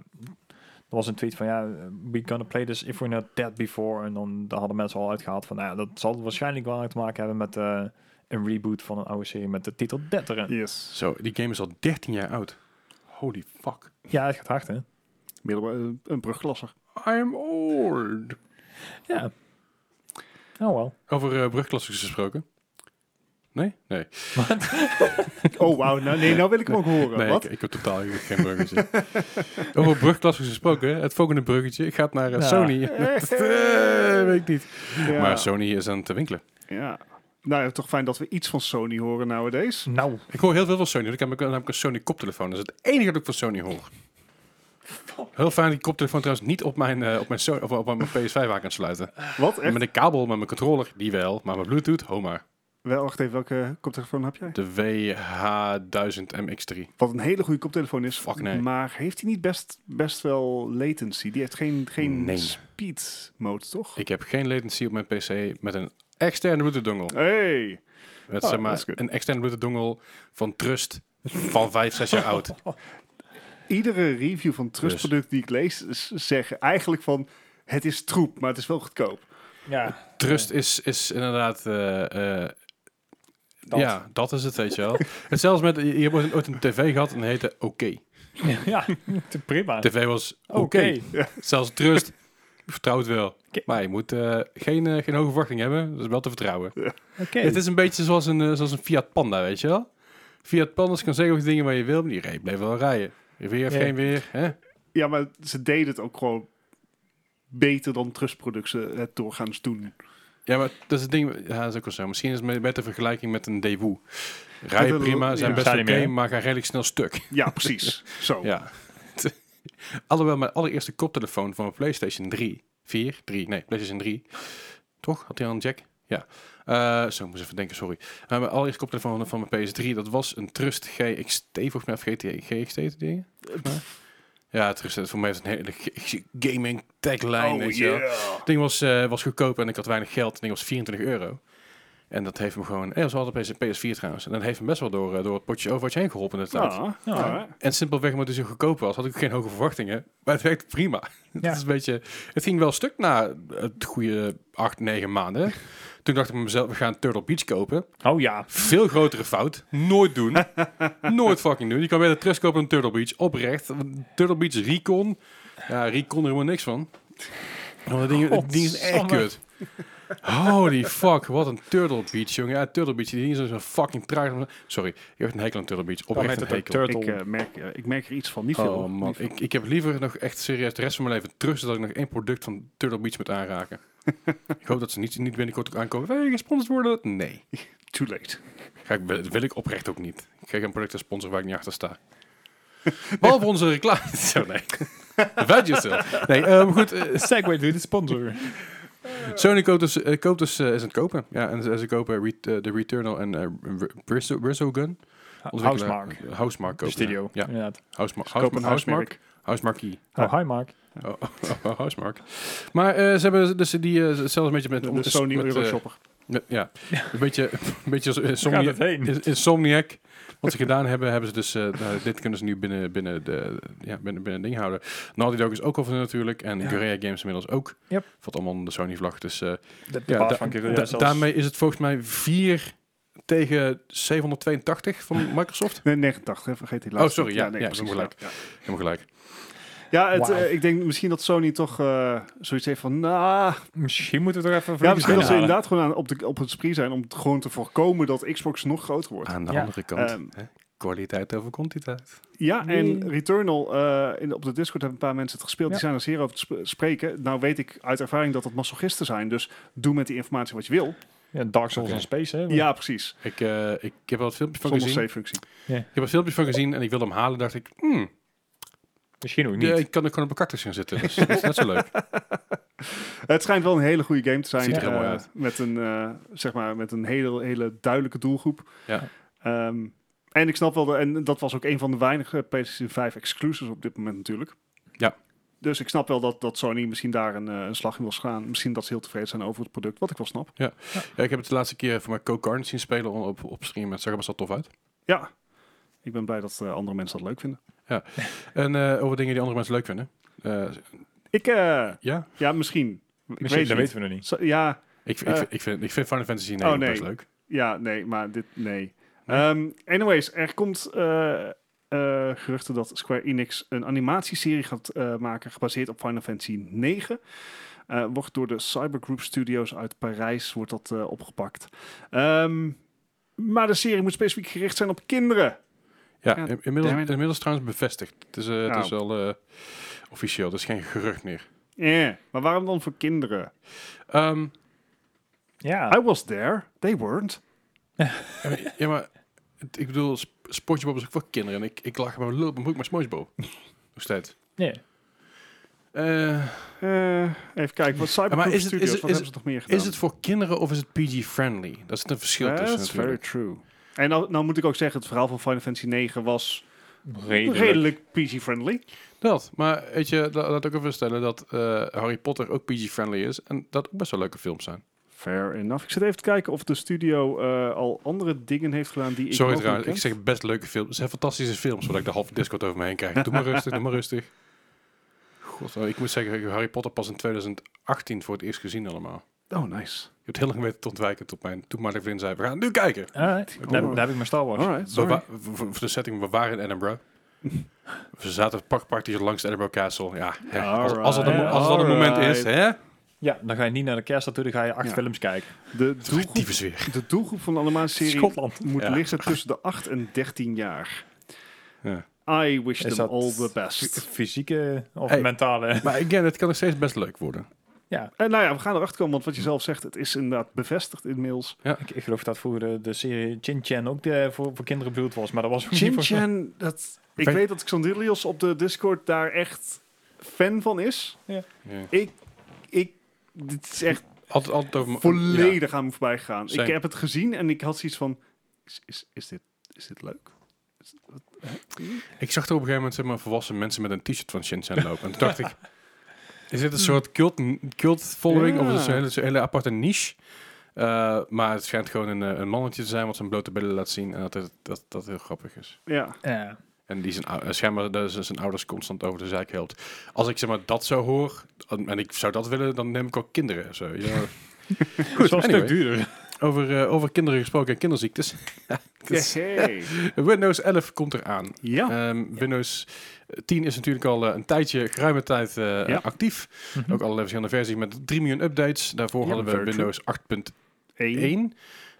Er was een tweet van, ja, we gonna play this if we're not dead before. En dan daar hadden mensen al uitgehaald van, nou ja, dat zal waarschijnlijk wel te maken hebben met eh, een reboot van een oude serie met de titel Dead erin. Yes. Zo, die game is al 13 jaar oud. Holy fuck. Ja, het gaat hard, hè? Middelbaar, eh, een brugklasser. I'm old. Ja. Oh wel. Over eh brugklassers gesproken. Nee? Nee. Oh, wauw. Nou, nee, nou wil ik hem ook horen. Nee, Wat? ik, ik heb totaal geen bruggetje. Over brugklassers gesproken, het volgende bruggetje gaat naar eh, Ja. Sony. Eh, weet ik niet. Ja. Maar Sony is aan het winkelen. ja. Nou, ja, toch fijn dat we iets van Sony horen nowadays. Nou, Ik hoor heel veel van Sony. Ik heb namelijk een Sony koptelefoon. Dat is het enige dat ik van Sony hoor. Heel fijn die koptelefoon trouwens niet op mijn, eh, op mijn, Sony, of op mijn PS5 aan kan sluiten. Wat? Echt? Met een kabel, met mijn controller, die wel. Maar mijn Bluetooth, ho maar. Wel, wacht even. Welke koptelefoon heb jij? De WH1000MX3. Wat een hele goede koptelefoon is. Fuck nee. Maar heeft hij niet best, best wel latency? Die heeft geen, geen Nee. speed mode, toch? Ik heb geen latency op mijn PC met een externe Bluetooth dongle. Hey! Met Oh, zeg maar, een externe Bluetooth dongle van Trust van 5, 6 jaar oud. Iedere review van trustproduct die ik lees, zeggen eigenlijk van... Het is troep, maar het is wel goedkoop. ja. Trust is, is inderdaad... eh, eh, Dat. Ja, dat is het, weet je wel. Het zelfs met, je hebt ooit een, ooit een tv gehad en die heette Oké. ja, prima. TV was oké. Zelfs Trust vertrouwt wel. Maar je moet eh, geen, eh, geen hoge verwachting hebben, dat is wel te vertrouwen. Oké. Het is een beetje zoals een, eh, zoals een Fiat Panda, weet je wel? Fiat Pandas kan zeggen of dingen waar je wil, maar die reed bleef wel rijden. Weer of Ja. geen weer, hè? Ja, maar ze deden het ook gewoon beter dan trustproducten het doorgaans doen. Ja, maar dat is het ding. Ja, dat is ook wel zo. Misschien is het met de vergelijking met een Daewoo. Rijden prima, zijn ja. best oké, maar gaan redelijk snel stuk. Ja, precies. Zo. Ja. Alhoewel mijn allereerste koptelefoon van mijn PlayStation 3, 4, 3, nee, PlayStation 3. Toch? Had hij al een jack? Ja. Eh, zo, ik moest even denken, sorry. Maar mijn allereerste koptelefoon van mijn PS3, dat was een Trust GXT, volgens mij, of GT, GXT te dingen. Ja, Trust, voor mij het een hele gaming tagline, Oh, weet je wel. yeah. Het ding was, eh, was goedkoop en ik had weinig geld. Het ding was 24 euro. En dat heeft me gewoon... Eh, dat was altijd PS, PS4 trouwens. En dat heeft me best wel door, eh, door het potje Overwatch heen geholpen in de tijd. Ah, Ja. En simpelweg omdat hij zo goedkoop was, had ik geen hoge verwachtingen. Maar het werkte prima. Ja. Het, is een beetje, het ging wel stuk na het goede 8, 9 maanden. Toen dacht ik met mezelf, we gaan Turtle Beach kopen. Oh ja. Veel grotere fout. Nooit doen. Nooit fucking doen. Je kan beter Trust kopen dan Turtle Beach. Oprecht. Turtle Beach Recon. Ja, Recon er helemaal niks van. Want dat ding, dat ding is echt kut. Holy fuck, wat een Turtle Beach, jongen. Ja, Turtle Beach, die ding is zo fucking traag. Sorry, ik heb een hekel aan Turtle Beach. Oprecht een hekel. Turtle. Ik, eh, merk, eh, ik merk er iets van. Niet veel. Oh man, Niet ik, ik heb liever nog echt serieus de rest van mijn leven terug, zodat ik nog één product van Turtle Beach moet aanraken. ik hoop dat ze niet, niet binnenkort ook aankomen. Wil je gesponsord worden? Nee. Too late. Ga ik, dat wil ik oprecht ook niet. Ik ga geen producten sponsoren waar ik niet achter sta. Behalve onze reclame. Zo, nee. Vet yourself. Nee, eh, maar goed. eh, Segway to de sponsor. Sony koopt dus, eh, koopt dus eh, is aan het kopen. Ja, en ze, ze kopen Re- eh, de Returnal en eh, Brizzo Gun. Housemark. eh, Housemark De kopen. studio. Ja, Inderdaad. Housemark. Een Housemark. Huismerk. Housemarkie. Oh, hi Mark. Oh, oh, oh, Housemark. Maar eh, ze hebben dus die eh, zelfs een beetje met... De, om- de Sony met, eh, Euroshopper. met- ja, een beetje, een beetje als Insomniac. het heen? Is- Insomniac. Wat ze gedaan hebben, hebben ze dus... eh, nou, dit kunnen ze nu binnen, binnen, de, ja, binnen, binnen het ding houden. Naughty Dog is ook al van natuurlijk. En Ja. Guerrilla Games inmiddels ook. Yep. Valt allemaal onder de Sony-vlag. Dus eh, De, de ja, baas da- van Guerrilla da- zelfs. daarmee is het volgens mij 4 tegen 782 van Microsoft. Nee, 89, hè, vergeet die Oh, laatste. sorry, ja, nee, ja, precies, helemaal gelijk. Ja, Helemaal gelijk. Ja, het, eh, ik denk misschien dat Sony toch eh, zoiets heeft van... Nou, Misschien moeten we er even ja, misschien dat ze inderdaad gewoon aan, op, de, op het spree zijn om gewoon te voorkomen dat Xbox nog groter wordt. Aan de Ja. andere kant, Ehm, hè, Kwaliteit over kwantiteit. Ja, en. Returnal, eh, in, op de Discord hebben een paar mensen het gespeeld. Ja. Die zijn er zeer over te sp- spreken. Nou weet ik uit ervaring dat het masochisten zijn. Dus doe met die informatie wat je wil. Ja, Dark Souls en Space, hè? Ja, precies. Ik, eh, ik heb wel het filmpje van Zonder gezien. save-functie. Ik heb er filmpjes van gezien en ik wilde hem halen. dacht ik, hmm, Misschien ook niet. ja, ik kan er gewoon op een cactus gaan zitten. Dus dat is net zo leuk. Het schijnt wel een hele goede game te zijn. Ziet er heel eh, mooi uit. Met een, eh, zeg maar, met een hele, hele duidelijke doelgroep. Ja. Ehm, en ik snap wel, de, en dat was ook een van de weinige PlayStation 5 exclusives op dit moment natuurlijk. Ja. Dus ik snap wel dat, dat Sony misschien daar een, eh, een slag in wil slaan. Misschien dat ze heel tevreden zijn over het product, wat ik wel snap. Ja, ik heb het de laatste keer voor mijn Co-Carn zien spelen op, op stream. Het zag er best wel tof uit. Ja, ik ben blij dat andere mensen dat leuk vinden. En eh, over dingen die andere mensen leuk vinden. Eh, Ik, eh, ja, ja, misschien. Ik Misschien, weet dat weten we nog niet. Zo- ja, ik, ik, vind- ik, vind, ik vind Final Fantasy 9 Oh, nee. best leuk. Ja, nee, maar dit, nee. Nee? Ehm, anyways, er komt eh, eh, geruchten dat Square Enix een animatieserie gaat eh, maken gebaseerd op Final Fantasy 9. Eh, wordt door de Cybergroup Studios uit Parijs wordt dat eh, opgepakt. Ehm, maar de serie moet specifiek gericht zijn op kinderen. Ja, Ja, in- inmiddels, inmiddels trouwens bevestigd. Het is, eh, het Nou. is al eh, officieel, het is geen gerucht meer. Eh, maar waarom dan voor kinderen? Ehm, Ja, I was there, they weren't. ja, maar het- ik bedoel, Sp- SpongeBob is ook voor kinderen. En ik, ik lach maar lul op mijn broek met SpongeBob. Nog steeds. nee. Eh, Eh, even kijken, wat Cybergroup is het- is Studios, het- wat is hebben ze nog meer gedaan? is het voor kinderen of is het PG-friendly? Dat is een verschil tussen That's very natuurlijk. true. En nou, nou moet ik ook zeggen, het verhaal van Final Fantasy 9 was Redelijk. redelijk PG-friendly. Dat, maar weet je, la- laat ik ook even stellen dat eh, Harry Potter ook PG-friendly is. En dat ook best wel leuke films zijn. Fair enough. Ik zit even te kijken of de studio eh, al andere dingen heeft gedaan die ik Sorry trouwens, ik zeg best leuke films. Het zijn fantastische films, zodat ik de halve Discord over me heen krijg. Doe maar rustig, doe maar rustig. God, ik moet zeggen, ik heb Harry Potter pas in 2018 voor het eerst gezien allemaal. Oh, nice. Je hebt heel lang weten te ontwijken tot mijn toenmalige vriend zei, we gaan nu kijken. Alright. Daar, daar heb ik mijn Star Wars. Alright, sorry. voor, de setting, we waren in Edinburgh. we zaten pak praktisch langs Edinburgh Castle. Ja, hè, als, als, het een, als moment is, hè? Ja, dan ga je niet naar de kerst naartoe, dan ga je acht Ja. films kijken. De doelgroep, de doelgroep van de animatieserie Schotland. moet Ja. liggen tussen de 8 en 13 jaar. Ja. I wish Is them dat all the best. Fysieke of Hey. mentale? Maar again, het kan nog steeds best leuk worden. Ja, En nou ja, we gaan erachter komen, want wat je zelf zegt, het is inderdaad bevestigd inmiddels. ik, ik geloof dat voor de, de serie Chin Chan ook de, voor, voor kinderen bedoeld was, maar dat was ook niet Chin voor... Chan, dat, ik Weet- weet dat Xandilios op de Discord daar echt fan van is. Ja. Ik, ik, dit is echt Altijd, altijd over, volledig aan me voorbij gegaan. Ik heb het gezien en ik had zoiets van, is, is, is, dit, is dit leuk? Is- wat- hè? Ik zag er op een gegeven moment zeg maar, volwassen mensen met een t-shirt van Shenzhen lopen. En toen dacht ik, is dit een soort cult, cult following of is het een hele, zo'n hele aparte niche? Uh, maar het schijnt gewoon een, eh, een mannetje te zijn wat zijn blote billen laat zien. En dat het, dat, dat heel grappig is. Ja, Ja. En die zijn, eh, schijnbaar dat zijn ouders constant over de zeik helpt. Als ik zeg maar dat zo hoor, en ik zou dat willen, dan neem ik ook kinderen. Zo, ja. Goed, wel een anyway. stuk duurder. Over, eh, over kinderen gesproken en kinderziektes. Dus, Hey. Windows 11 komt eraan. ja. Ehm, Windows 10 is natuurlijk al eh, een tijdje, geruime tijd eh, Ja. actief. Mhm. Ook allerlei verschillende versies met 3 miljoen updates. Daarvoor Ja, hadden we. Windows 8.1.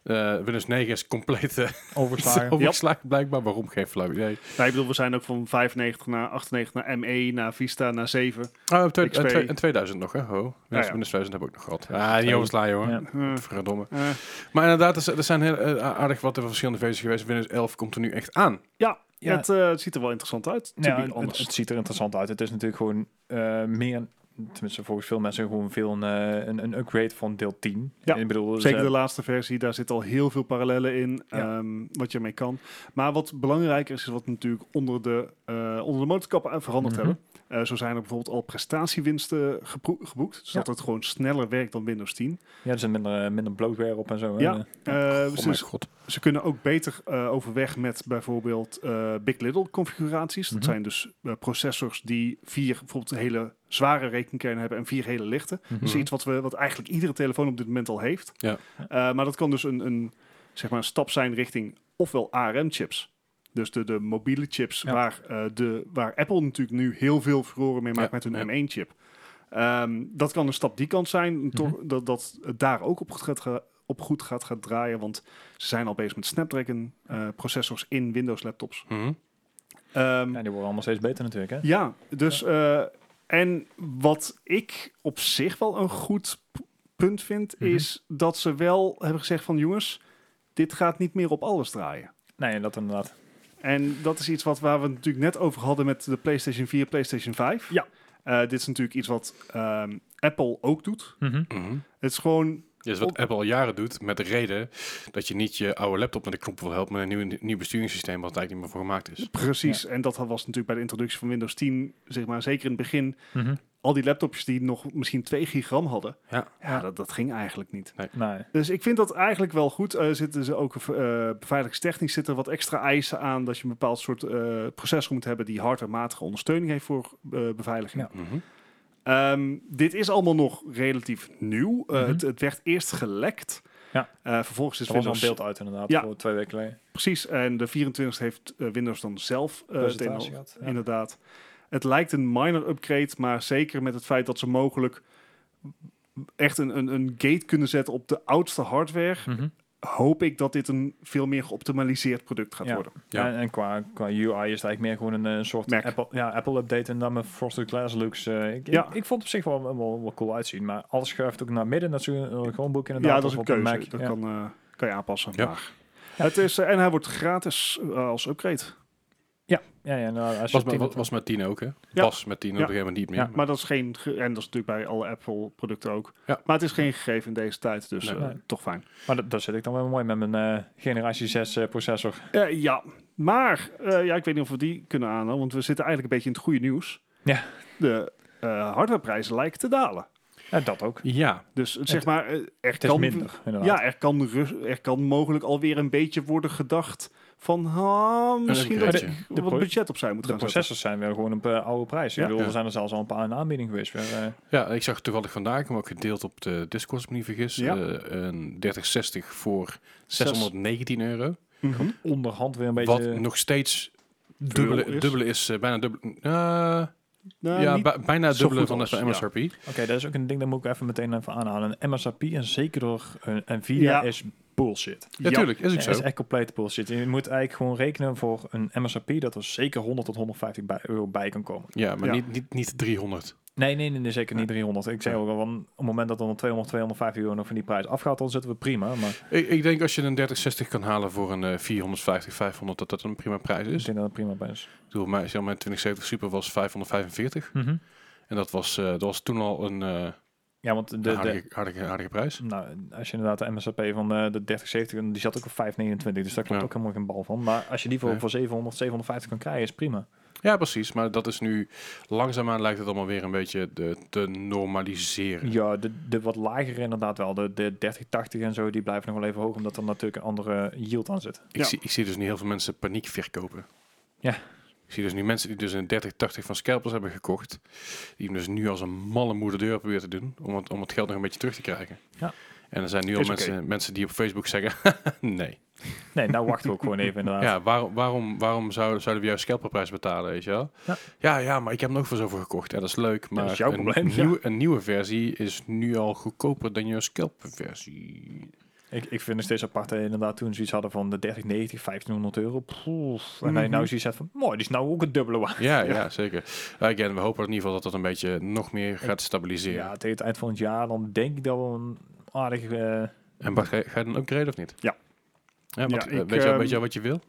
Eh, Windows 9 is compleet eh, Overslagen. blijkbaar. Waarom? Geen flauw idee. Nou, ik bedoel, we zijn ook van 95 naar 98 naar ME, naar Vista, naar 7. Oh, en twee- XP. en twee- en 2000 nog, hè? Ho. Windows, Ja, ja. Windows 2000 heb ik ook nog gehad. Ja, Ah, niet overslaan, hoor. Ja. Eh, Verdomme. eh, Maar inderdaad, er er zijn heel eh, aardig wat verschillende versies geweest. Windows 11 komt er nu echt aan. ja, Ja. Het, eh, het ziet er wel interessant uit. Ja, het, het ziet er interessant uit. Het is natuurlijk gewoon eh, meer, tenminste volgens veel mensen, gewoon veel een, eh, een, een upgrade van deel 10. Ja, ik bedoel, Zeker ze- de laatste versie, daar zit al heel veel parallellen in, Ja. ehm, wat je mee kan. Maar wat belangrijker is, is wat natuurlijk onder de, eh, onder de motorkap aan veranderd Mhm. hebben. Eh, zo zijn er bijvoorbeeld al prestatiewinsten geboekt, zodat Ja. het gewoon sneller werkt dan Windows 10. ja, er zit minder, eh, minder bloatware op en zo. Ja. Eh, oh ze, mijn god. ze kunnen ook beter eh, overweg met bijvoorbeeld eh, Big Little configuraties. Dat Mhm. zijn dus eh, processors die vier bijvoorbeeld hele zware rekenkernen hebben en vier hele lichte. Mhm. Dat is iets wat, we, wat eigenlijk iedere telefoon op dit moment al heeft. Ja. Eh, maar dat kan dus een, een, zeg maar een stap zijn richting ofwel ARM-chips. Dus de, de mobiele chips Ja. waar, eh, de, waar Apple natuurlijk nu heel veel verroren mee maakt Ja, met hun ja. M1-chip. Ehm, dat kan een stap die kant zijn, toch, Mhm. dat, dat het daar ook op gaat, op goed gaat, gaat draaien. Want ze zijn al bezig met Snapdragon eh, processors in Windows laptops. Mhm. Ehm, Ja, die worden allemaal steeds beter natuurlijk, hè? ja, dus eh, en wat ik op zich wel een goed punt vind, Mhm. is dat ze wel hebben gezegd van jongens, dit gaat niet meer op alles draaien. Nee, dat inderdaad. En dat is iets wat waar we het natuurlijk net over hadden met de PlayStation 4, PlayStation 5. Ja. Eh, dit is natuurlijk iets wat ehm, Apple ook doet. Mhm. Mhm. Het is gewoon Dit is wat Op- Apple al jaren doet, met de reden dat je niet je oude laptop met de knop wil helpen met een nieuw, nieuw besturingssysteem wat er eigenlijk niet meer voor gemaakt is. precies. En dat was natuurlijk bij de introductie van Windows 10, zeg maar, zeker in het begin, Mhm. al die laptopjes die nog misschien 2 gigram hadden. Ja. Ja, dat, dat ging eigenlijk niet. Nee. Dus ik vind dat eigenlijk wel goed. Er zitten ze ook eh beveiligingstechnisch zitten wat extra eisen aan dat je een bepaald soort eh, processor moet hebben die hardwarematige ondersteuning heeft voor eh, beveiliging. Ja. Mhm. Ehm, dit is allemaal nog relatief nieuw. Eh, Mhm. het, het werd eerst gelekt. Ja. Eh, vervolgens is Er al een Windows... beeld uit inderdaad, Ja. voor twee weken geleden. Precies, en de 24 heeft eh, Windows dan zelf gehad. Ja. Inderdaad. Het lijkt een minor upgrade, maar zeker met het feit dat ze mogelijk echt een, een, een gate kunnen zetten op de oudste hardware, Mhm. Hoop ik dat dit een veel meer geoptimaliseerd product gaat Ja. worden. Ja. En, en qua, qua UI is het eigenlijk meer gewoon een, eh, soort Mac. Apple, ja, Apple update en dan met Frosted Glass looks. eh, ik, Ja. ik, ik vond het op zich wel, wel, wel cool uitzien, maar alles schuift ook naar midden. Dat is een uh, Chromebook inderdaad. Ja, dat is een keuze. Mac. Dat Ja. kan, eh, kan je aanpassen. Ja. Maar het is, eh, en hij wordt gratis eh, als upgrade. Ja, ja, nou, als je Was, met, tien- was, met 10 ook, hè? Ja. Was met 10 op een gegeven moment niet meer. Ja. maar- Maar dat is geen, ge- en dat is natuurlijk bij alle Apple-producten ook. Ja. Maar het is geen gegeven in deze tijd, dus Nee. eh, Nee. toch fijn. Maar dat, dat zit ik dan wel mooi met mijn eh, generatie 6 eh, processor. Ja, maar eh, ja, ik weet niet of we die kunnen aanhouden, want we zitten eigenlijk een beetje in het goede nieuws. Ja. De eh hardwareprijzen lijken te dalen. Ja, dat ook. Ja, Dus zeg Het- maar, er Het is kan, minder, inderdaad. ja, er kan, er kan mogelijk alweer een beetje worden gedacht van ah, misschien dat De wat pro- budget opzij moet de gaan zetten. processors zijn weer gewoon op eh, oude prijs. Ja. Ik bedoel, Ja. er zijn er zelfs al een paar in aanbieding geweest. Weer, eh, ja, ik zag toevallig vandaag, ik heb hem ook gedeeld op de Discord, als ik me niet vergis, Ja. eh, een 3060 voor Zes- 619 euro. Mhm. onderhand weer een beetje... Wat nog steeds dubbele is. dubbele is, bijna dubbele, eh, Nou, ja, bijna dubbele van de ja. MSRP. Oké, dat is ook een ding, dat moet ik even meteen even aanhalen. Een MSRP, en zeker door eh, Nvidia, Ja. is bullshit. Ja, tuurlijk, is ook Dat zo. is echt complete bullshit. Je moet eigenlijk gewoon rekenen voor een MSRP dat er zeker 100 tot 150 bij, euro bij kan komen. Ja, maar Ja. Niet, niet, niet 300. Nee, nee, nee, nee, zeker niet 300. Ik zeg Ja. ook al, van, op het moment dat er dan 200, 250 euro nog van die prijs afgaat, dan zitten we prima. Maar Ik, ik denk als je een 3060 kan halen voor een eh, 450, 500, dat dat een prima prijs ik is. denk dat het prima bij is. Ik bedoel, mijn, mijn 2070 Super was 545. Mhm. En dat was, eh, dat was toen al een eh Ja, want de, de, aardige, aardige, aardige prijs. nou, als je inderdaad de MSRP van de, de 3070, en die zat ook op 529, dus daar klopt Ja. ook helemaal geen bal van. Maar als je die voor, Nee. voor 700, 750 kan krijgen, is prima. Ja, precies. Maar dat is nu langzaamaan lijkt het allemaal weer een beetje de, te normaliseren. Ja, de, de wat lagere inderdaad wel. De, de 3080 en zo, die blijven nog wel even hoog, omdat er natuurlijk een andere yield aan zit. Ik, Ja. zie, ik zie dus nu heel veel mensen paniek verkopen. Ja. Ik zie dus nu mensen die dus een 3080 van Scalpers hebben gekocht. Die hem dus nu als een malle moeder deur proberen te doen. Om het, om het geld nog een beetje terug te krijgen. Ja. En er zijn nu al Is mensen, mensen die op Facebook zeggen, nee. Nee, nou wachten we ook gewoon even inderdaad. Ja, waarom, waarom, waarom zou, zouden we jouw scalperprijs betalen, weet je wel? Ja. ja, ja, maar ik heb ook voor zoveel gekocht. Ja, dat is leuk, maar is jouw een, probleem, ja. nieuwe, een nieuwe versie is nu al goedkoper dan je scalperversie. Ik, ik vind het steeds apart dat inderdaad toen zoiets hadden van de 3090, 1500 euro. Poef. En je Mhm. nou zoiets hebt van, mooi, die is nou ook het dubbele waard. Ja, ja. zeker. Uh, again, we hopen in ieder geval dat dat een beetje nog meer gaat stabiliseren. Ja, tegen het eind van het jaar, dan denk ik dat we een aardig... eh, En Bart, ga je, ga je dan upgraden of niet? Ja. Ja, wat, Ja, ik, weet, je, ehm, weet je al wat je wil?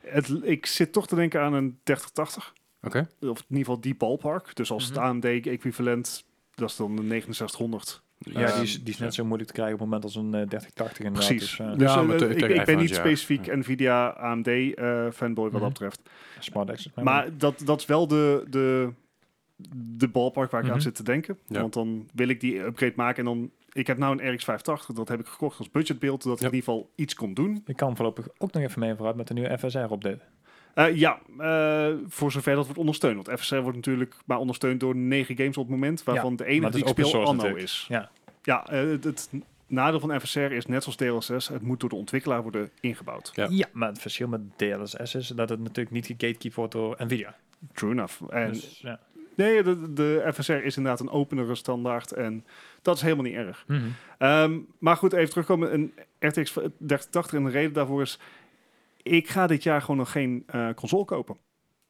Het, ik zit toch te denken aan een 3080. Oké. Of in ieder geval die ballpark. Dus als Mhm. het AMD-equivalent, dat is dan de 6900. Ja, die Ehm, is, die is net zo moeilijk te krijgen op het moment als een eh, 3080 inderdaad. Precies. Dus, eh, Dus Ja, eh, maar te- ik, ben niet specifiek Ja. Nvidia AMD eh, fanboy wat Mhm. dat betreft. Smart access memory. Maar dat, dat is wel de, de, de ballpark waar ik Mhm. aan zit te denken. Ja. Want dan wil ik die upgrade maken en dan... Ik heb nou een RX 580, dat heb ik gekocht als budgetbeeld, zodat Ja. ik in ieder geval iets kon doen. Ik kan voorlopig ook nog even mee vooruit met de nieuwe FSR-update. Eh, ja, eh, voor zover dat wordt ondersteund. Want FSR wordt natuurlijk maar ondersteund door negen games op het moment, waarvan de het die ik speel Anno natuurlijk. is. Ja. Ja, eh, het, het nadeel van FSR is net zoals DLSS, het moet door de ontwikkelaar worden ingebouwd. Ja. Ja. maar het verschil met DLSS is dat het natuurlijk niet gegatekeept wordt door Nvidia. True enough. En dus, ja. Nee, de, de FSR is inderdaad een openere standaard en dat is helemaal niet erg. Mhm. Ehm, maar goed, even terugkomen. Een RTX 3080 en de reden daarvoor is... Ik ga dit jaar gewoon nog geen eh, console kopen.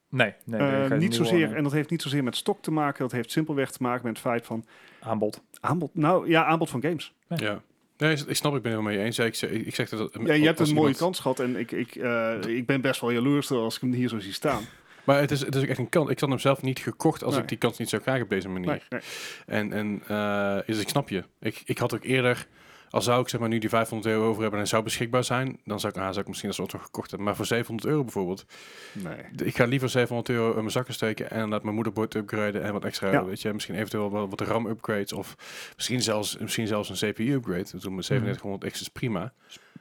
Nee, nee. Eh, niet zozeer, eh, en dat heeft niet zozeer met stok te maken. Dat heeft simpelweg te maken met het feit van aanbod. aanbod. Nou ja, aanbod van games. Ja. Nee, ik snap, ik ben het helemaal mee eens. Ja, ik, zeg- ik zeg dat... Ja, je hebt een mooie iemand- kans gehad en ik, ik, eh, ik ben best wel jaloers als ik hem hier zo zie staan. Maar het is, het is ook echt een kans. Ik had hem zelf niet gekocht als Nee. ik die kans niet zou krijgen op deze manier. Nee, nee. En, en eh, dus ik snap je. Ik, ik had ook eerder, al zou ik zeg maar nu die 500 euro over hebben en hij zou beschikbaar zijn, dan zou ik, ah, zou ik misschien dat soort nog gekocht hebben. Maar voor 700 euro bijvoorbeeld, nee. ik ga liever 700 euro in mijn zakken steken en laat mijn moederbord upgraden en wat extra, Ja. weet je, misschien eventueel wel wat RAM upgrades of misschien zelfs, misschien zelfs een CPU upgrade. Dus met 3700X is prima.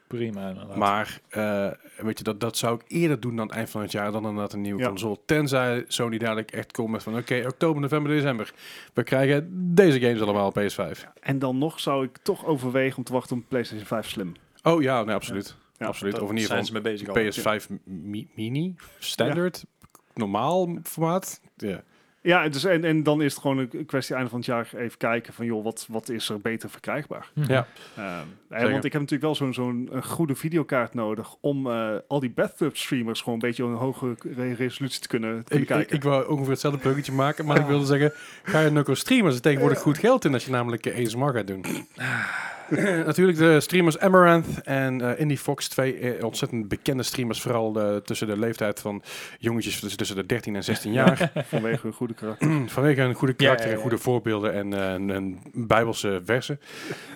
Prima, inderdaad. Maar eh, weet je, dat, dat zou ik eerder doen dan het eind van het jaar dan inderdaad een nieuwe Ja. console. Tenzij Sony dadelijk echt komt met van oké, oktober, november, december. We krijgen deze games allemaal op PS5. En dan nog zou ik toch overwegen om te wachten op een PlayStation 5 Slim. Oh ja, nee, absoluut. Ja, absoluut. Of in ieder geval ze mee bezig al. PS5 mi- mini, standaard, normaal formaat. Ja. Ja, dus en, en dan is het gewoon een kwestie einde van het jaar even kijken van joh, wat, wat is er beter verkrijgbaar? Ja. Ehm, eh, want ik heb natuurlijk wel zo'n zo'n goede videokaart nodig om eh, al die bathtub streamers gewoon een beetje op een hoge re- resolutie te kunnen, te kunnen Ik, ik, kijken. ik wou ongeveer hetzelfde bruggetje maken, maar ik wilde zeggen, ga je nog streamen? Er tegenwoordig goed geld in als je namelijk ASMR gaat doen. Natuurlijk de streamers Amaranth en eh Indie Fox, twee eh, ontzettend bekende streamers, vooral eh, tussen de leeftijd van jongetjes tussen, tussen de 13 en 16 jaar. vanwege een goede karakter. Vanwege een goede karakter Ja, ja, en ja. goede voorbeelden en eh, een, een bijbelse versen.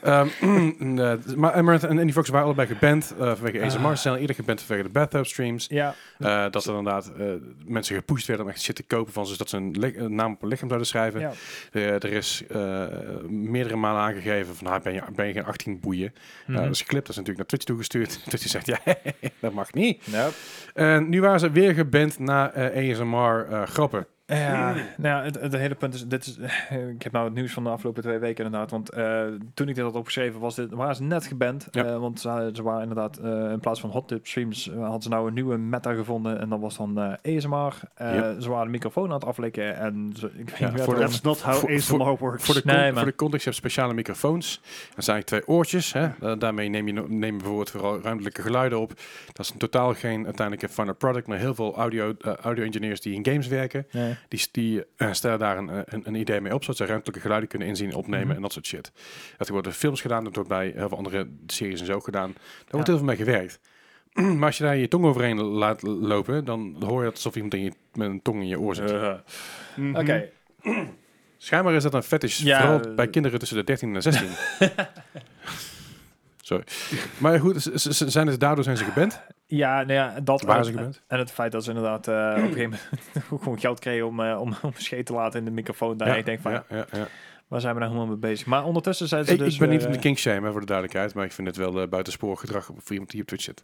Ehm, en, eh, maar Amaranth en Indie Fox waren allebei geband eh, vanwege ASMR. Ze zijn ieder geband vanwege de bathtub streams. Ja, Eh, dat er inderdaad eh, mensen gepusht werden om echt shit te kopen van ze, zodat ze een, naam op een lichaam zouden schrijven. ja. Eh, er is eh, meerdere malen aangegeven van, nou, ben, je, ben je geen 18 boeien. Eh, dat is een clip, dat is natuurlijk naar Twitch toegestuurd. Twitch zegt, ja, dat mag niet. Nope. En nu waren ze weer geband na eh, ASMR eh, grappen. Ja, nou, ja, het, het hele punt is, dit is, ik heb nou het nieuws van de afgelopen twee weken inderdaad, want eh, toen ik dit had opgeschreven was dit, waren ze net geband, Ja. eh, want ze, ze waren inderdaad, eh, in plaats van hot tip streams, eh, hadden ze nou een nieuwe meta gevonden en dat was dan eh ASMR. Eh, Ja. Ze waren de microfoon aan het aflikken en ze, ik weet Ja, niet voor meer de- That's not how voor- ASMR works. Voor de, Nee, voor de context, je hebt speciale microfoons. Dat zijn eigenlijk twee oortjes. Hè? Eh, daarmee neem je, neem je bijvoorbeeld vooral ruimtelijke geluiden op. Dat is totaal geen uiteindelijke final product, maar heel veel audio, eh, audio engineers die in games werken, Nee. Die, eh, stellen daar een, een, een idee mee op, zodat ze ruimtelijke geluiden kunnen inzien, opnemen Mhm. en dat soort shit. Dat worden films gedaan, dat wordt bij heel veel andere series en zo gedaan. Daar wordt heel veel mee gewerkt. maar als je daar je tong overheen laat lopen, dan hoor je het alsof iemand in je, met een tong in je oor zit. Eh, Mhm. Oké, Schijnbaar is dat een fetish, Ja, vooral eh, bij kinderen tussen de 13 en 16. Sorry. Maar goed, z- z- z- zijn het, daardoor zijn ze geband? Ja, nou ja, dat en-? En het feit dat ze inderdaad eh, op een gegeven moment gewoon geld kregen om, eh, om, om scheet te laten in de microfoon. Daar ik denk van, ja, ja, ja. waar zijn we nou helemaal mee bezig? Maar ondertussen zijn ze Ik, dus... ik ben niet de eh, king shame, hè, voor de duidelijkheid, maar ik vind het wel uh, buitensporig gedrag voor iemand die op Twitch zit.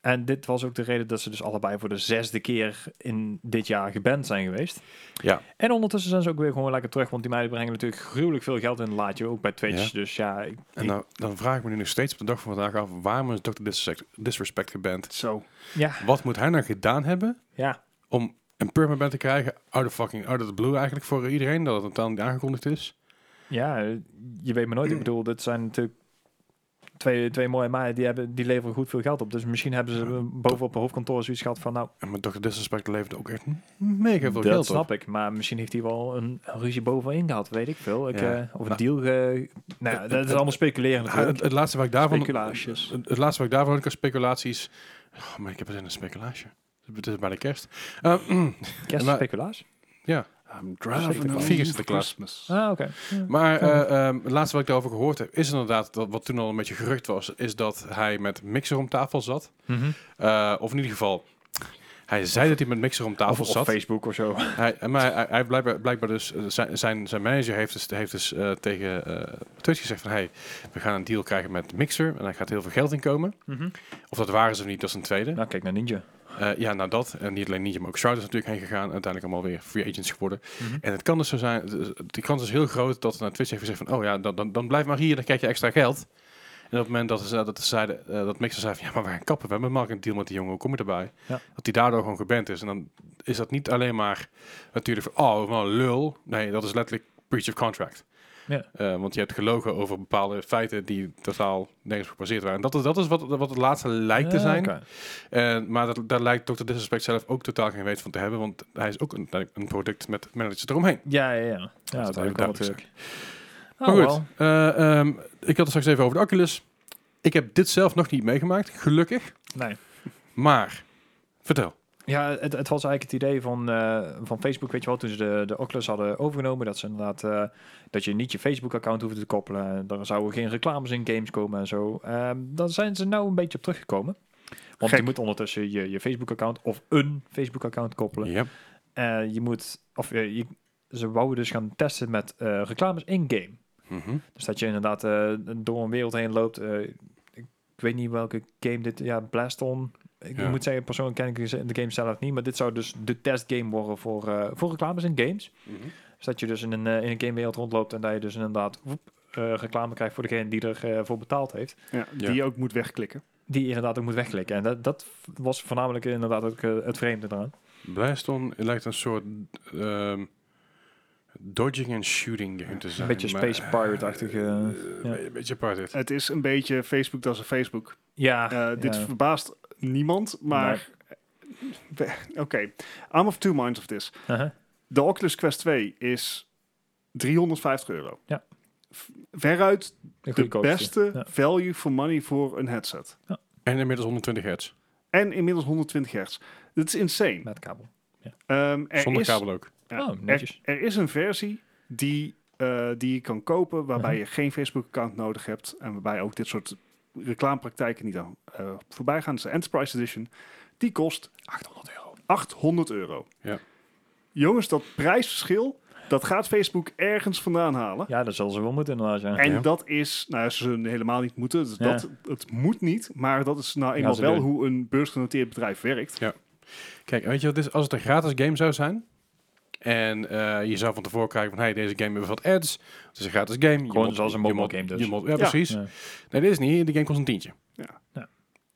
En dit was ook de reden dat ze dus allebei voor de zesde keer in dit jaar geband zijn geweest. Ja. En ondertussen zijn ze ook weer gewoon lekker terug, want die meiden brengen natuurlijk gruwelijk veel geld in het laadje, ook bij Twitch. Ja. Dus ja, ik, En dan, dan vraag ik me nu nog steeds op de dag van vandaag af, waarom is Dr. Disrespect, Disrespect geband? Zo. ja, Wat moet hij nou gedaan hebben ja. om een permanent te krijgen, out of fucking, out of the blue eigenlijk voor iedereen, dat het dan niet aangekondigd is? Ja, eh, je weet maar nooit. Ik bedoel, dit zijn natuurlijk twee, twee mooie meiden, die, hebben, die leveren goed veel geld op. Dus misschien hebben ze bovenop een hoofdkantoor zoiets gehad van, nou, En met Dr. Disrespect levert ook echt mega veel dat geld op. snap ik. Maar misschien heeft hij wel een ruzie bovenin gehad, weet ik veel. Ik, Ja. eh, of een Nou, deal. Ge... Nou, ja, dat is allemaal speculeren Ja, natuurlijk. het, het laatste wat ik daarvan... Speculaties. Het, het laatste wat ik daarvan ik speculaties... Oh, maar ik heb het in een speculatie. Het is bijna kerst. Uh, Kerstspeculaas? I'm driving home Vier is de klas. Christmas. Ah, oké. Ja. maar eh, ehm, het laatste wat ik daarover gehoord heb, is inderdaad, dat, wat toen al een beetje gerucht was, is dat hij met Mixer om tafel zat. Mhm. Eh, of in ieder geval, hij zei dat hij met Mixer om tafel Of, of zat. Facebook of zo. Hij, maar hij, hij blijkbaar, blijkbaar dus, eh, zijn, zijn, zijn manager heeft dus, heeft dus eh, tegen eh Twitch gezegd van, hey, we gaan een deal krijgen met Mixer en daar gaat heel veel geld in komen. Mhm. Of dat waren ze of niet, dat is een tweede. Nou, kijk naar Ninja. Eh, ja, nou dat. En niet alleen Ninja, maar ook Shroud is natuurlijk heen gegaan. Uiteindelijk allemaal weer free agents geworden. Mhm. En het kan dus zo zijn, die kans is heel groot dat naar Twitch heeft gezegd van, oh ja, dan, dan, dan blijf maar hier, dan krijg je extra geld. En op het moment dat ze, dat ze zeiden, eh, dat Mixer zei van, ja, maar we gaan kappen, we hebben een marketing deal met die jongen, hoe kom je erbij? Ja. Dat die daardoor gewoon geband is. En dan is dat niet alleen maar natuurlijk van, oh, wel lul. Nee, dat is letterlijk breach of contract. Ja. Eh, want je hebt gelogen over bepaalde feiten die totaal nergens gebaseerd waren. En dat is, dat is wat, wat het laatste lijkt te Eh, zijn. En, maar dat, daar lijkt Dr. Disrespect zelf ook totaal geen weet van te hebben. Want hij is ook een, een product met managers eromheen. Ja, ja, ja. Ja, dat heb ik al duidelijk natuurlijk. Maar Oh, goed, eh, ehm, ik had het straks even over de Oculus. Ik heb dit zelf nog niet meegemaakt, gelukkig. Nee. Maar, vertel. Ja, het, het was eigenlijk het idee van, eh, van Facebook, weet je wel, toen ze de, de Oculus hadden overgenomen, dat ze inderdaad, eh, dat je niet je Facebook-account hoefde te koppelen. Er zouden geen reclames in games komen en zo. Ehm daar zijn ze nou een beetje op teruggekomen. Want Gek. je moet ondertussen je, je Facebook-account of een Facebook-account koppelen. Ja. Eh, je moet, of je, ze wouden dus gaan testen met reclames in-game. Mhm. Dus dat je inderdaad door een wereld heen loopt. ik weet niet welke game dit... Ja, Blaston. Ik Ja. moet zeggen, persoonlijk ken ik de game zelf niet. Maar dit zou dus de testgame worden voor, eh, voor reclames in games. Mhm. Dus dat je dus in een, eh, in een gamewereld rondloopt... en dat je dus inderdaad woep, eh, reclame krijgt voor degene die ervoor voor betaald heeft. Ja, die je ook moet wegklikken. Die je inderdaad ook moet wegklikken. En dat, dat was voornamelijk inderdaad ook het vreemde eraan. Blaston lijkt een soort ehm, dodging en shooting game te zijn. beetje maar, Space Pirate-achtige, eh, ja. Een beetje apart. Het is een beetje Facebook dat is een Facebook. Ja, Dit ja. verbaast niemand, maar... Oké, I'm of two minds of this. Uh-huh. De Oculus Quest 2 is 350 euro. Ja. Veruit De beste Ja. value for money voor een headset. En inmiddels 120 hertz. En inmiddels 120 hertz. Dat is insane. Met kabel. Ehm, er Zonder is, kabel ook. ja, Oh, netjes. Er, er is een versie die, eh, die je kan kopen waarbij Mhm. je geen Facebook-account nodig hebt en waarbij ook dit soort reclamepraktijken niet aan eh, voorbij gaan. Dat is de Enterprise Edition. Die kost 800 euro. 800 euro. Ja. Jongens, dat prijsverschil, dat gaat Facebook ergens vandaan halen. Ja, dat zullen ze wel moeten inderdaad. Ja. En Ja. dat is, nou, ze zullen helemaal niet moeten. Dus Ja. dat, het moet niet, maar dat is nou eenmaal wel doen. hoe een beursgenoteerd bedrijf werkt. Kijk, weet je wat is? Als het een gratis game zou zijn... En eh, je zou van tevoren krijgen van... Hey, deze game bevat ads. Het is een gratis game. Je Gewoon moet- zoals een je mobile moet- game dus. je moet- ja, Ja. precies. Ja. Nee, dit is niet. De game kost een tientje. Ja. Ja.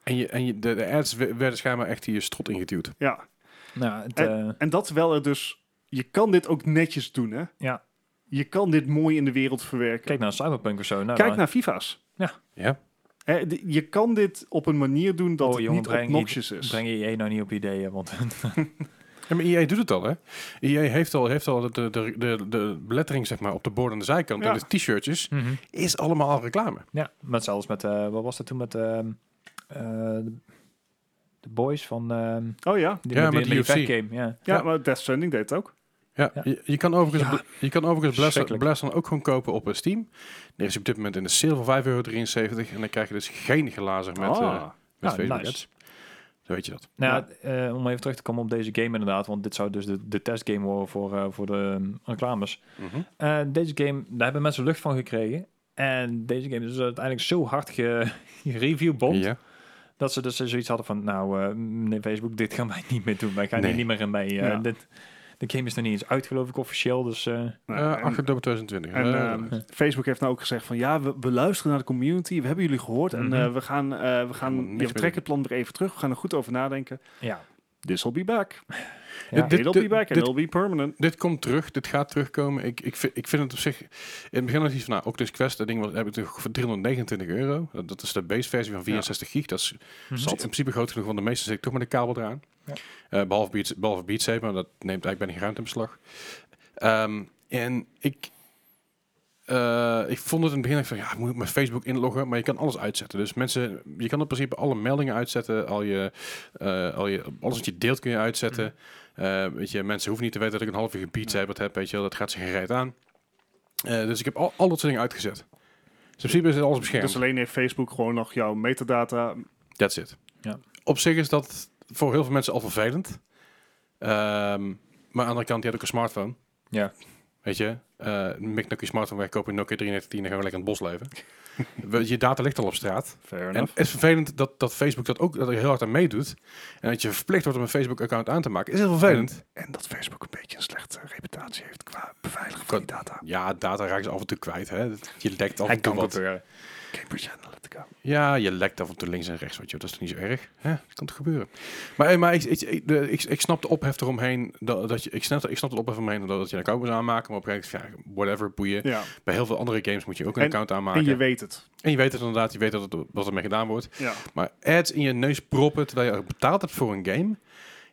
En, je, en je, de, de ads we- werden schijnbaar echt hier strot ingeduwd. Ja, Nou, het, eh, en dat terwijl er dus, je kan dit ook netjes doen, hè? ja. Je kan dit mooi in de wereld verwerken. Kijk naar Cyberpunk of zo. Nou, Kijk dan- naar FIFA's. Ja. Hè, d- je kan dit op een manier doen dat Oh, het jongen, niet breng obnoxious is. Breng je je nou niet op ideeën, want Ja, maar EA doet het al, hè? EA heeft al, heeft al de, de, de, de belettering zeg maar, op de borden aan de zijkant. Ja. En de t-shirtjes is allemaal al reclame. ja, met zelfs met, eh, wat was dat toen met ehm, eh, de, boys van ehm Oh ja, die Ja, met, die, met game, ja. ja, Ja. maar Death Stranding deed het ook. Ja, Ja. Je, je kan overigens, Ja. je kan overigens Blast. Blast dan ook gewoon kopen op eh, Steam. Er is op dit moment in de sale voor 5,73 euro. En dan krijg je dus geen glazen met, eh, met Facebook nice. Zo weet je dat. Nou, ja, eh, om even terug te komen op deze game inderdaad, want dit zou dus de, de testgame worden voor, eh, voor de ehm, reclames. Mhm. Eh, deze game, daar hebben mensen lucht van gekregen. En deze game is dus uiteindelijk zo hard ge- gereviewbomd, Ja. dat ze dus zoiets hadden van, nou, eh meneer Facebook, dit gaan wij niet meer doen. Wij gaan Nee. hier niet meer in mee. Eh, Ja. dit, de game is nog niet eens uit, geloof ik, officieel. Dus eh, Nou, Eh, en- 8 oktober 2020. En Eh, ehm, Facebook heeft nou ook gezegd van ja, we, we luisteren naar de community, we hebben jullie gehoord en Mhm. eh, we gaan, eh, we gaan ja, we trekken het plan weer even terug, we gaan er goed over nadenken. ja. This will be back. Ja. Dit- It'll be back and dit- it'll be permanent. dit komt terug, dit gaat terugkomen. Ik, ik, vind, ik vind het op zich... In het begin had ik iets van, nou, Oculus Quest, dat ding was, heb ik toch voor 329 euro. Dat, dat is de base versie van 64 gig. Dat is Mhm. in principe groot genoeg, want de meeste zit ik toch met een kabel eraan. Ja. Eh, behalve, Beat, behalve Beat Saber, maar dat neemt eigenlijk bijna geen ruimte in beslag. Ehm, en ik, eh, ik vond het in het begin, ik van, ja, moet ik mijn Facebook inloggen? Maar je kan alles uitzetten. Dus mensen, je kan in principe alle meldingen uitzetten. Al je, eh, al je, alles wat je deelt kun je uitzetten. Eh, weet je, mensen hoeven niet te weten dat ik een half uur Saber heb. Weet je wel, dat gaat zich gereid aan. Eh, dus ik heb al, al dat soort dingen uitgezet. Dus in principe is het alles beschermd. Dus alleen heeft Facebook gewoon nog jouw metadata. That's it. Ja. Op zich is dat voor heel veel mensen al vervelend. Ehm, maar aan de andere kant, je hebt ook een smartphone. Ja. Weet je, eh mik nog je smartphone weg, koop een Nokia 3310 en gaan we lekker in het bos leven. Je data ligt al op straat. En het is vervelend dat, dat Facebook dat ook dat er heel hard aan meedoet. En dat je verplicht wordt om een Facebook-account aan te maken. Is heel vervelend. En dat Facebook een beetje een slechte reputatie heeft qua beveiligen van die data. Ja, data raken ze af en toe kwijt. Hè. Je lekt af en toe wat. gebeuren. Cambridge Analytica. Ja, je lekt af en toe links en rechts, weet je. Dat is toch niet zo erg? Hè? Dat kan toch gebeuren? Maar, eh, maar ik, ik, ik, de- ik, ik snap de ophef eromheen. Dat, dat je, ik, snap, ik snap de ophef eromheen dat, dat je een account moet aanmaken. Maar op een gegeven moment, ja, whatever, boeien. Ja. Bij heel veel andere games moet je ook een En- account aanmaken. En je weet het. En je weet het inderdaad, je weet dat het, wat ermee gedaan wordt. Ja. Maar ads in je neus proppen terwijl je betaald hebt voor een game.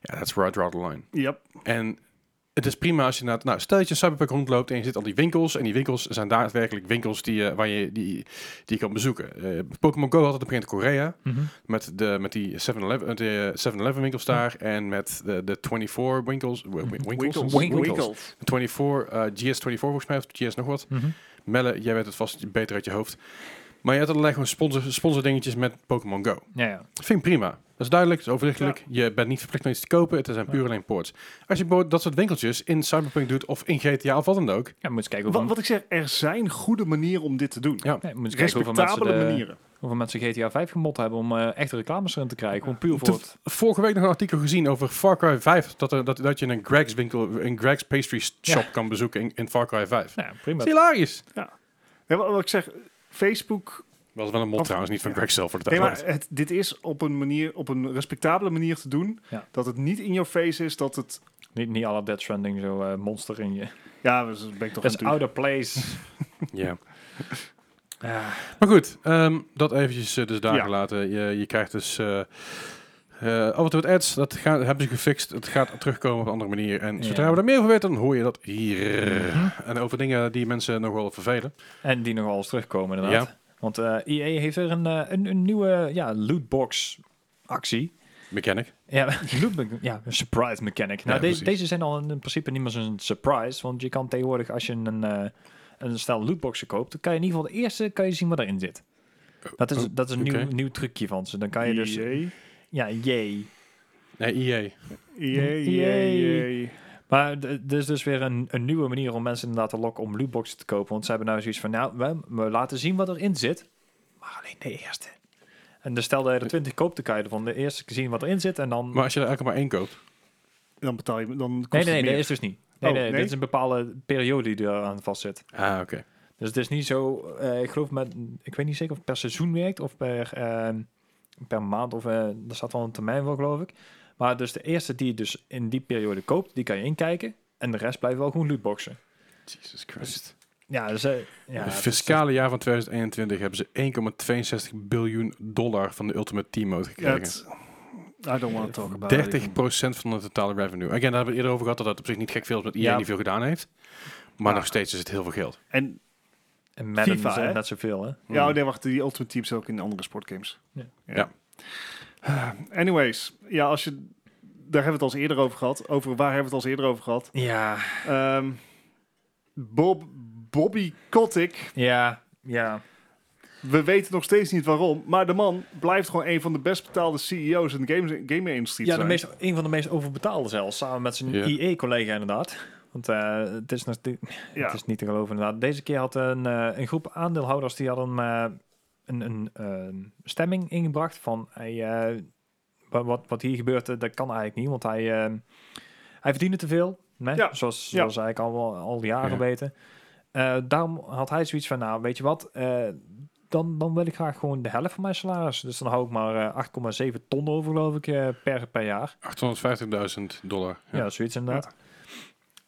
Ja, that's where I draw the line. Yep. En het is prima als je naar, nou, stel dat je Cyberpunk rondloopt en je zit al die winkels. En die winkels zijn daadwerkelijk winkels die, je waar je, die, die je kan bezoeken. Eh, Pokémon Go had het begin in Korea. Mhm. Met de, met die 7-Eleven eh, de 7-Eleven winkels daar. En met de, de 24 winkels. wi- wi- Winkels? Winkles. De 24, eh, GS24 volgens mij, of GS nog wat. Mhm. Melle, jij weet het vast beter uit je hoofd. Maar je had allerlei gewoon sponsor, sponsor dingetjes met Pokémon Go. Ja, ja. Dat vind ik prima. Dat is duidelijk, dat is overzichtelijk. Je bent niet verplicht om iets te kopen. Het zijn puur alleen ports. Als je bijvoorbeeld dat soort winkeltjes in Cyberpunk doet of in GTA of wat dan ook. ja moet eens kijken Wat, wat ik zeg, er zijn goede manieren om dit te doen. Ja, ja, moet eens kijken hoeveel mensen, Respectabele de, manieren. hoeveel mensen GTA 5 gemot hebben om eh, echte reclames erin te krijgen. Gewoon puur voor het... Vorige week nog een artikel gezien over Far Cry 5. Dat, er, dat, dat je een Greg's winkel, een Greg's pastry shop Ja. kan bezoeken in, in Far Cry 5. Nou, prima. Dat is hilarisch. Ja, wat, wat ik zeg, Facebook... Was wel een Of- trouwens, niet van ja. Greg zelf voor de Nee, maar het, dit is op een, manier, op een respectabele manier te doen. Ja. Dat het niet in your face is, dat het... Niet, niet alle Dead Stranding zo eh, monster in je. Ja, dat ben ik toch Dat is aan het out of place. Ja. ja. Maar goed, ehm, dat eventjes eh, dus daar Ja. gelaten. Je, je krijgt dus eh eh, af en toe wat ads. Dat gaan, hebben ze gefixt. Het gaat terugkomen op een andere manier. En Ja. zodra we er meer over weten, dan hoor je dat hier. Mhm. En over dingen die mensen nog wel vervelen. En die nog wel eens terugkomen inderdaad. Ja. Want eh EA heeft er een, eh, een, een nieuwe ja, lootbox actie. Mechanic. Ja, loot, ja, een surprise mechanic. Nou, Ja, de- precies. deze zijn al in principe niet meer zo'n surprise. Want je kan tegenwoordig, als je een, eh, een stel lootboxen koopt, dan kan je in ieder geval de eerste kan je zien wat erin zit. Dat is, Oh, dat is een nieuw, nieuw trucje van ze. Dan kan je dus... EA. Ja, jee. Nee, E EA. Maar er is dus weer een, een nieuwe manier om mensen inderdaad te lokken om lootboxen te kopen. Want ze hebben nou zoiets van, nou, we, we laten zien wat erin zit. Maar alleen de eerste. En dus stel dat je er 20 koopt, dan kan je van de eerste zien wat erin zit. En dan... Maar als je er elke maar één koopt. Dan betaal je... Dan kost nee, nee, nee, dat is dus niet. Nee, Oh, nee, nee? dit is een bepaalde periode die er aan vast zit. Ah, oké. Dus het is niet zo, eh, ik geloof met, ik weet niet zeker of het per seizoen werkt of per, eh, per maand of eh er staat wel een termijn voor geloof ik. Maar dus de eerste die je dus in die periode koopt, die kan je inkijken en de rest blijft wel gewoon lootboxen. Jesus Christ. Ja, dus eh, ja, het het is- fiscale jaar van 2021 hebben ze 1,62 biljoen dollar van de Ultimate Team Mode gekregen. I don't want to talk about it. 30% van de totale revenue. Again, daar hebben we eerder over gehad dat dat op zich niet gek veel is, met EA Ja. niet veel gedaan heeft. Maar Ja. nog steeds is het heel veel geld. En en Madden FIFA, is er hè? net zoveel hè. ja, Hmm. nee, wacht, die Ultimate Teams ook in andere sportgames. Ja. Ja. Anyways, ja, als je... Daar hebben we het al eerder over gehad. Over waar hebben we het al eerder over gehad? Ja, Ehm, Bob, Bobby Kotick. ja, ja. We weten nog steeds niet waarom. Maar de man blijft gewoon een van de best betaalde CEO's in de game- gaming-industrie te Ja, de meest, een van de meest overbetaalde zelfs, samen met zijn Ja. IE-collega inderdaad. Want eh, het, is natuurlijk, Ja. het is niet te geloven inderdaad. Deze keer had een, eh, een groep aandeelhouders die hadden eh, een, een eh, stemming ingebracht van hij, eh, wa- wat, wat hier gebeurt, eh, dat kan eigenlijk niet, want hij, eh, hij verdiende te veel. Nee? Ja. Zoals, Ja. zoals eigenlijk al, al jaren Ja. weten. Eh, daarom had hij zoiets van, nou weet je wat, eh, dan, dan wil ik graag gewoon de helft van mijn salaris. Dus dan hou ik maar eh, 8,7 ton over geloof ik eh, per, per jaar. 850.000 dollar. Ja, Ja. zoiets inderdaad.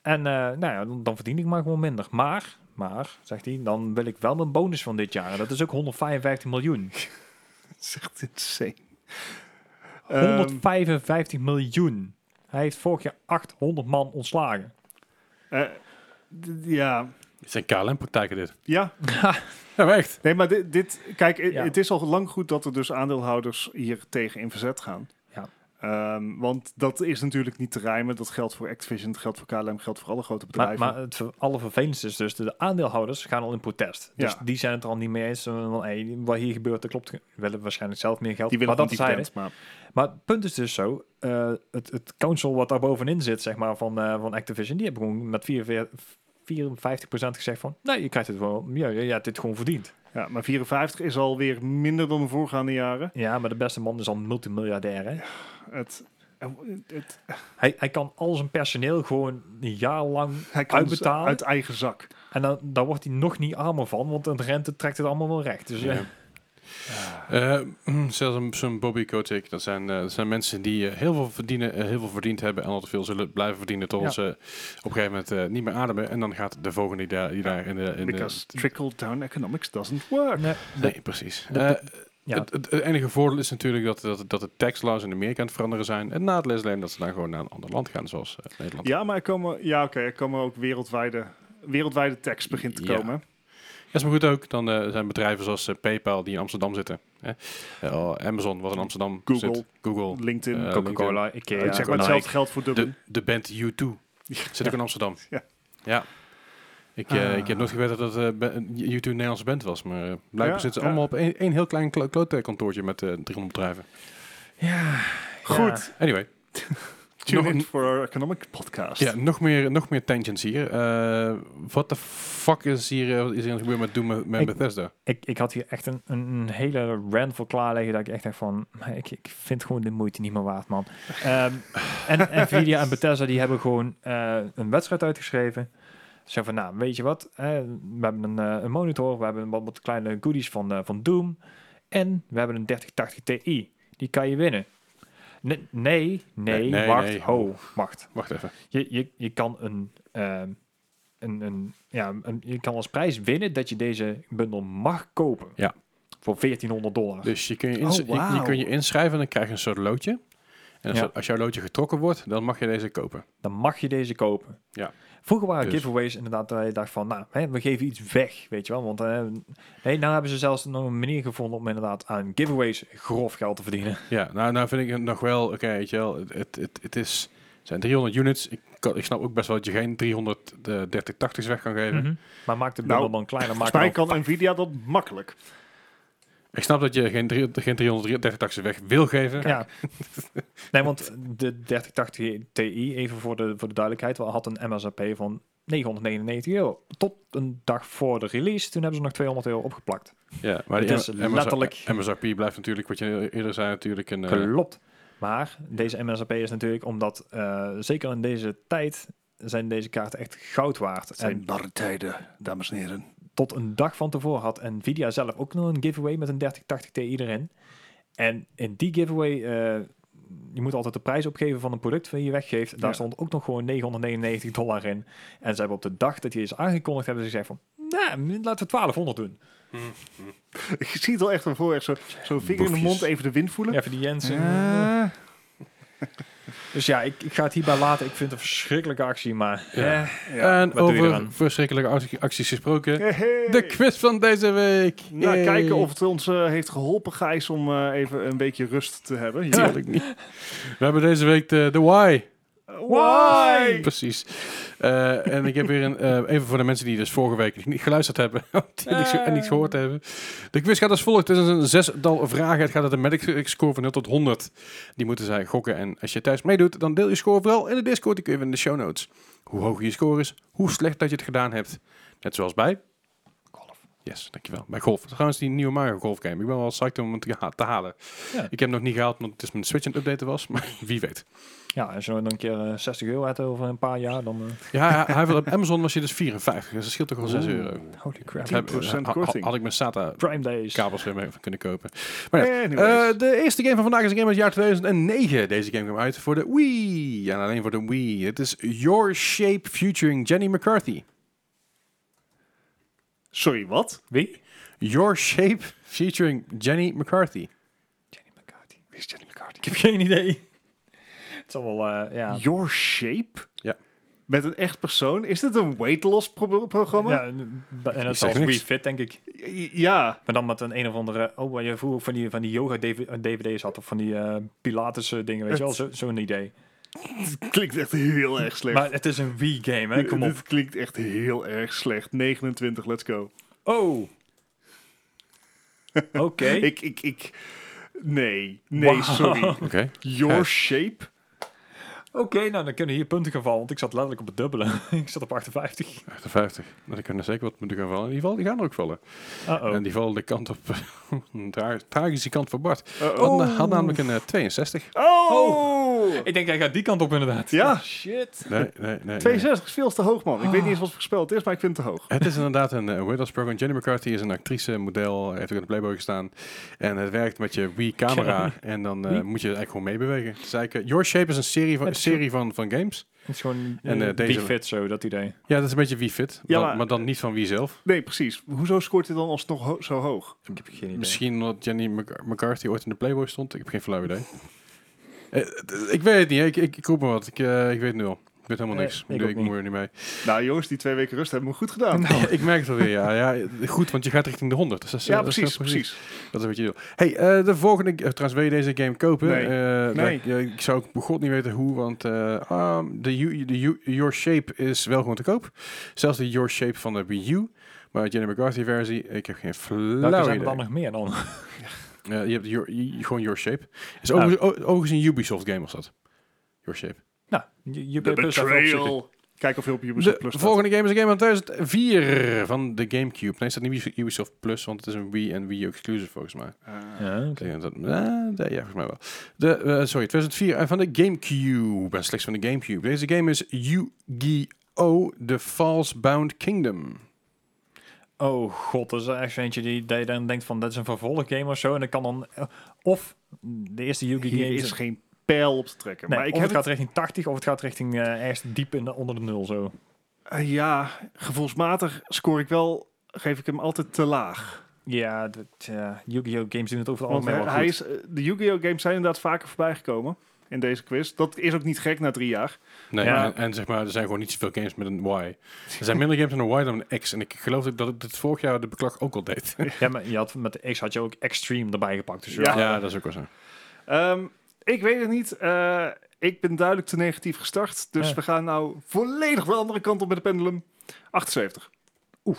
En eh, nou ja, dan, dan verdien ik maar gewoon minder. Maar, maar, zegt hij, dan wil ik wel mijn bonus van dit jaar. En dat is ook 155 miljoen. Dat is echt insane. Ehm, 155 miljoen. Hij heeft vorig jaar 800 man ontslagen. eh, d- ja. Het zijn KLM-praktijken dit. Ja, Ja, echt. nee, maar dit, dit kijk, Ja. het is al lang goed dat er dus aandeelhouders hier tegen in verzet gaan. Ehm, want dat is natuurlijk niet te rijmen. Dat geldt voor Activision, dat geldt voor KLM, geldt voor alle grote Maar, bedrijven. maar het ver- allervervelendste is dus, de aandeelhouders gaan al in protest. Dus Ja. die zijn het er al niet mee eens. eh, Van, hey, wat hier gebeurt, dat klopt. ge- willen waarschijnlijk zelf meer geld. die willen maar dat dividend, maar Maar het punt is dus zo, eh, het, het council wat daar bovenin zit, zeg maar, van, eh, van Activision, die hebben gewoon met 44, 54% gezegd van, nee, je krijgt het wel, ja, je hebt dit gewoon verdiend. ja, maar 54 is alweer minder dan de voorgaande jaren. Ja, maar de beste man is al multimiljardair, hè? Het, het, Hij, hij kan al zijn personeel gewoon een jaar lang hij kan uitbetalen. uit eigen zak. En dan, dan wordt hij nog niet armer van, want de rente trekt het allemaal wel recht. Dus ja, Ja. Eh, zelfs een- zo'n Bobby Kotick, dat zijn, eh, dat zijn mensen die eh, heel veel verdienen, eh, heel veel verdiend hebben en altijd veel zullen blijven verdienen tot Ja. ze op een gegeven moment eh, niet meer ademen. En dan gaat de volgende die daar, die daar in de... In de Because trickle-down economics doesn't work. Nee, nee, precies. de- Eh, ja. het, het, het enige voordeel is natuurlijk dat, dat, dat de tax laws in Amerika aan het veranderen zijn. Het nadeel is alleen dat ze dan gewoon naar een ander land gaan, zoals eh, Nederland. Ja, maar er komen, ja, oké, er komen ook wereldwijde, wereldwijde tax begint te Ja. komen. Ja, is maar goed ook. Dan eh, zijn bedrijven zoals eh, PayPal die in Amsterdam zitten. Hè? Eh, oh, Amazon wat in Amsterdam Google. zit. Google. LinkedIn. Coca-Cola, Ikea, ik zeg maar hetzelfde geldt voor Dublin. De, de band U2 zit ook in Amsterdam. Ja. Ja. Ik, eh, Ah. ik heb nooit geweten dat het eh, be- U2 een Nederlandse band was. Maar eh, blijkbaar zitten ze allemaal op één, heel klein klo- klote kantoortje met eh 300 bedrijven. Ja, Goed. Anyway. Tune Nog in for our economic podcast. Ja, nog meer, nog meer tangents hier. Eh, Wat de fuck is hier, is hier gebeurd met Doom met, met Ik- Bethesda? Ik, ik had hier echt een, een, hele rant voor klaarleggen dat ik echt dacht van, "Maar ik, ik vind gewoon de moeite niet meer waard, man. Ehm, en Nvidia en Bethesda die hebben gewoon een wedstrijd uitgeschreven. Zo van, nou, weet je wat? eh, we hebben een, eh, een monitor, we hebben wat, wat kleine goodies van, eh, van Doom. En we hebben een 3080 Ti. Die kan je winnen. Nee, nee, nee, Nee, nee, wacht, nee. ho, wacht. Wacht even. Je, je, je kan een, ehm, een, een, ja, een, je kan als prijs winnen dat je deze bundel mag kopen. Ja. Voor 1400 dollar. Dus je kun je, Oh, je- je, kun je inschrijven en dan krijg je een soort loodje. En als, Ja. als jouw loodje getrokken wordt, dan mag je deze kopen. Dan mag je deze kopen. Ja. Vroeger waren Dus. giveaways inderdaad dat je dacht van, nou, hè, we geven iets weg, weet je wel. Want eh nee, nou hebben ze zelfs nog een manier gevonden om inderdaad aan giveaways grof geld te verdienen. Ja, nou, nou vind ik het nog wel, oké, weet je wel, het, het, het, het is, het zijn 300 units. Ik, kan, ik snap ook best wel dat je geen 330-80's weg kan geven. Mhm. Maar maak de Nou, bundel dan kleiner. Maak Volgens mij kan Nvidia dat makkelijk. Ik snap dat je geen, drie- geen 330-80's weg wil geven. Ja. nee, want de 3080 Ti, even voor de, voor de duidelijkheid, wel, had een MSRP van 999 euro. Tot een dag voor de release, toen hebben ze nog 200 euro opgeplakt. Ja, maar Het die is M- letterlijk- MSRP blijft natuurlijk, wat je eerder zei, natuurlijk een... eh, Klopt. Maar deze MSRP is natuurlijk omdat, eh, zeker in deze tijd, zijn deze kaarten echt goud waard. Het zijn En barre tijden, dames en heren. Tot een dag van tevoren had Nvidia zelf ook nog een giveaway met een 3080 Ti erin. En in die giveaway, eh, je moet altijd de prijs opgeven van een product dat je weggeeft. Daar Ja. stond ook nog gewoon 999 dollar in. En ze hebben op de dag dat die is aangekondigd, hebben ze gezegd van, nou, laten we 1200 doen. Ik zie het al echt van voor. Echt zo, zo'n vinger in de mond, even de wind voelen. Ja, voor die Jensen. Eh, Dus ja, ik, ik ga het hierbij laten. Ik vind het een verschrikkelijke actie, maar... Ja. eh, ja. En over verschrikkelijke actie- acties gesproken. Hey. De quiz van deze week. Nou, kijken of het ons eh, heeft geholpen, Gijs, om eh, even een beetje rust te hebben. Ja. Tuurlijk niet. We hebben deze week de, de why. Why? Precies. Eh, en ik heb weer een, eh, even voor de mensen die dus vorige week niet geluisterd hebben die niks, en niets gehoord hebben. De quiz gaat als volgt. Het is een zestal vragen. Het gaat uit een Metacritic score van 0 tot 100. Die moeten zij gokken. En als je thuis meedoet, dan deel je score vooral in de Discord. Die kun je in de show notes. Hoe hoog je score is, hoe slecht dat je het gedaan hebt. Net zoals bij... Yes, dankjewel. Bij golf. Trouwens, die nieuwe Mario Golf game. Ik ben wel psyched om hem te, ha- te halen. Ja. Ik heb hem nog niet gehaald, want het is mijn Switch aan het updaten was. Maar wie weet. Ja, als je dan een keer eh, 60 euro hebt over een paar jaar, dan... eh, Ja, hij, hij wil op Amazon was je dus 54. Dus dat scheelt toch wel 6 Oeh. euro. holy crap. 10% Heb- korting. Had ik mijn SATA Prime Days. kabels weer mee kunnen kopen. Maar ja, eh, de eerste game van vandaag is een game uit het jaar 2009. Deze game kwam uit voor de Wii. En alleen voor de Wii. Het is Your Shape featuring Jenny McCarthy. Sorry, wat? Wie? Your Shape featuring Jenny McCarthy. Jenny McCarthy. Wie is Jenny McCarthy? Ik heb geen idee. Het zal wel, eh, ja... Your Shape? Ja. Met een echt persoon? Is dit een weight loss pro- programma? Ja, en het is als niks. Wii Fit, denk ik. Ja. Maar dan met een een of andere... Oh, waar je vroeger van die, van die yoga-dvd's had. Of van die eh Pilates eh, dingen, weet je wel. Zo- Zo'n idee. Het klinkt echt heel erg slecht. Maar het is een Wii-game, hè. Kom op. Dit klinkt echt heel erg slecht. 29, let's go. Oh. Oké. Ik, ik, ik... Nee, nee, sorry. Oké. Your Ja. Shape? Oké, nou dan kunnen hier punten gaan vallen. Want ik zat letterlijk op het dubbele. ik zat op 58. 58. Nou, dan kunnen zeker wat moeten gaan vallen. In ieder geval, die gaan er ook vallen. Uh-oh. En die vallen de kant op... een tra- tragische kant voor Bart. Uh-oh. Had, had namelijk een eh, 62. Oh! Oh! Ik denk, hij gaat die kant op inderdaad. Ja. Shit. Nee, nee, nee. nee. 62 is veel te hoog, man. Ik weet niet eens wat voorspeld is, maar ik vind het te hoog. Het is inderdaad een uh, Windows program. Jenny McCarthy is een actrice, model, heeft ook in de Playboy gestaan. En het werkt met je Wii-camera. En dan eh, Wie? moet je eigenlijk gewoon meebewegen. Het is eigenlijk, eh, Your Shape is een serie van, serie van, van games. Het is gewoon En, eh, deze- fit zo, dat idee. Ja, dat is een beetje Wii Fit. Ja, maar- maar, dan niet van Wii zelf. Nee, precies. Hoezo scoort hij dan alsnog ho zo hoog? Ik heb geen idee. Misschien omdat Jenny Mc- McCarthy ooit in de Playboy stond. Ik heb geen flauw idee. Eh, ik weet het niet. Ik, ik, ik roep maar wat. Ik, eh, ik weet nu al. Ik weet helemaal niks. ik ik moet er niet mee. Nou, jongens, die twee weken rust hebben we goed gedaan. ik merk het alweer. Ja, ja, goed, want je gaat richting de 100. Dus dat is, ja, eh, dat is precies, precies. Dat is wat je wil. Hey, eh, de volgende... eh, trouwens, wil je deze game kopen? Nee. Eh, nou, Nee. ik, ik zou ook god niet weten hoe, want eh, ah, de, U- de U- Your Shape is wel gewoon te koop. Zelfs de Your Shape van de Wii U. Maar Jenny McCarthy versie, ik heb geen flauw zijn er idee. dan nog meer dan? Ja, je hebt your, je- gewoon Your Shape. Is Ah. overigens, o- overigens een Ubisoft game was dat. Your Shape. nou, opzoeken. Betrayal. Kijk of je op Ubisoft De Plus staat. volgende game is een game van 2004 van de Gamecube. Nee, staat niet Ubisoft Plus, want het is een Wii en Wii U exclusive volgens mij. Ah. Ja, dat, eh, nee, ja, volgens mij wel. De, eh, sorry, 2004 en van de Gamecube. En slechts van de Gamecube. Deze game is Yu-Gi-Oh! The False Bound Kingdom. Oh god, dat is echt eentje die, je dan denkt van, dat is een vervolggame of zo. En dan kan dan, eh, of de eerste Yugi Hier game is geen pijl op te trekken. Nee, maar ik of heb het gaat het, richting 80 of het gaat richting eh, ergens diep in de, onder de nul zo. eh, ja, gevoelsmatig scoor ik wel, geef ik hem altijd te laag. Ja, dat, ja, Yu-Gi-Oh! games doen het over het algemeen hij, is, de Yu-Gi-Oh! games zijn inderdaad vaker voorbij gekomen in deze quiz. Dat is ook niet gek na drie jaar. Nee, Ja. en, en zeg maar, er zijn gewoon niet zoveel games met een Y. Er zijn minder games met een Y dan een X. En ik geloof dat ik het vorig jaar de beklag ook al deed. Ja, maar je had, met de X had je ook Extreme erbij gepakt. Dus Ja. dat is ook wel zo. Ehm, ik weet het niet. Eh, ik ben duidelijk te negatief gestart. Dus Ja. we gaan nou volledig de andere kant op met de pendulum. 78. Oeh.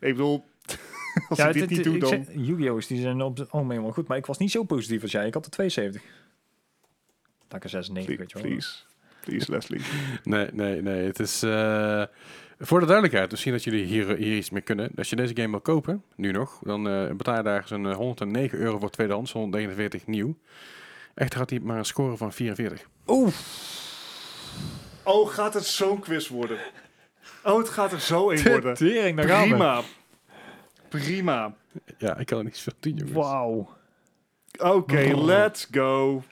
Ik bedoel, als Ja, ik dit niet doe, dan... Yu-Gi-Oh's die zijn op het algemeen wel goed, maar ik was niet zo positief als jij. Ik had de 72. Een 96, weet Please, je wel. please, please, Leslie. Nee, nee, nee. Het is... eh, voor de duidelijkheid, misschien dat jullie hier, hier iets mee kunnen. Als je deze game wil kopen, nu nog, dan eh, betaal je daar zo'n eh, 109 euro voor tweedehands, 149 nieuw. Echter had hij maar een score van 44. Oeh, Oh, gaat het zo'n quiz worden? Oh, het gaat er zo in worden. tering, daar gaan we. Prima. Prima. Ja, ik kan er niet zoveel doen, jongens. Wauw. Oké, Oh. let's go.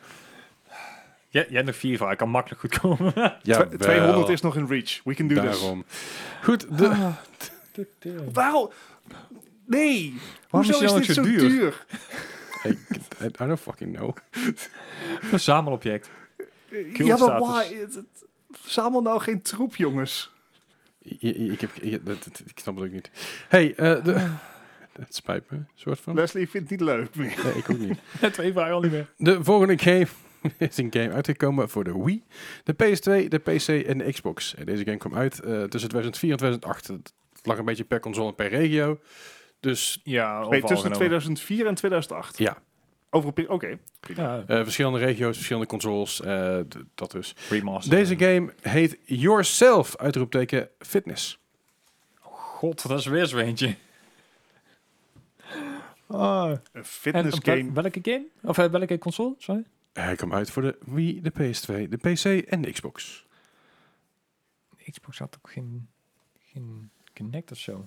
Jij, jij hebt nog vier van, ik kan makkelijk goed komen. Ja, Tw- 200 is nog in reach. We can do this. Daarom. Goed, de, Ah. Waarom? Nee. Waarom Hoezo is dit zo zo duur? ik, I, I don't fucking know. Verzamelobject. ja, maar why? Verzamel nou geen troep, jongens. I- ik, heb, ik, dat- dat- ik snap het ook niet. hey, eh, de, het spijt me, soort van. Leslie vindt het niet leuk meer. Nee, ik ook niet. Twee vragen al niet meer. De volgende game is een game uitgekomen voor de Wii, de PS2, de PC en de Xbox. En deze game kwam uit eh, tussen 2004 en 2008. Het lag een beetje per console en per regio. Dus Ja, tussen genomen. 2004 en 2008. ja, Over Oké. Ja, eh, verschillende regio's, verschillende consoles. eh, dat dus. Deze game heet Yourself, uitroepteken fitness. God, dat is weer zo eentje. Ah. Een En fitness game. welke game? Of welke console? Sorry. Hij kwam uit voor de Wii, de PS2, de PC en de Xbox. Xbox had ook geen, geen Kinect of zo.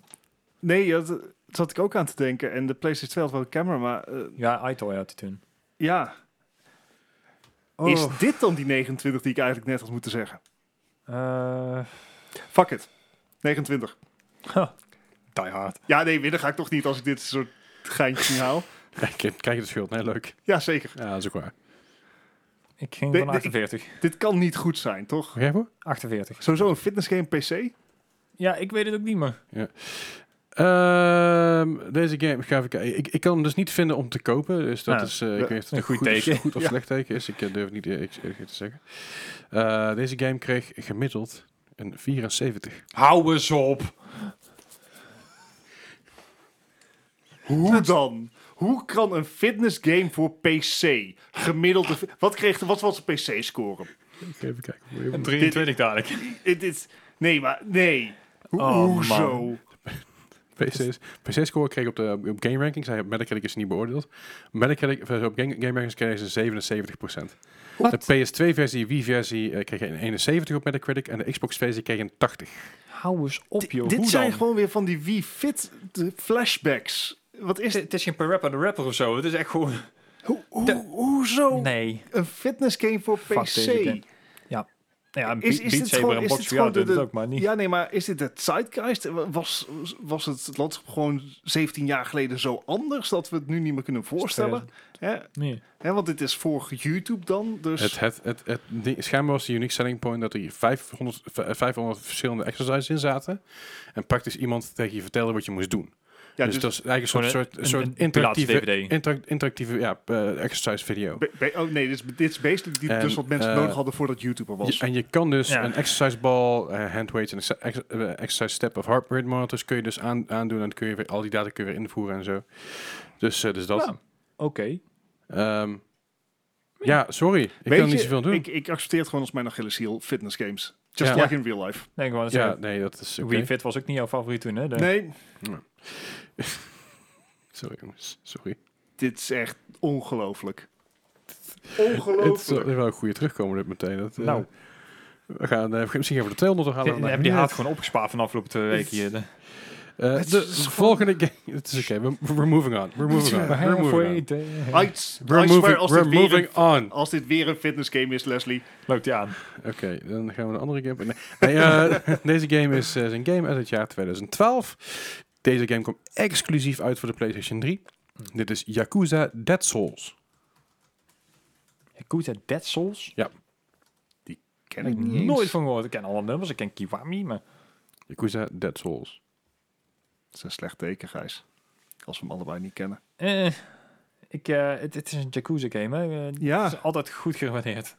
Nee, dat dat zat ik ook aan te denken. En de PlayStation 2 had wel een camera, maar eh, Ja, iToy had hij toen. ja. Oh. Is dit dan die 29 die ik eigenlijk net had moeten zeggen? Eh, Fuck it. 29. die Hard. Ja, nee, winnen ga ik toch niet als ik dit soort geintjes niet haal. Kijk, kijk het scheelt. Nee, leuk. Ja, zeker. Ja, dat is ook waar. Ik ging van nee, 48. Dit kan niet goed zijn, toch? Jij voor? 48. Sowieso een fitnessgame PC? Ja, ik weet het ook niet meer. Ehm, deze game, ik ga. Ik, ik kan hem dus niet vinden om te kopen. Dus dat Ja, is, eh, ik ja, weet of het een goed goed, teken. goed of Ja. slecht teken is. Ik eh, durf niet eh, eerlijk te zeggen. Eh, deze game kreeg gemiddeld een 74. Hou eens op. Hoe dan? Hoe kan een fitnessgame voor PC gemiddelde... Wat, kreeg de, wat was de PC-score? Even kijken. hoe je- En 23 dadelijk. Dit is... Nee, maar... Nee. Ho- Oh, Hoezo? man. PC's. PC-score kreeg op de op Game Rankings, hij Metacritic is niet beoordeeld. Metacritic, of op Game, game Rankings kreeg ze 77%. De PS2-versie, Wii-versie eh, kreeg een 71 op Metacritic en de Xbox-versie kreeg een 80. Hou eens op, joh. Dit Hoe zijn dan? gewoon weer van die Wii Fit flashbacks. Wat is Het, het is geen per rapper de rapper of zo. Het is echt gewoon... Hoe, hoe, de- hoezo Nee. een fitness game voor Fuck PC? Ja. Ja, Is- is, is Beat dit Saber gewoon- en Box VR doet het de- ook, maar niet. Ja, nee, maar is dit de zeitgeist? Was, was het, het landschap gewoon 17 jaar geleden zo anders dat we het nu niet meer kunnen voorstellen? Hè? Nee. Hè, want dit is voor YouTube dan, dus... Het, het, het, het, schijnbaar was de unique selling point dat er hier 500, v- 500 verschillende exercises in zaten. En praktisch iemand tegen je vertelde wat je moest doen. Ja, dus, dat is eigenlijk een Gewoon soort, soort, een- soort een- een interactieve, interactieve ja, eh, exercise video. Be- be- oh nee, dit is, dit is basically die, En, dus wat mensen eh, nodig hadden voordat YouTube er was. Je- en je kan dus Ja. een exercise ball, eh, hand weights en ex- ex- exercise step of heart rate monitors kun je dus aan, aandoen en dan kun je weer al die data kun je weer invoeren en zo. Dus, eh, dus dat. Ja. Oké. Ehm, ja, sorry. Ik Weet kan niet je, zoveel doen. Ik, ik accepteer het gewoon als mijn Achilleshiel, fitness games. Just Ja. like in real life. Nee, gewoon ja, nee, dat is. Wii Fit was ook niet jouw favoriet toen, hè? De- Nee, Sorry jongens, sorry. dit is echt ongelooflijk. Het is Ongelooflijk. wel een goede terugkomen dit meteen. Dat, eh, Nou. We gaan eh, misschien even de 200 Ze halen. hebben die haat gewoon opgespaard van de afgelopen twee weken hier. De- Eh, Het de is gewoon- volgende game. Het is oké, we- we're moving on. We're moving on. We We're moving on. I, I We're swear, moving, als we're dit, weer moving een, on. als dit weer een fitness game is, Leslie. Loopt die aan. Oké, dan gaan we een andere game. Nee, nee, eh, deze game is, is een game uit het jaar 2012. Deze game komt exclusief uit voor de PlayStation 3. Dit is Yakuza Dead Souls. Yakuza Dead Souls? Ken Heb ik ik niet eens. nooit van gehoord. Ik ken alle nummers. Ik ken Kiwami, maar... Yakuza Dead Souls. Dat is een slecht teken, Gijs. Als we hem allebei niet kennen. Eh, ik, eh, het, het is een Yakuza game, hè. Eh, Ja. Het is altijd goed gewaardeerd.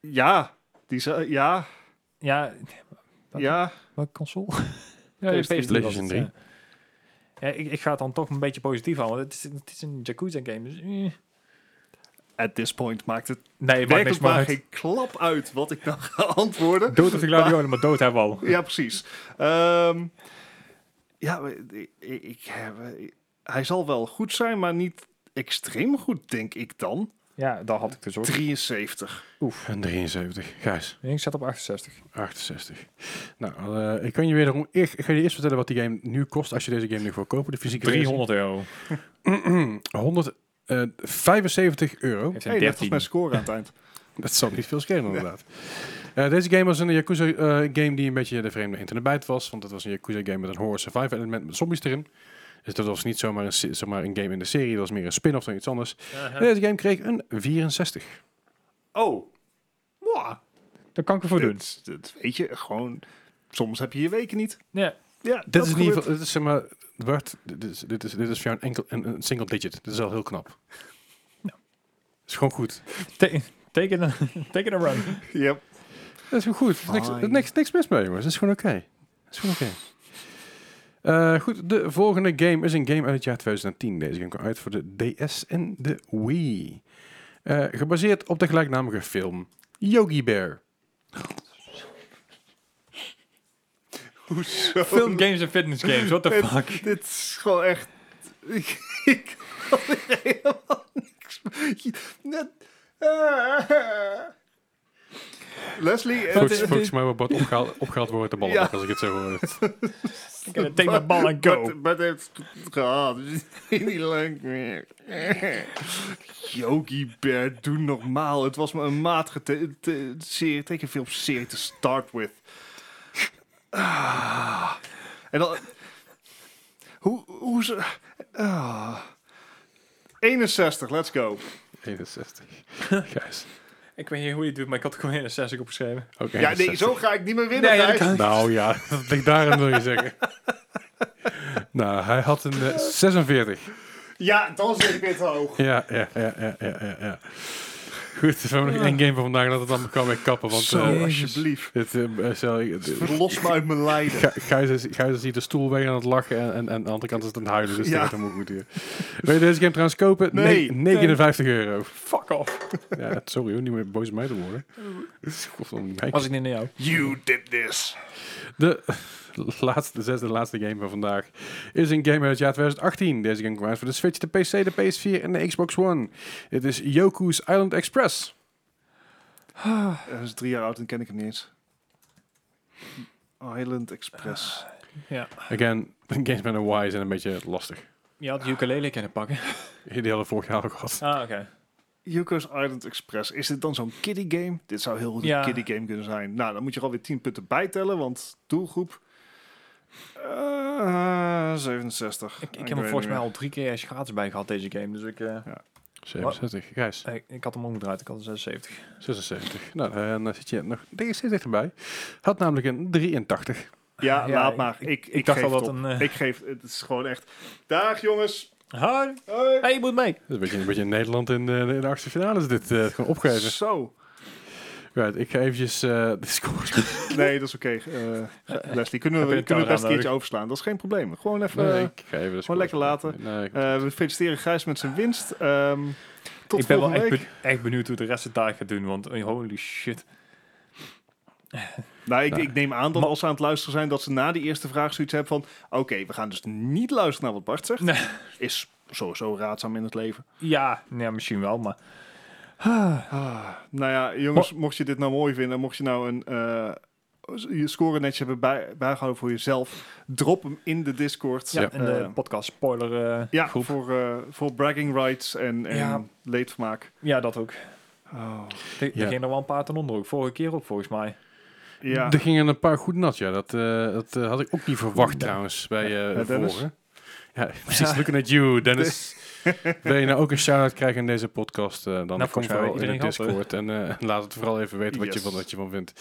Ja, die ze, ja, Ja, Wat? ja. welke console? Het, PlayStation 3. ja. Ja, ik, ik ga het dan toch een beetje positief houden. want Het is, het is een Yakuza game, dus... eh. At this point maakt het Nee, maakt niks werkelijk meer maar geen klap uit wat ik dan ga antwoorden. Dood of de gladiolen, maar dood hebben al. Ja, precies. Ehm, ja, ik, ik, ik heb- hij zal wel goed zijn, maar niet extreem goed, denk ik dan. Ja, daar had ik dus ook. 73. En 73. Gijs, Ik zat op 68. 68. Nou, eh, ik kan je wederom... Ik, ik ga je eerst vertellen wat die game nu kost als je deze game nu wil kopen. De fysieke versie. 300 euro. 175 euro. Heeft Hey, als 13. mijn score aan het eind. Dat zal niet veel schelen inderdaad. Eh, deze game was een Yakuza eh, game die een beetje de vreemde internet was. Want het was een Yakuza game met een horror survival element met zombies erin. Dus dat was niet zomaar een, se- zomaar een game in de serie. Dat was meer een spin-off dan iets anders. Deze game kreeg een 64. Oh. Mwah. Daar kan ik ervoor doen. Dat, weet je, gewoon... Soms heb je je weken niet. Ja. Ja, Dit dat is in ieder geval, dit is zeg maar, Bart, dit is, dit is, dit is voor jou een, enkel, een, een single digit. Dit is al heel knap. Ja. is gewoon goed. Ta- Take it, a, take it a run. Yep. Dat is gewoon goed. Er is niks, niks, niks mis mee, jongens. Dat is gewoon oké. Dat is gewoon oké. Eh, goed, de volgende game is een game uit het jaar 2010. Deze game kwam uit voor de DS en de Wii. Eh, gebaseerd op de gelijknamige film Yogi Bear. Hoezo? Film games en fitness games, what the Het- fuck? Dit is gewoon echt... Ik, ik kan er helemaal niks... Net... Leslie... eh, Volgens, is- volgens mij wordt Bart opgehaald, opgehaald worden te ballen, Ja. als ik het zo hoor. Ik heb een thema bal en go. Het heeft gehad. Dus niet leuk meer. Yogi Bear, doe normaal. Het was maar een matige te- te- serie, tekenfilm serie te start with. Ah. En dan... Hoe, hoe ze... Ah. 61, let's go. 61. Gijs. Ik weet niet hoe je het doet, maar ik had er gewoon 61 opgeschreven. Ook Ja, nee, 61. zo ga ik niet meer winnen. Nee, ja, kan- Nou ja, dat ligt daarin wil je zeggen. nou, hij had een eh, 46. ja, dan zit ik weer te hoog. Ja, ja, ja, ja, ja, ja. Goed, we hebben nog één game voor vandaag dat het dan kan mee kappen. Want Zo, eh, alsjeblieft. het, eh, stel ik- het- Verlos me uit mijn lijden. Gij- Gijs hier de stoel weg aan het lachen en, en, en aan de andere kant is het aan het huilen. Dus Ja. dat gaat helemaal goed hier. Wil je deze game trouwens kopen? Nee. Ne- 59 euro. Fuck off. Ja, sorry hoor, niet meer boos op mij te worden. Was ik niet naar jou? You did this. De laatste, de zesde en laatste game van vandaag is een game uit het jaar 2018. Deze game kwam uit voor de Switch, de PC, de PS4 en de Xbox One. Het is Yoku's Island Express. Dat is drie jaar oud en ken ik hem niet eens. Island Express. Ja. Again, games met een Y zijn een beetje lastig. Je had de ukulele kunnen pakken. Die hadden vorig jaar ook gehad. Ah, oké. Yuko's Island Express. Is dit dan zo'n kiddie game? Dit zou heel goed Ja. een kiddie game kunnen zijn. Nou, dan moet je er alweer 10 punten bijtellen, want doelgroep... eh, 67. Ik, ik weet heb hem volgens mij al drie keer gratis bij gehad, deze game. Dus ik, eh, 67. Gijs, ik, ik had hem omgedraaid. Ik had een 76. 76. Nou, eh, dan zit je nog deze steeds dichterbij. Had namelijk een 83. Ja, Ja, laat ik- maar. ik- Ik, ik, ik dacht geef al dat een, eh, Ik geef het. is gewoon echt... Dag jongens. Hoi! Hoi. Hey, je moet mee! Dat is een beetje, een beetje Nederland in de, in de achtste finale is dit. eh, gewoon opgeven. Zo. Right, ik ga eventjes eh, de scores. Nee, dat is oké. Eh, Leslie, kunnen we, kunnen we een het camera best een keertje overslaan? Dat is geen probleem. Gewoon even... Nee, eh, ik ga even de scores. lekker laten. Nee, eh, we feliciteren Gijs met zijn winst. Ehm, tot ik ben wel volgende echt, week. be- echt benieuwd hoe de rest het daar gaat doen. Want holy shit. Nou, ik, Nou, ik neem aan dat als ze aan het luisteren zijn, dat ze na die eerste vraag zoiets hebben van... Oké, we gaan dus niet luisteren naar wat Bart zegt. Nee. Is sowieso raadzaam in het leven. Ja, ja misschien wel, maar... Ah, nou ja, jongens, mocht je dit nou mooi vinden, mocht je nou een eh, je score netjes hebben bij, bijgehouden voor jezelf, drop hem in de Discord. Ja, en de Eh, podcast spoiler eh, ja, groep. voor, eh, voor bragging rights en, en Ja. leedvermaak. Ja, dat ook. Oh. Er, er Ja. gingen er wel een paar ten onder ook. Vorige keer ook, volgens mij. Ja, Er gingen een paar goed nat, ja. Dat, eh, dat had ik ook niet verwacht trouwens bij eh Ja, de Dennis? Ja, precies. Looking at you, Dennis. Wil je nou ook een shout-out krijgen in deze podcast? eh, dan kom volgens mij vooral in de Discord. En eh, laat het vooral even weten wat, je van, wat je van vindt.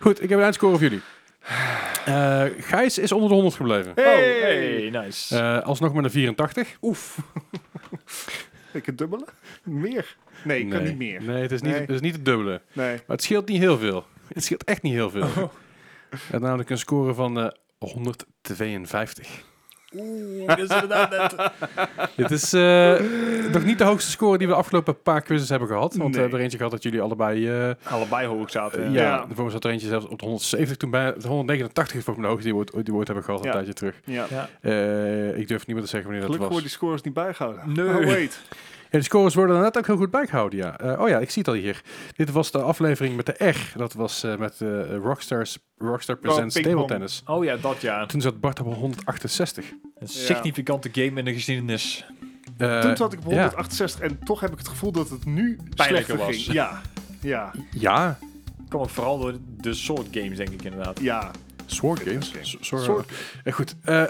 Goed, ik heb een eindscore voor jullie. Eh Gijs is onder de 100 gebleven. Hey! Oh, hey, nice. Eh, alsnog met een 84. Oef. ik het dubbele? Meer? Nee, ik kan niet meer. Nee, het is niet, Nee. het is niet het dubbele. Nee. Maar het scheelt niet heel veel. Het scheelt echt niet heel veel. Oh. Namelijk een score van eh 152. Oeh, dat is inderdaad net... Dit is eh, nog niet de hoogste score die we de afgelopen paar quizzes hebben gehad. Want we hebben er eentje gehad dat jullie allebei... eh, Allebei hoog zaten. ja, Ja. de vorige zat er eentje zelfs op de 170. Toen bij de 189 is volgens mij de hoogste die we ooit, die we ooit hebben gehad, een Ja. tijdje terug. Ja. Ja. Eh, ik durf niet meer te zeggen wanneer dat Gelukkig was. worden die scores niet bijgehouden. Nee. Oh, wait. De scores worden er net ook heel goed bijgehouden, ja. Eh, oh ja, ik zie het al hier. Dit was de aflevering met de R. Dat was eh, met eh, Rockstars, Rockstar Presents. Table Tennis. Oh ja, dat ja. Toen zat Bart op 168. Een significante game in de geschiedenis. Toen zat ik op ja. 168 en toch heb ik het gevoel dat het nu Pijnlijker slechter was. ging. Ja, ja, Ja, Kom ook vooral door de soort games, denk ik inderdaad. ja. Sword Games. Eh, goed. eh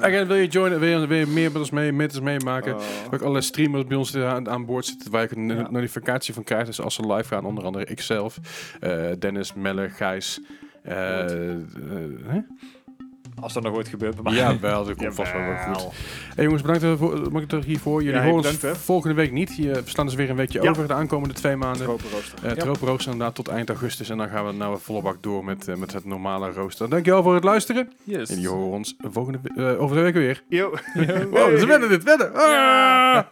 again, wil je joinen? Wil je, wil je meer met ons mee, met ons meemaken? Oh. Ook alle streamers bij ons aan, aan boord zitten waar je een Ja. notificatie van krijgt. Dus als ze live gaan, onder andere ikzelf, eh Dennis, Melle, Gijs. Als dat nog ooit gebeurt bij mij. ja, wel, dat komt vast wel weer goed. Hey jongens, bedankt eh, voor, mag ik er hiervoor. Jullie Ja, horen bedankt, ons volgende week niet. Je, we slaan dus weer een weekje Ja. over de aankomende twee maanden. Tropenrooster. Uh, Ja. Tropenrooster inderdaad tot eind augustus. En dan gaan we nou een volle bak door met, eh, met het normale rooster. Dankjewel voor het luisteren. Yes. En jullie horen ons volgende, eh, over de week weer. Yo. Wow, ze wennen dit, wennen. Ah!